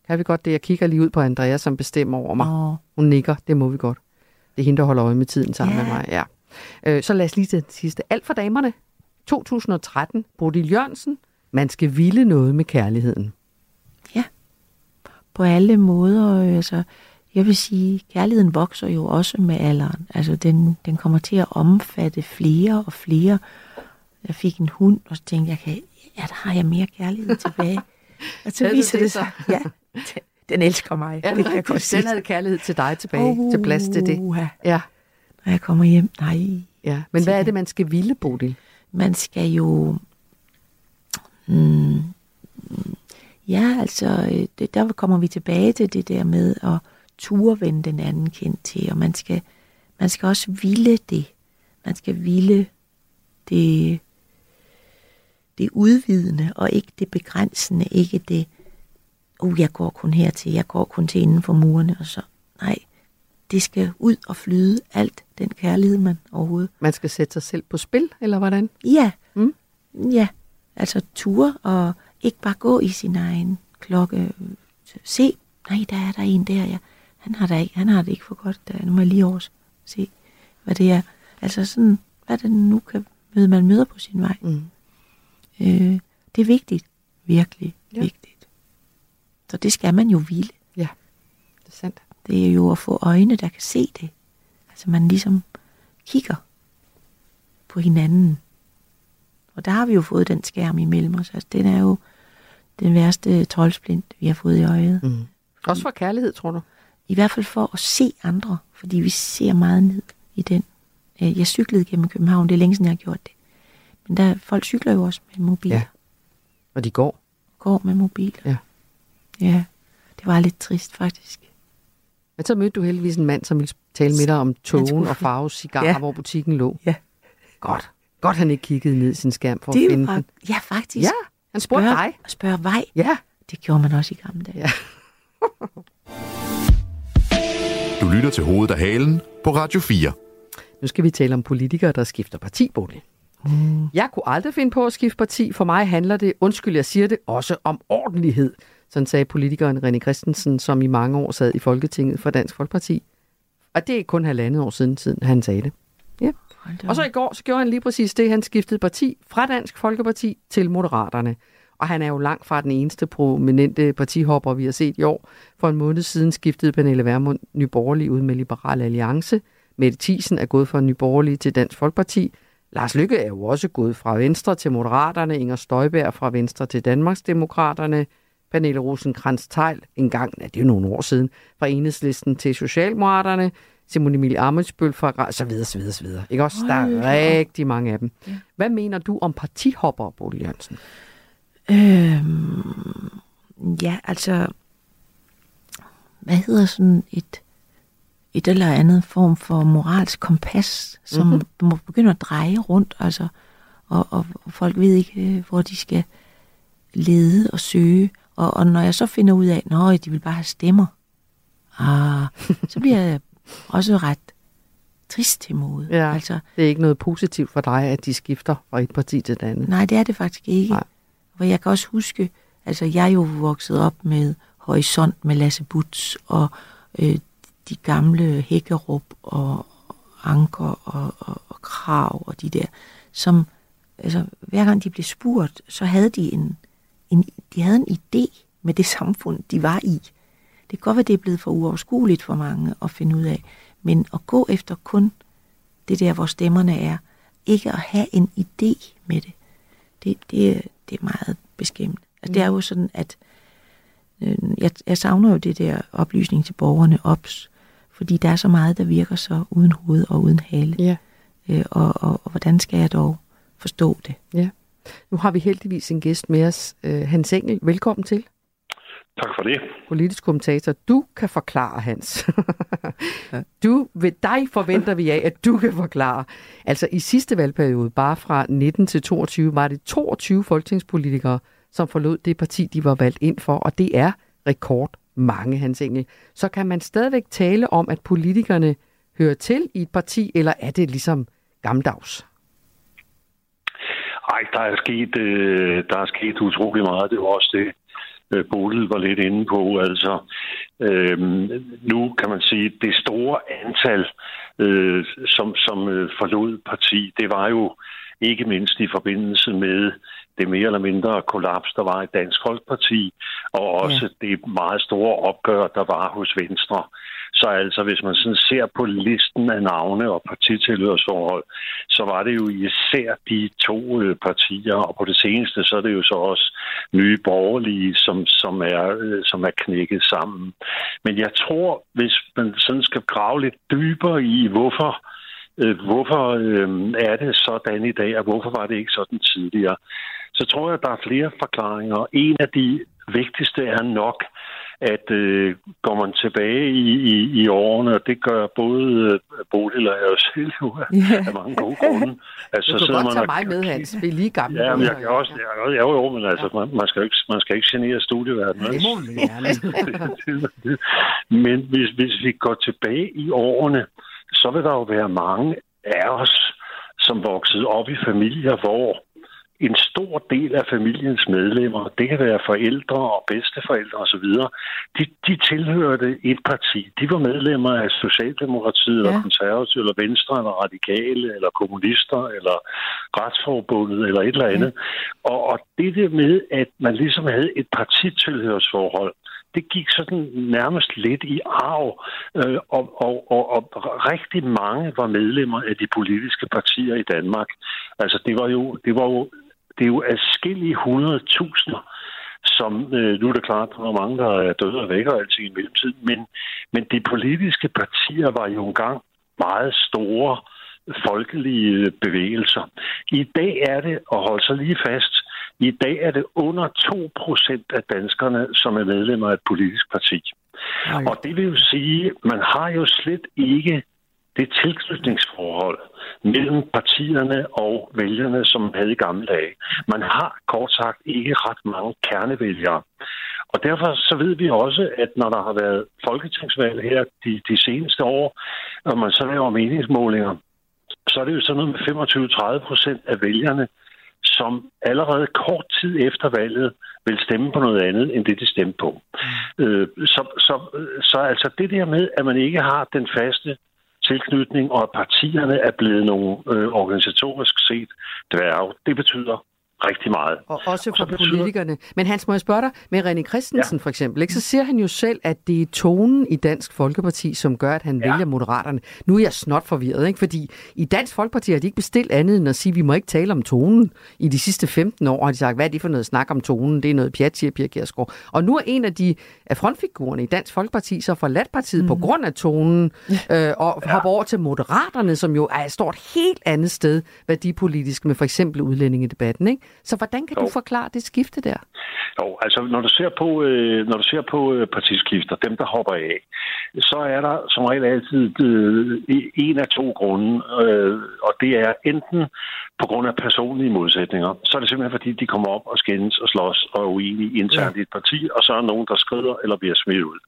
Kan vi godt det? Jeg kigger lige ud på Andrea, som bestemmer over mig. Åh. Hun nikker, det må vi godt. Det er hende, der holder øje med tiden sammen Ja. med mig. Ja. Øh, så lad os lige til den sidste. Alt for damerne. 2013. Bodil Jørgensen. Man skal ville noget med kærligheden. på alle måder. øh, Altså, jeg vil sige, kærligheden vokser jo også med alderen. Altså, den, den kommer til at omfatte flere og flere. Jeg fik en hund, og så tænkte jeg, kan, ja, der har jeg mere kærlighed tilbage. Og så viser det det sig, ja, den elsker mig. Ja, det kan jeg godt den havde kærlighed til dig tilbage, uh, til plads til det. Ja. Når jeg kommer hjem, nej. ja. Men hvad er det, man skal ville, Bodil? Man skal jo... Mm, ja, altså, øh, det, der kommer vi tilbage til det der med at ture vende den anden kendt til, og man skal, man skal også ville det. Man skal ville det, det udvidende, og ikke det begrænsende, ikke det, uh, jeg går kun hertil, jeg går kun til inden for murene, og så, nej, det skal ud og flyde alt den kærlighed, man overhovedet Man skal sætte sig selv på spil, eller hvordan? Ja. Mm. Ja. Altså ture og ikke bare gå i sin egen klokke. Se, nej, der er der en der, ja. Han har, der ikke, han har det ikke for godt. Der. Nu må jeg lige over se, hvad det er. Altså sådan, hvad det nu kan møde, man møder på sin vej. Mm. Øh, det er vigtigt. Virkelig Ja. vigtigt. Så det skal man jo ville. Ja, det er sandt. Det er jo at få øjne, der kan se det. Altså man ligesom kigger på hinanden. Og der har vi jo fået den skærm imellem os. Altså, den er jo den værste troldsplint, vi har fået i øjet. Mm. Også for kærlighed, tror du? I hvert fald for at se andre, fordi vi ser meget ned i den. Øh, Jeg cyklede gennem København, det er længe siden, jeg har gjort det. Men der, folk cykler jo også med mobiler. Ja. Og de går. Går med mobiler. Ja. Ja, det var lidt trist faktisk. Men så mødte du heldigvis en mand, som ville tale med dig om togen og farve cigar, Ja. hvor butikken lå. Ja. Godt. Godt, han ikke kiggede ned i sin skærm for Det at finde var, den. ja, faktisk. Ja, han spurgte Spørg- dig. Spørg vej. Ja. Det gjorde man også i gamle dage. Ja. Du lytter til Hovedet og Halen på Radio 4. Nu skal vi tale om politikere, der skifter parti, Bodil. Mm. Jeg kunne aldrig finde på at skifte parti. For mig handler det, undskyld jeg siger det, også om ordentlighed. Sådan sagde politikeren René Christensen, som i mange år sad i Folketinget for Dansk Folkeparti. Og det er kun halvandet år siden, siden han sagde det. Ja. Og så i går, så gjorde han lige præcis det. Han skiftede parti fra Dansk Folkeparti til Moderaterne. Og han er jo langt fra den eneste prominente partihopper, vi har set i år. For en måned siden skiftede Pernille Vermund Nyborgerlig ud med Liberal Alliance. Mette Thiesen er gået fra Nyborgerlig til Dansk Folkeparti. Lars Lykke er jo også gået fra Venstre til Moderaterne. Inger Støjberg fra Venstre til Danmarksdemokraterne. Pernille rosenkrantz teil en gang, ja, det er jo nogle år siden, fra Enhedslisten til Socialdemokraterne. Simon Emil Amitsbøl fra så videre, så videre, så videre. Ikke også? Der er rigtig mange af dem. Ja. Hvad mener du om partihopper, Bodil Jørgensen? Øhm, ja, altså, hvad hedder sådan et, et eller andet form for moralsk kompas, som Mhm. mm-hmm. må begynde at dreje rundt, altså, og, og folk ved ikke, øh, hvor de skal lede og søge. Og, og når jeg så finder ud af, at de vil bare have stemmer, ah, så bliver jeg også ret trist til mode. Ja, Altså, det er ikke noget positivt for dig, at de skifter fra et parti til det andet. Nej, det er det faktisk ikke. Nej. For jeg kan også huske, altså jeg er jo vokset op med Horisont med Lasse Butz og øh, de gamle Hækkerup og Anker og, og, og Krav og de der, som altså, hver gang de blev spurgt, så havde de en, de havde en idé med det samfund, de var i. Det kan godt være, det er blevet for uoverskueligt for mange at finde ud af, men at gå efter kun det der, hvor stemmerne er, ikke at have en idé med det, det, det, det er meget beskæmmende. Altså, Det er jo sådan, at øh, jeg, jeg savner jo det der oplysning til borgerne ops, fordi der er så meget, der virker så uden hoved og uden hale. Ja. Øh, og, og, og hvordan skal jeg dog forstå det? Ja. Nu har vi heldigvis en gæst med os, øh, Hans Engel. Velkommen til. Tak for det. Politisk kommentator. Du kan forklare, Hans. du, ved dig forventer vi af, at du kan forklare. Altså i sidste valgperiode, bare fra 19 til 22, var det 22 folketingspolitikere, som forlod det parti, de var valgt ind for, og det er rekord mange, Hans Engel. Så kan man stadigvæk tale om, at politikerne hører til i et parti, eller er det ligesom gammeldags? Ej, der er sket, øh, der er sket utrolig meget. Det var også det, øh, Bodil var lidt inde på. Altså, øh, nu kan man sige, det store antal, øh, som, som øh, forlod parti, det var jo ikke mindst i forbindelse med det mere eller mindre kollaps, der var i Dansk Folkeparti, og også ja. det meget store opgør, der var hos Venstre. Så altså, hvis man sådan ser på listen af navne og partitilhørsforhold, så var det jo især de to øh, partier, og på det seneste, så er det jo så også nye borgerlige, som, som, er, øh, som er knækket sammen. Men jeg tror, hvis man sådan skal grave lidt dybere i, hvorfor øh, hvorfor øh, er det sådan i dag, og hvorfor var det ikke sådan tidligere, så tror jeg, at der er flere forklaringer. En af de vigtigste er nok, at øh, går man tilbage i, i, i årene, og det gør både øh, Bodil og jeg jo selv jo af, Ja. af mange gode grunde. Altså, du kan godt tage mig med, Hans. Vi er lige gamle. Ja, men jeg kan også, jeg, jo, jo, men altså, man, man, skal ikke, man skal ikke genere studieverdenen. Det må man gerne. Men hvis, hvis vi går tilbage i årene, så vil der jo være mange af os, som voksede op i familier, hvor en stor del af familiens medlemmer, det kan være forældre og bedsteforældre osv., de, de tilhørte et parti. De var medlemmer af Socialdemokratiet, ja. eller Konservative, eller Venstre, eller Radikale, eller Kommunister, eller Retsforbundet, eller et eller andet. Ja. Og, og det der med, at man ligesom havde et partitilhørsforhold, det gik sådan nærmest lidt i arv, øh, og, og, og, og rigtig mange var medlemmer af de politiske partier i Danmark. Altså det var jo, det var jo, det er jo adskillige hundredtusinder, som, øh, nu er det klart, der er mange, der er døde og væk og altid i mellemtiden, men, men de politiske partier var jo engang meget store folkelige bevægelser. I dag er det, og hold så lige fast, i dag er det under 2 procent af danskerne, som er medlemmer af et politisk parti. Og det vil jo sige, man har jo slet ikke det tilknytningsforhold mellem partierne og vælgerne, som man havde i gamle dage. Man har kort sagt ikke ret mange kernevælgere. Og derfor så ved vi også, at når der har været folketingsvalg her de, de seneste år, og man så laver meningsmålinger, så er det jo sådan noget med 25-30 procent af vælgerne, som allerede kort tid efter valget vil stemme på noget andet, end det de stemte på. Mm. Øh, så, så, så altså det der med, at man ikke har den faste tilknytning, og at partierne er blevet nogle øh, organisatorisk set dværge, det betyder rigtig meget. Og også for politikerne. Men Hans, må jeg spørge dig, med René Christensen ja. for eksempel, ikke, så siger han jo selv, at det er tonen i Dansk Folkeparti, som gør, at han ja. vælger Moderaterne. Nu er jeg snot forvirret, ikke? fordi i Dansk Folkeparti har de ikke bestilt andet end at sige, at vi må ikke tale om tonen. I de sidste 15 år har de sagt, hvad er det for noget snak om tonen? Det er noget pjat, siger Pia Gersgaard. Og nu er en af de af frontfigurerne i Dansk Folkeparti så forladt partiet mm. på grund af tonen, øh, og ja. hopper over til Moderaterne, som jo er, står et helt andet sted værdipolitisk med for eksempel udlændingedebatten. Ikke? Så hvordan kan jo. du forklare det skifte der? Jo, altså når du ser på, øh, når du ser på øh, partiskifter, dem der hopper af, så er der som regel altid øh, en af to grunde, øh, og det er enten på grund af personlige modsætninger, så er det simpelthen fordi, de kommer op og skændes og slås og er uenige internt ja. i et parti, og så er nogen, der skrider eller bliver smidt ud.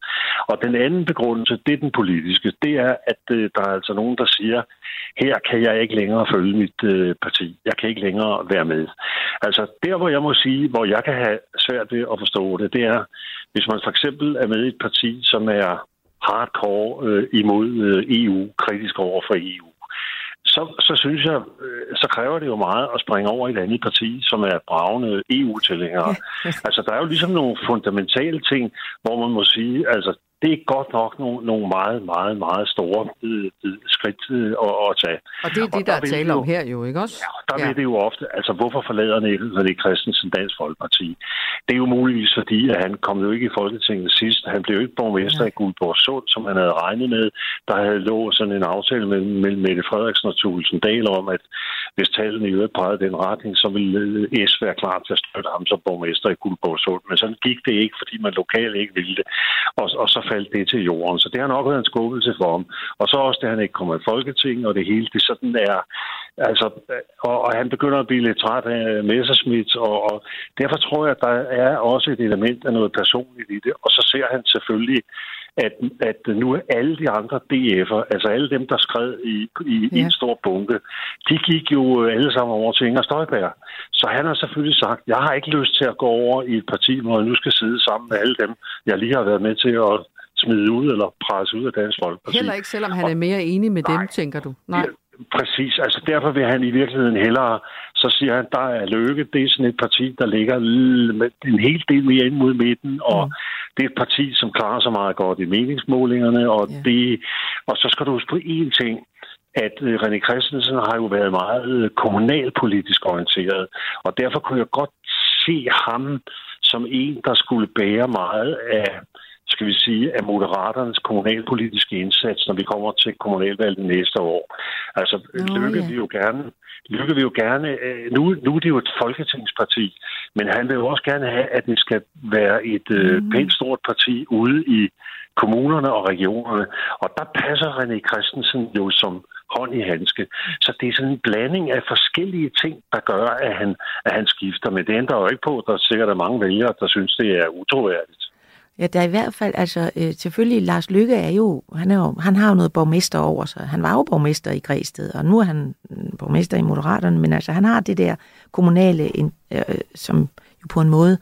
Og den anden begrundelse, det er den politiske, det er, at øh, der er altså nogen, der siger, her kan jeg ikke længere følge mit øh, parti. Jeg kan ikke længere være med. Altså der, hvor jeg må sige, hvor jeg kan have svært ved at forstå det, det er, hvis man for eksempel er med i et parti, som er hardcore øh, imod øh, EU, kritisk over for EU, så, så synes jeg, øh, så kræver det jo meget at springe over et andet parti, som er bravende EU-tilhængere. Altså, der er jo ligesom nogle fundamentale ting, hvor man må sige, altså, det er godt nok nogle, nogle meget, meget, meget store øh, øh skridt øh, at, at tage. Og det er det, og der, der er tale om her jo, ikke også? Ja, der ja. vil det jo ofte, altså hvorfor forlader Niels Christensen Dansk Folkeparti? Det er jo muligvis fordi, at han kom jo ikke i Folketinget sidst. Han blev jo ikke borgmester ja. i Guldborg Sund, som han havde regnet med. Der havde lå sådan en aftale mellem, mellem Mette Frederiksen og Thulesen Dahl om, at hvis tallene i øvrigt pegede den retning, så ville S være klar til at støtte ham som borgmester i Guldborg Sund. Men sådan gik det ikke, fordi man lokalt ikke ville det. Og, og så faldt det til jorden. Så det har nok været en skuffelse for ham. Og så også, det han ikke kommer i Folketinget, og det hele, det sådan er... Altså, og, og han begynder at blive lidt træt af Messerschmidt, og, og derfor tror jeg, at der er også et element af noget personligt i det. Og så ser han selvfølgelig at, at nu er alle de andre DF'er, altså alle dem, der skred i, i, ja. i en stor bunke, de gik jo alle sammen over til Inger Støjberg. Så han har selvfølgelig sagt, jeg har ikke lyst til at gå over i et parti, hvor jeg nu skal sidde sammen med alle dem, jeg lige har været med til at smide ud eller presse ud af Dansk Folkeparti. Heller ikke, selvom han er mere enig med nej, dem, tænker du? Nej. Præcis. Altså derfor vil han i virkeligheden hellere, så siger han, der er Løkke, det er sådan et parti, der ligger en hel del mere ind mod midten, og mm. det er et parti, som klarer sig meget godt i meningsmålingerne, og, ja. det, og så skal du huske på én ting, at øh, René Christensen har jo været meget øh, kommunalpolitisk orienteret, og derfor kunne jeg godt se ham som en, der skulle bære meget af skal vi sige, af moderaternes kommunalpolitiske indsats, når vi kommer til kommunalvalget næste år. Altså, Nå, lykke ja. vi jo gerne Lykke vil jo gerne, øh, nu, nu er det jo et folketingsparti, men han vil jo også gerne have, at det skal være et øh, mm. pænt stort parti ude i kommunerne og regionerne. Og der passer René Christensen jo som hånd i handske. Så det er sådan en blanding af forskellige ting, der gør, at han, at han skifter. Men det ændrer jo ikke på, at der sikkert er mange vælgere, der synes, det er utroværdigt. Ja, der er i hvert fald, altså øh, selvfølgelig, Lars Lykke er jo, han, er jo, han har jo noget borgmester over sig. Han var jo borgmester i Græsted, og nu er han mm, borgmester i Moderaterne, men altså han har det der kommunale, øh, øh, som jo på en måde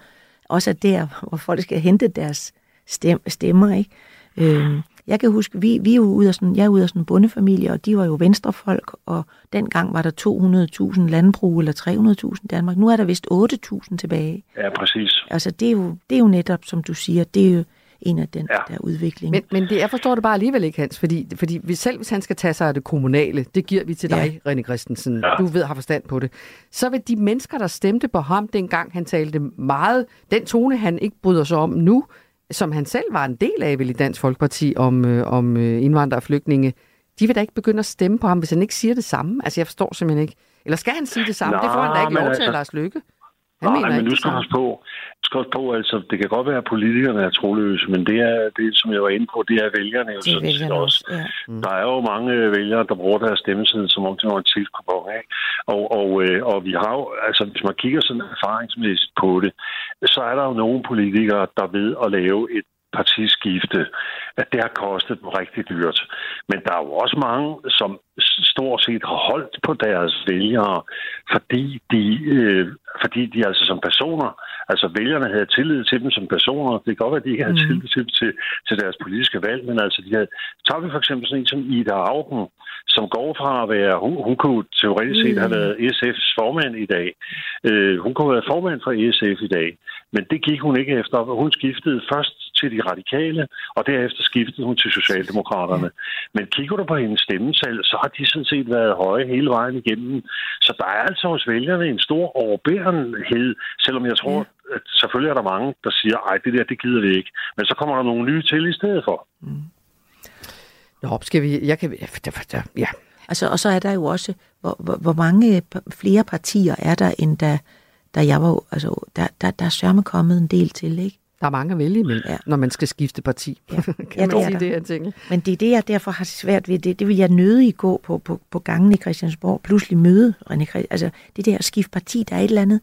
også er der, hvor folk skal hente deres stem, stemmer, ikke? Øh, jeg kan huske, vi, vi er jo ude af sådan, jeg er ude af sådan en bondefamilie, og de var jo venstrefolk, og dengang var der 200.000 landbrug, eller 300.000 i Danmark. Nu er der vist 8.000 tilbage. Ja, præcis. Altså, det er, jo, det er jo netop, som du siger, det er jo en af den ja. der udvikling. Men, men det, jeg forstår det bare alligevel ikke, Hans, fordi, fordi hvis, selv hvis han skal tage sig af det kommunale, det giver vi til dig, ja. René Christensen, ja. du ved, har forstand på det, så vil de mennesker, der stemte på ham, dengang han talte meget, den tone, han ikke bryder sig om nu, som han selv var en del af vel i Dansk Folkeparti om, øh, om øh, indvandrere og flygtninge, de vil da ikke begynde at stemme på ham, hvis han ikke siger det samme. Altså, jeg forstår simpelthen ikke. Eller skal han sige det samme? Nå, det får han da ikke lov til, altså, Lars Lykke. Han Nej, mener men ikke nu skal huske på, skal på, altså, det kan godt være, at politikerne er troløse, men det er det, som jeg var inde på, det er vælgerne jo sådan set også. ja. Mm. Der er jo mange øh, vælgere, der bruger deres stemmeseddel, som om det var en tilkupon, ikke? Og, og, øh, og vi har jo, altså hvis man kigger sådan erfaringsmæssigt på det, så er der jo nogle politikere, der ved at lave et partiskifte, at det har kostet dem rigtig dyrt. Men der er jo også mange, som stort set har holdt på deres vælgere, fordi de, øh, fordi de altså som personer, altså vælgerne havde tillid til dem som personer. Det kan godt være, at de ikke havde Mhm. tillid til, til, til deres politiske valg, men altså de havde, tager vi for eksempel sådan en som Ida Augen, som går fra at være, hun, hun kunne teoretisk set have Mm. været SF's formand i dag. Øh, hun kunne have været formand for SF i dag, men det gik hun ikke efter. Hun skiftede først til de radikale, og derefter skiftede hun til Socialdemokraterne. Men kigger du på hendes stemmetal, så har de sådan set været høje hele vejen igennem. Så der er altså hos vælgerne en stor overbærenhed, selvom jeg tror, at selvfølgelig er der mange, der siger, ej, det der, det gider vi ikke. Men så kommer der nogle nye til i stedet for. Nå, skal vi... Jeg kan... Ja. Altså, og så er der jo også, hvor, hvor, hvor mange flere partier er der, end da, da jeg var... Altså, der, der, der er sørme kommet en del til, ikke? Der er mange at vælge imellem, ja. når man skal skifte parti. Ja. kan Ja, man det sige det, jeg tænker? Men det er det, jeg derfor har svært ved. Det, det vil jeg nødig gå på, på, på gangen i Christiansborg. Pludselig møde René Christ, Altså, det der at skifte parti, der er et eller andet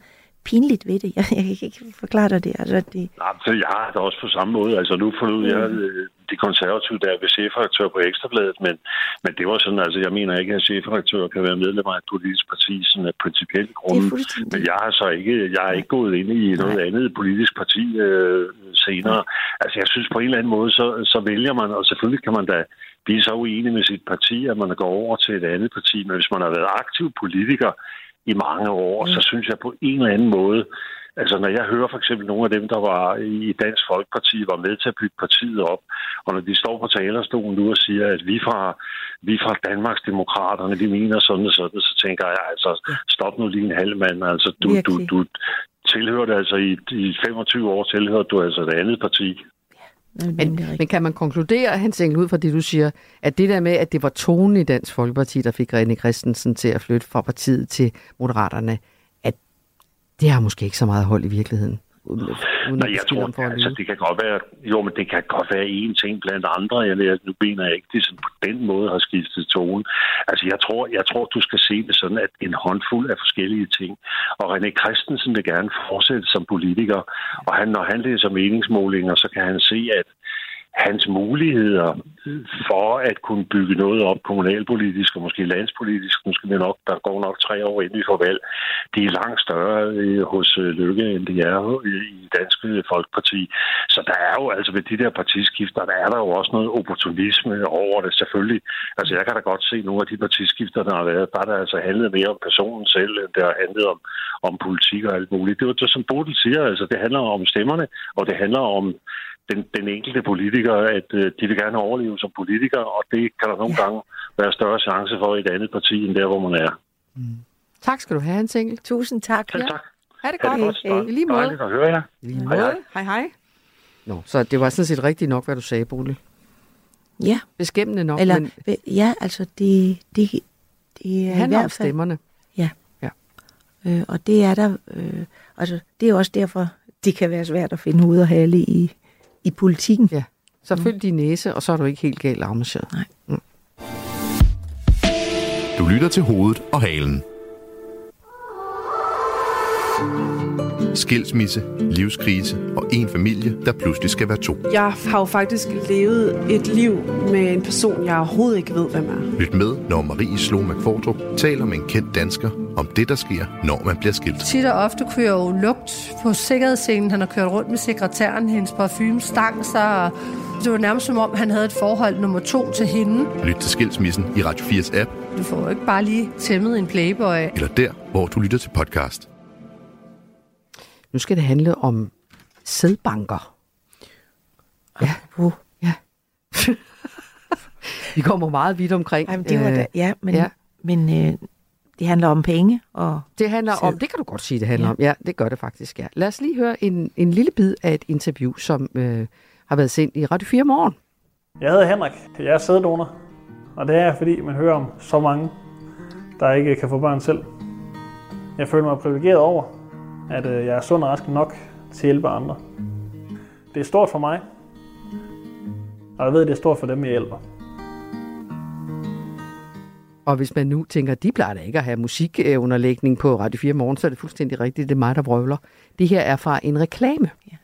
pinligt ved det. Jeg, jeg kan ikke forklare dig det. Altså, det Nej, så jeg har det også på samme måde. Altså nu forlod jeg øh, de konservative der ved chefredaktør på Ekstrabladet, men, men det var sådan, altså jeg mener ikke, at chefredaktør kan være medlem af et politisk parti sådan af principielle grunde. Men jeg har så ikke, jeg er ikke gået ind i noget andet politisk parti øh, senere. Altså jeg synes på en eller anden måde, så, så vælger man, og selvfølgelig kan man da blive så uenig med sit parti, at man går over til et andet parti, men hvis man har været aktiv politiker i mange år, så synes jeg på en eller anden måde, Altså, når jeg hører for eksempel nogle af dem, der var i Dansk Folkeparti, var med til at bygge partiet op, og når de står på talerstolen nu og siger, at vi fra, vi fra Danmarks Demokraterne, vi mener sådan og sådan, så tænker jeg, altså, stop nu lige en halv mand. Altså, du, du, du tilhørte altså i, i 25 år, tilhørte du altså et andet parti. Men, men kan man konkludere, Hans Engel, ud fra det, du siger, at det der med, at det var tonen i Dansk Folkeparti, der fik René Christensen til at flytte fra partiet til Moderaterne, at det har måske ikke så meget hold i virkeligheden? Uden, uden Nej, jeg tror, for altså, det kan godt være, jo, men det kan godt være én ting blandt andre. Jeg, nu mener jeg ikke, det sådan på den måde har skiftet tone. Altså, jeg tror, jeg tror, du skal se det sådan, at en håndfuld af forskellige ting. Og René Christensen vil gerne fortsætte som politiker, og han, når han læser meningsmålinger, så kan han se, at hans muligheder for at kunne bygge noget op kommunalpolitisk og måske landspolitisk, nu skal vi nok, der går nok tre år ind i forvalg, det de er langt større øh, hos øh, Lykke, end det er øh, i- i Danske Folkeparti. Så der er jo altså ved de der partiskifter, der er der jo også noget opportunisme over det, selvfølgelig. Altså jeg kan da godt se nogle af de partiskifter, der har været, der er der altså handlet mere om personen selv, end det har handlet om, om politik og alt muligt. Det er jo det, som Bodil siger, altså det handler om stemmerne, og det handler om den, den enkelte politiker, at øh, de vil gerne overleve som politiker, og det kan der nogle gange være større chance for i et andet parti, end der, hvor man er. Tak skal du have, Hans Engel. Tusind tak. Selv tak. Ha' det Ha' godt. det godt. Hey, I lige måde. Dejligt at høre jer. I lige Hej, måde. hej. Hej, hej. Nå, så det var sådan set rigtigt nok, hvad du sagde, Bodil. Ja. Beskæmmende nok, Eller, men men... ja, altså det, det, det er det i handler hvert om fald... stemmerne. Ja. ja. Øh, og det er der, øh, altså det er også derfor, det kan være svært at finde hoved og hale i, i politikken. Ja. Så følg din næse, og så er du ikke helt galt afmarcheret. Nej. Mm. Du lytter til hovedet og halen. Skilsmisse, livskrise og en familie, der pludselig skal være to. Jeg har jo faktisk levet et liv med en person, jeg overhovedet ikke ved, hvem er. Lyt med, når Marie Slå McFordrup taler med en kendt dansker om det, der sker, når man bliver skilt. Tit og ofte kunne jeg jo lugt på sikkerhedsscenen. Han har kørt rundt med sekretæren, hendes parfume stang sig, og det var nærmest som om, han havde et forhold nummer to til hende. Lyt til Skilsmissen i Radio 4's app, Du får jo ikke bare lige tæmmet en playboy. eller der, hvor du lytter til podcast. Nu skal det handle om sædbanker. Ja. Uh. ja. Vi kommer meget vidt omkring. Jamen, det var øh, da, ja, men, ja. men øh, det handler om penge. Og Det handler om, det kan du godt sige, det handler ja. om. Ja, det gør det faktisk, ja. Lad os lige høre en, en lille bid af et interview, som øh, har været sendt i Radio 4 morgen. Jeg hedder Henrik. Jeg er sæddonor. Og det er fordi man hører om så mange, der ikke kan få børn selv. Jeg føler mig privilegeret over, at øh, jeg er sund og rask nok til at hjælpe andre. Det er stort for mig, og jeg ved, at det er stort for dem, jeg hjælper. Og hvis man nu tænker, de plejer da ikke at have musikunderlægning på Radio 4 morgen, så er det fuldstændig rigtigt, det er mig, der brøvler. Det her er fra en reklame. Ja.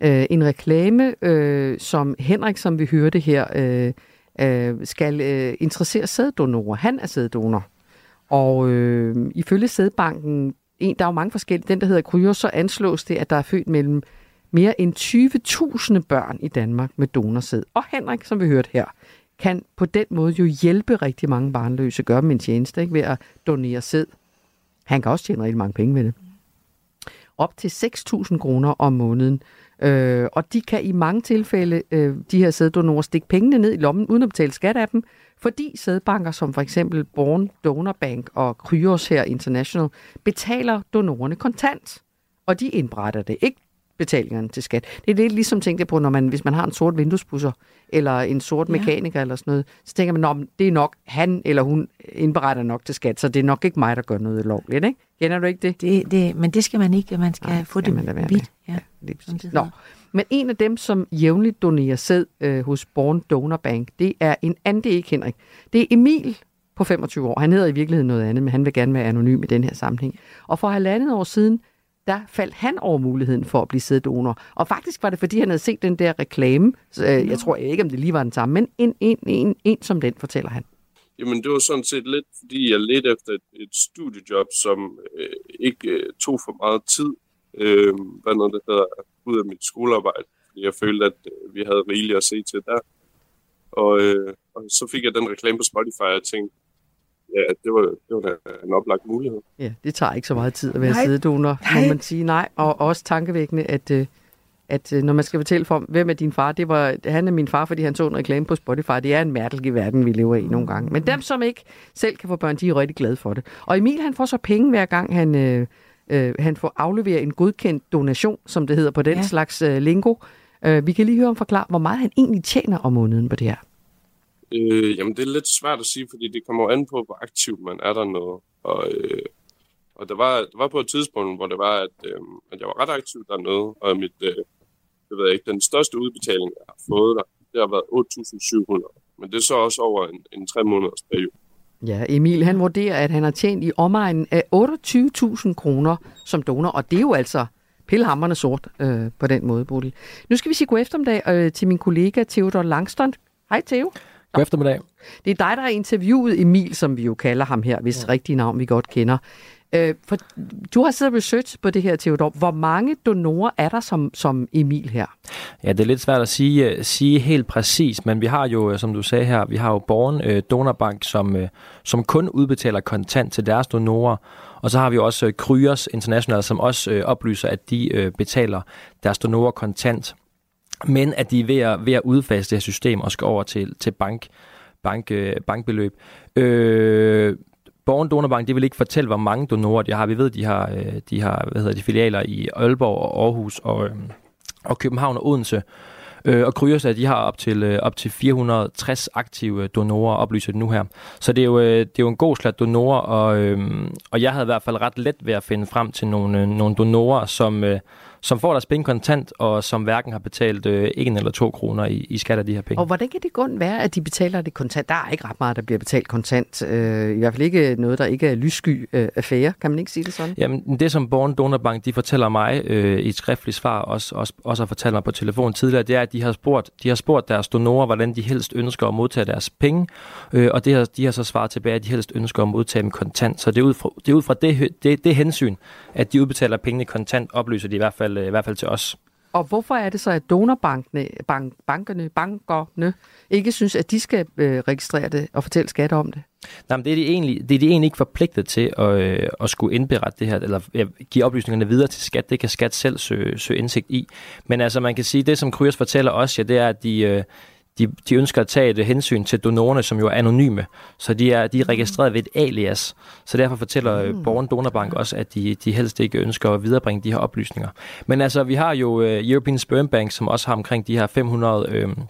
Øh, en reklame, øh, som Henrik, som vi hørte her, øh, øh, skal øh, interessere sæddonorer. Han er sæddonor. Og øh, ifølge sædbanken, en, der er jo mange forskellige, den der hedder Kryos, så anslås det, at der er født mellem mere end 20.000 børn i Danmark med donorsæd. Og Henrik, som vi hørte her, kan på den måde jo hjælpe rigtig mange barnløse, gøre dem en tjeneste ikke, ved at donere sæd. Han kan også tjene rigtig mange penge ved det. Op til 6.000 kroner om måneden. Øh, og de kan i mange tilfælde, øh, de her sæddonorer, stikke pengene ned i lommen, uden at betale skat af dem, fordi sædbanker som for eksempel Born Donor Bank og Kryos her International betaler donorerne kontant. Og de indberetter det. Ikke betalingerne til skat. Det er lidt ligesom tænkte på, når man, hvis man har en sort vinduespusser, eller en sort mekaniker, ja. eller sådan noget, så tænker man, at det er nok han eller hun indberetter nok til skat, så det er nok ikke mig, der gør noget lovligt, ikke? Kender du ikke det? det, det men det skal man ikke, man skal Nej, få det vidt. Ja, ja, det Nå, men en af dem, som jævnligt donerer sæd øh, hos Born Donor Bank, det er en anden, det er ikke Henrik. Det er Emil på 25 år. Han hedder i virkeligheden noget andet, men han vil gerne være anonym i den her sammenhæng. Og for halvandet år siden, der faldt han over muligheden for at blive sæddonor. Og faktisk var det, fordi han havde set den der reklame. Så, øh, jeg tror ikke, om det lige var den samme, men en, en, en, en som den, fortæller han. Jamen, det var sådan set lidt, fordi jeg ledte efter et, et studiejob, som øh, ikke øh, tog for meget tid. Øh, hvad noget, det hedder, ud af mit skolearbejde. Fordi jeg følte, at øh, vi havde rigeligt at se til der. Og, øh, og så fik jeg den reklame på Spotify, og jeg tænkte, ja, det var, det var en oplagt mulighed. Ja, det tager ikke så meget tid at være nej. sæddonor, må man sige. Nej, og også tankevækkende, at, øh, at øh, når man skal fortælle for, hvem er din far, det var, han er min far, fordi han så en reklame på Spotify. Det er en mærkelig verden, vi lever i nogle gange. Men dem, som ikke selv kan få børn, de er rigtig glade for det. Og Emil, han får så penge hver gang, han, øh, øh, han får afleveret en godkendt donation, som det hedder på den ja. slags øh, lingo. Øh, vi kan lige høre ham forklare, hvor meget han egentlig tjener om måneden på det her. Øh, jamen, det er lidt svært at sige, fordi det kommer an på, hvor aktiv man er der noget. Og, øh, og der, var, der var på et tidspunkt, hvor det var, at, øh, at jeg var ret aktiv dernede, og mit, øh, det ved jeg ikke, den største udbetaling, jeg har fået der, det har været 8.700. Men det er så også over en, en tre måneders periode. Ja, Emil han vurderer, at han har tjent i omegnen af 28.000 kroner som donor, og det er jo altså pillehammerne sort øh, på den måde, Bodil. Nu skal vi sige god eftermiddag øh, til min kollega Theodor Langstrand. Hej Theo. God eftermiddag. Det er dig, der har interviewet Emil, som vi jo kalder ham her, hvis ja. rigtige navn vi godt kender. Øh, for du har siddet og research på det her, Theodor. Hvor mange donorer er der som, som Emil her? Ja, det er lidt svært at sige, uh, sige helt præcis, men vi har jo, øh, som du sagde her, vi har jo Borgen uh, Donorbank, som, uh, som kun udbetaler kontant til deres donorer. Og så har vi også Kryos International, som også uh, oplyser, at de uh, betaler deres donorer kontant men at de er ved at, ved at udfase det her system og skal over til, til bank, bank, øh, bankbeløb. Øh, Borgen Donorbank, det vil ikke fortælle, hvor mange donorer de har. Vi ved, de har, øh, de har hvad hedder de, filialer i Aalborg og Aarhus og, øh, og København og Odense. Øh, og Kryos, de har op til, øh, op til 460 aktive donorer, oplyser det nu her. Så det er jo, øh, det er jo en god slat donorer, og, øh, og jeg havde i hvert fald ret let ved at finde frem til nogle, nogle donorer, som, som får deres penge kontant, og som hverken har betalt øh, en eller to kroner i, i skat af de her penge. Og hvordan kan det kun være, at de betaler det kontant? Der er ikke ret meget, der bliver betalt kontant. Øh, I hvert fald ikke noget, der ikke er lyssky øh, affære. Kan man ikke sige det sådan? Jamen, det som Born Donorbank, de fortæller mig øh, i et skriftligt svar, også, også, også har fortalt mig på telefon tidligere, det er, at de har spurgt, de har spurgt deres donorer, hvordan de helst ønsker at modtage deres penge, øh, og det har, de har så svaret tilbage, at de helst ønsker at modtage dem kontant. Så det er ud fra det, er ud fra det, det, det hensyn, at de udbetaler pengene kontant, oplyser de i hvert fald, i hvert fald til os. Og hvorfor er det så, at donorbankerne, bank, bankerne, bankerne ikke synes, at de skal øh, registrere det og fortælle skat om det? Nej, men det er de egentlig, det er de egentlig ikke forpligtet til at, øh, at skulle indberette det her, eller ja, give oplysningerne videre til skat. Det kan skat selv søge, søge indsigt i. Men altså, man kan sige, det som Kryos fortæller os, ja, det er, at de, øh, de, de ønsker at tage et hensyn til donorerne, som jo er anonyme. Så de er, de er registreret ved et alias. Så derfor fortæller mm. Borgen Donorbank også, at de, de helst ikke ønsker at viderebringe de her oplysninger. Men altså, vi har jo uh, European Sperm Bank, som også har omkring de her 500... Uh,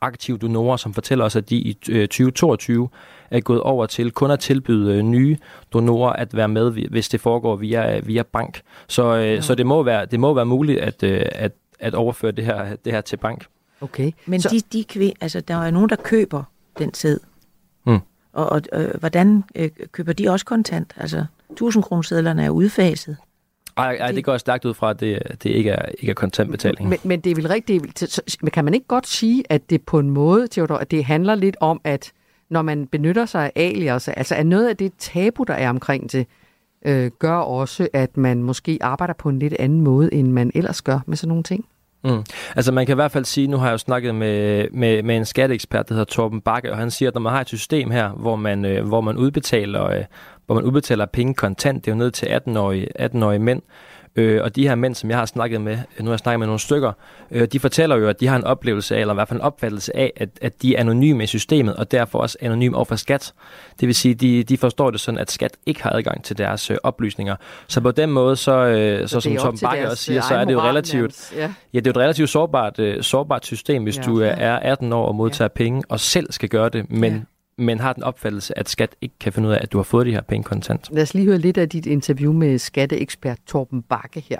aktive donorer, som fortæller os, at de i øh, 2022 er gået over til kun at tilbyde øh, nye donorer at være med, hvis det foregår via, via bank. Så, øh, ja. så det, må være, det må være muligt at, øh, at, at overføre det her, det her til bank. Okay. Men så... de, de kvind, altså, der er nogen, der køber den sæd. Mm. Og, og øh, hvordan øh, køber de også kontant? Altså, 1000 kronesedlerne er udfaset. Ej, ej, det går stærkt ud fra, at det, det ikke, er, ikke er kontantbetaling. Men, men det er vel rigtigt, det er, men kan man ikke godt sige, at det på en måde, Theodor, at det handler lidt om, at når man benytter sig af alias, altså at noget af det tabu, der er omkring det, øh, gør også, at man måske arbejder på en lidt anden måde, end man ellers gør med sådan nogle ting? Mm. Altså man kan i hvert fald sige, nu har jeg jo snakket med, med, med en skatteekspert, der hedder Torben Bakke, og han siger, at når man har et system her, hvor man, øh, hvor man udbetaler øh, hvor man udbetaler penge kontant, det er jo ned til 18-årige, 18-årige mænd, Øh, og de her mænd, som jeg har snakket med, nu har jeg snakket med nogle stykker, øh, de fortæller jo, at de har en oplevelse af, eller i hvert fald en opfattelse af, at, at de er anonyme i systemet, og derfor også anonyme over for skat. Det vil sige, de, de forstår det sådan, at skat ikke har adgang til deres øh, oplysninger. Så på den måde, så, øh, så, så som Tom Bakke også siger, så er det jo relativt, ja. ja. det er jo et relativt sårbart, øh, sårbart system, hvis ja, du er 18 år og modtager ja. penge, og selv skal gøre det, men ja men har den opfattelse, at skat ikke kan finde ud af, at du har fået de her penge kontant. Lad os lige høre lidt af dit interview med skatteekspert Torben Bakke her.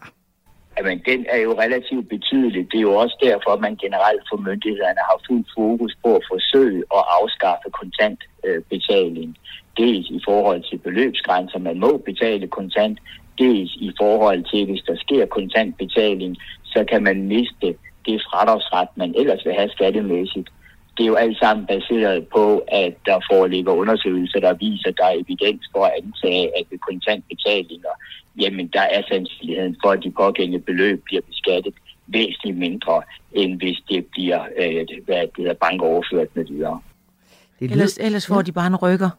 Jamen, den er jo relativt betydelig. Det er jo også derfor, at man generelt for myndighederne har fuld fokus på at forsøge at afskaffe kontantbetaling. Dels i forhold til beløbsgrænser, man må betale kontant, dels i forhold til, hvis der sker kontantbetaling, så kan man miste det fradragsret, man ellers vil have skattemæssigt det er jo alt sammen baseret på, at der foreligger undersøgelser, der viser, at der er evidens for at antage, at ved kontantbetalinger, jamen der er sandsynligheden for, at de pågældende beløb bliver beskattet væsentligt mindre, end hvis det bliver øh, hvad det hedder, bankoverført med videre. Ellers, ellers får de bare en rykker.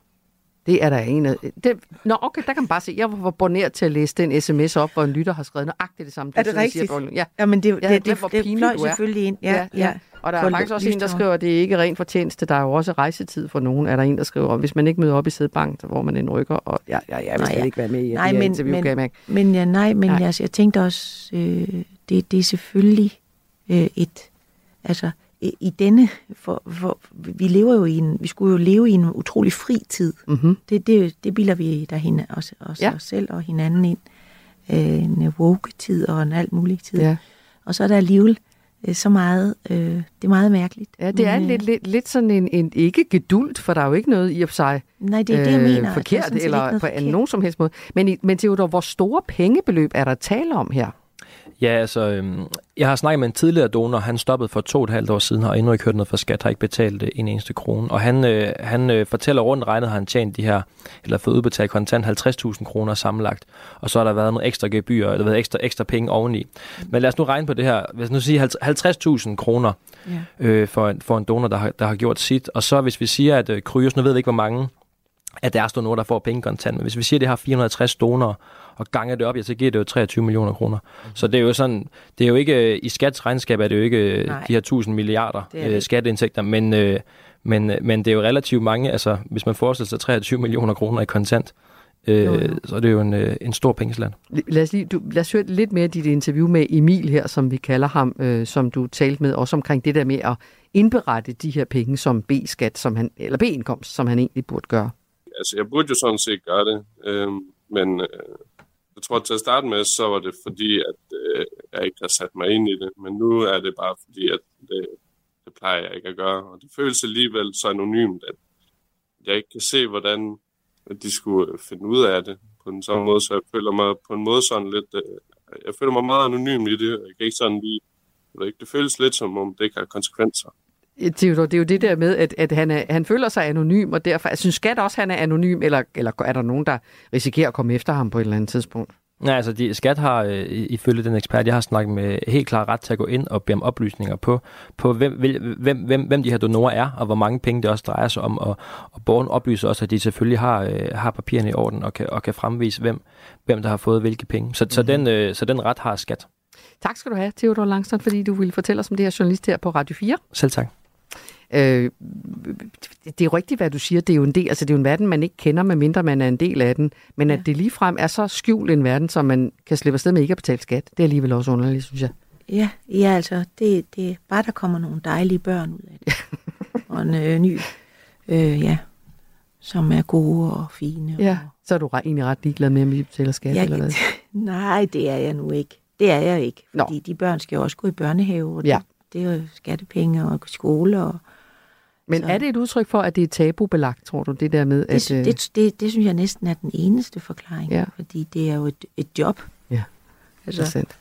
Det er der en af... Det, nå, okay, der kan man bare se. Jeg var boneret til at læse den sms op, hvor en lytter har skrevet nøjagtigt det samme. Er det rigtigt? Siger, ja. ja, men det, det, det, det, det, det fløj selvfølgelig ind. Ja, ja. ja. Og der er faktisk også en, der skriver, at det er ikke rent fortjeneste. Der er jo også rejsetid for nogen. Er der en, der skriver, hvis man ikke møder op i sædbank, hvor man en rykker, og ja, ja, jeg vil slet ikke være med i nej, men, interview, men, jeg Men, ja, nej, men nej. Altså, jeg tænkte også, øh, det, det er selvfølgelig øh, et... Altså, i denne, for, for, vi lever jo i en, vi skulle jo leve i en utrolig fri tid. Mm-hmm. Det, det, det bilder vi der hende, også, også ja. os selv og hinanden ind. Øh, en woke-tid og en alt mulig tid. Ja. Og så er der alligevel øh, så meget, øh, det er meget mærkeligt. Ja, det er Men, lidt, lidt, lidt sådan en, en, ikke gedult, for der er jo ikke noget i og for sig Nej, det er det, jeg mener. forkert, det eller på forkert. nogen som helst måde. Men, men Theodor, hvor store pengebeløb er der tale om her? Ja, altså, øhm, jeg har snakket med en tidligere donor, han stoppede for to og et halvt år siden, og endnu ikke hørt noget fra skat, har ikke betalt øh, en eneste krone. Og han, øh, han øh, fortæller rundt regnet, har han tjent de her, eller fået udbetalt kontant 50.000 kroner sammenlagt. Og så har der været nogle ekstra gebyr, eller været ekstra, ekstra penge oveni. Men lad os nu regne på det her. Hvis nu siger 50.000 kroner ja. øh, for, en, for en donor, der har, der har gjort sit. Og så hvis vi siger, at øh, Kryos, nu ved vi ikke, hvor mange af deres donorer, der får penge kontant, men hvis vi siger, at det har 460 donorer, og ganger det op, ja, så giver det jo 23 millioner kroner. Mm. Så det er jo sådan, det er jo ikke, i skats regnskab er det jo ikke Nej. de her 1000 milliarder øh, skatteindtægter, men, øh, men, men det er jo relativt mange, altså hvis man forestiller sig 23 millioner kroner i kontant, øh, jo, jo. så er det jo en, øh, en stor pengesland. Lad os, lige, du, lad os høre lidt mere af dit interview med Emil her, som vi kalder ham, øh, som du talte med, også omkring det der med at indberette de her penge som B-skat, som han, eller B-indkomst, som han egentlig burde gøre. Altså, jeg burde jo sådan set gøre det, øh, men øh, jeg tror, til at starte med, så var det fordi, at øh, jeg ikke har sat mig ind i det. Men nu er det bare fordi, at det, det plejer jeg ikke at gøre. Og det føles alligevel så anonymt, at jeg ikke kan se, hvordan de skulle øh, finde ud af det på den samme måde. Så jeg føler mig på en måde sådan lidt... Øh, jeg føler mig meget anonym i det. Jeg kan ikke sådan lige... Det føles lidt som om, det ikke har konsekvenser. Theodor, det er jo det der med, at, at han, er, han føler sig anonym, og derfor, jeg synes skat også, han er anonym, eller, eller er der nogen, der risikerer at komme efter ham på et eller andet tidspunkt? Nej, altså de, skat har øh, ifølge den ekspert, jeg har snakket med, helt klart ret til at gå ind og bede om oplysninger på, på hvem, hvem, hvem, hvem de her donorer er, og hvor mange penge det også drejer sig om. Og, og borgeren oplyser også, at de selvfølgelig har, øh, har papirerne i orden og kan, og kan fremvise, hvem, hvem der har fået hvilke penge. Så, mm-hmm. så, mhm. den, øh, så den ret har skat. Tak skal du have, Theodor Langstrand, fordi du ville fortælle os om det her journalist her på Radio 4. Selv tak. Øh, det er jo rigtigt, hvad du siger. Det er jo en del, altså det er jo en verden, man ikke kender, medmindre man er en del af den. Men ja. at det ligefrem er så skjult en verden, som man kan slippe afsted med ikke at betale skat, det er alligevel også underligt, synes jeg. Ja, ja altså, det, det er bare, der kommer nogle dejlige børn ud af det. og en øh, ny, øh, ja, som er gode og fine. Ja, så er du egentlig ret ligeglad med, om vi betaler skat Ja, eller hvad? Nej, det er jeg nu ikke. Det er jeg ikke, fordi Nå. de børn skal jo også gå i børnehave, og Ja. det, det er jo skattepenge og skole. Og, Men er det et udtryk for, at det er tabubelagt, tror du, det der med, det, at... øh, det, det, det synes jeg næsten er den eneste forklaring, Ja. fordi det er jo et, et job. Ja, altså, det sandt.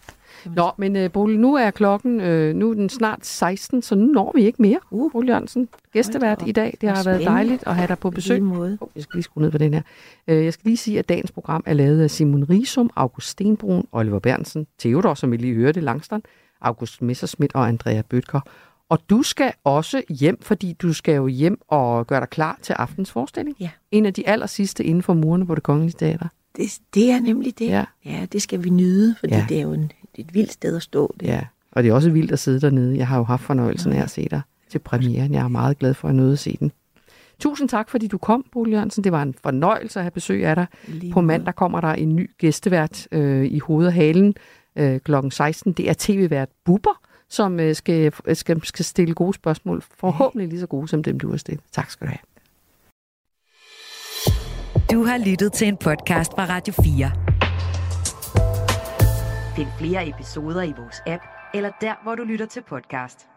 Nå, men uh, Bolig, nu er klokken, øh, nu er den snart 16, så nu når vi ikke mere. Uh. Bolig Jørgensen, gæstevært i dag. Det har været dejligt at have dig på besøg. måde. Oh, jeg skal lige skrue ned på den her. Uh, jeg skal lige sige, at dagens program er lavet af Simon Risum, August Stenbrun, Oliver Bernsen, Theodor, som vi lige hørte, Langstrand, August Messerschmidt og Andrea Bøtker. Og du skal også hjem, fordi du skal jo hjem og gøre dig klar til aftens forestilling. Ja. En af de aller sidste inden for murene på det kongelige teater. Det, det er nemlig det. Ja. ja, det skal vi nyde, fordi Ja. det er jo en, et vildt sted at stå. Det. Ja, og det er også vildt at sidde dernede. Jeg har jo haft fornøjelsen af at se dig til premieren. Jeg er meget glad for at nåde at se den. Tusind tak, fordi du kom, Bo Jørgensen. Det var en fornøjelse at have besøg af dig. Lige På mandag kommer der en ny gæstevært øh, i hovedet og halen øh, kl. 16. Det er tv-vært Bubber, som øh, skal, skal, skal stille gode spørgsmål. Forhåbentlig lige så gode som dem, du har stillet. Tak skal du have. Du har lyttet til en podcast fra Radio 4. Find flere episoder i vores app, eller der, hvor du lytter til podcast.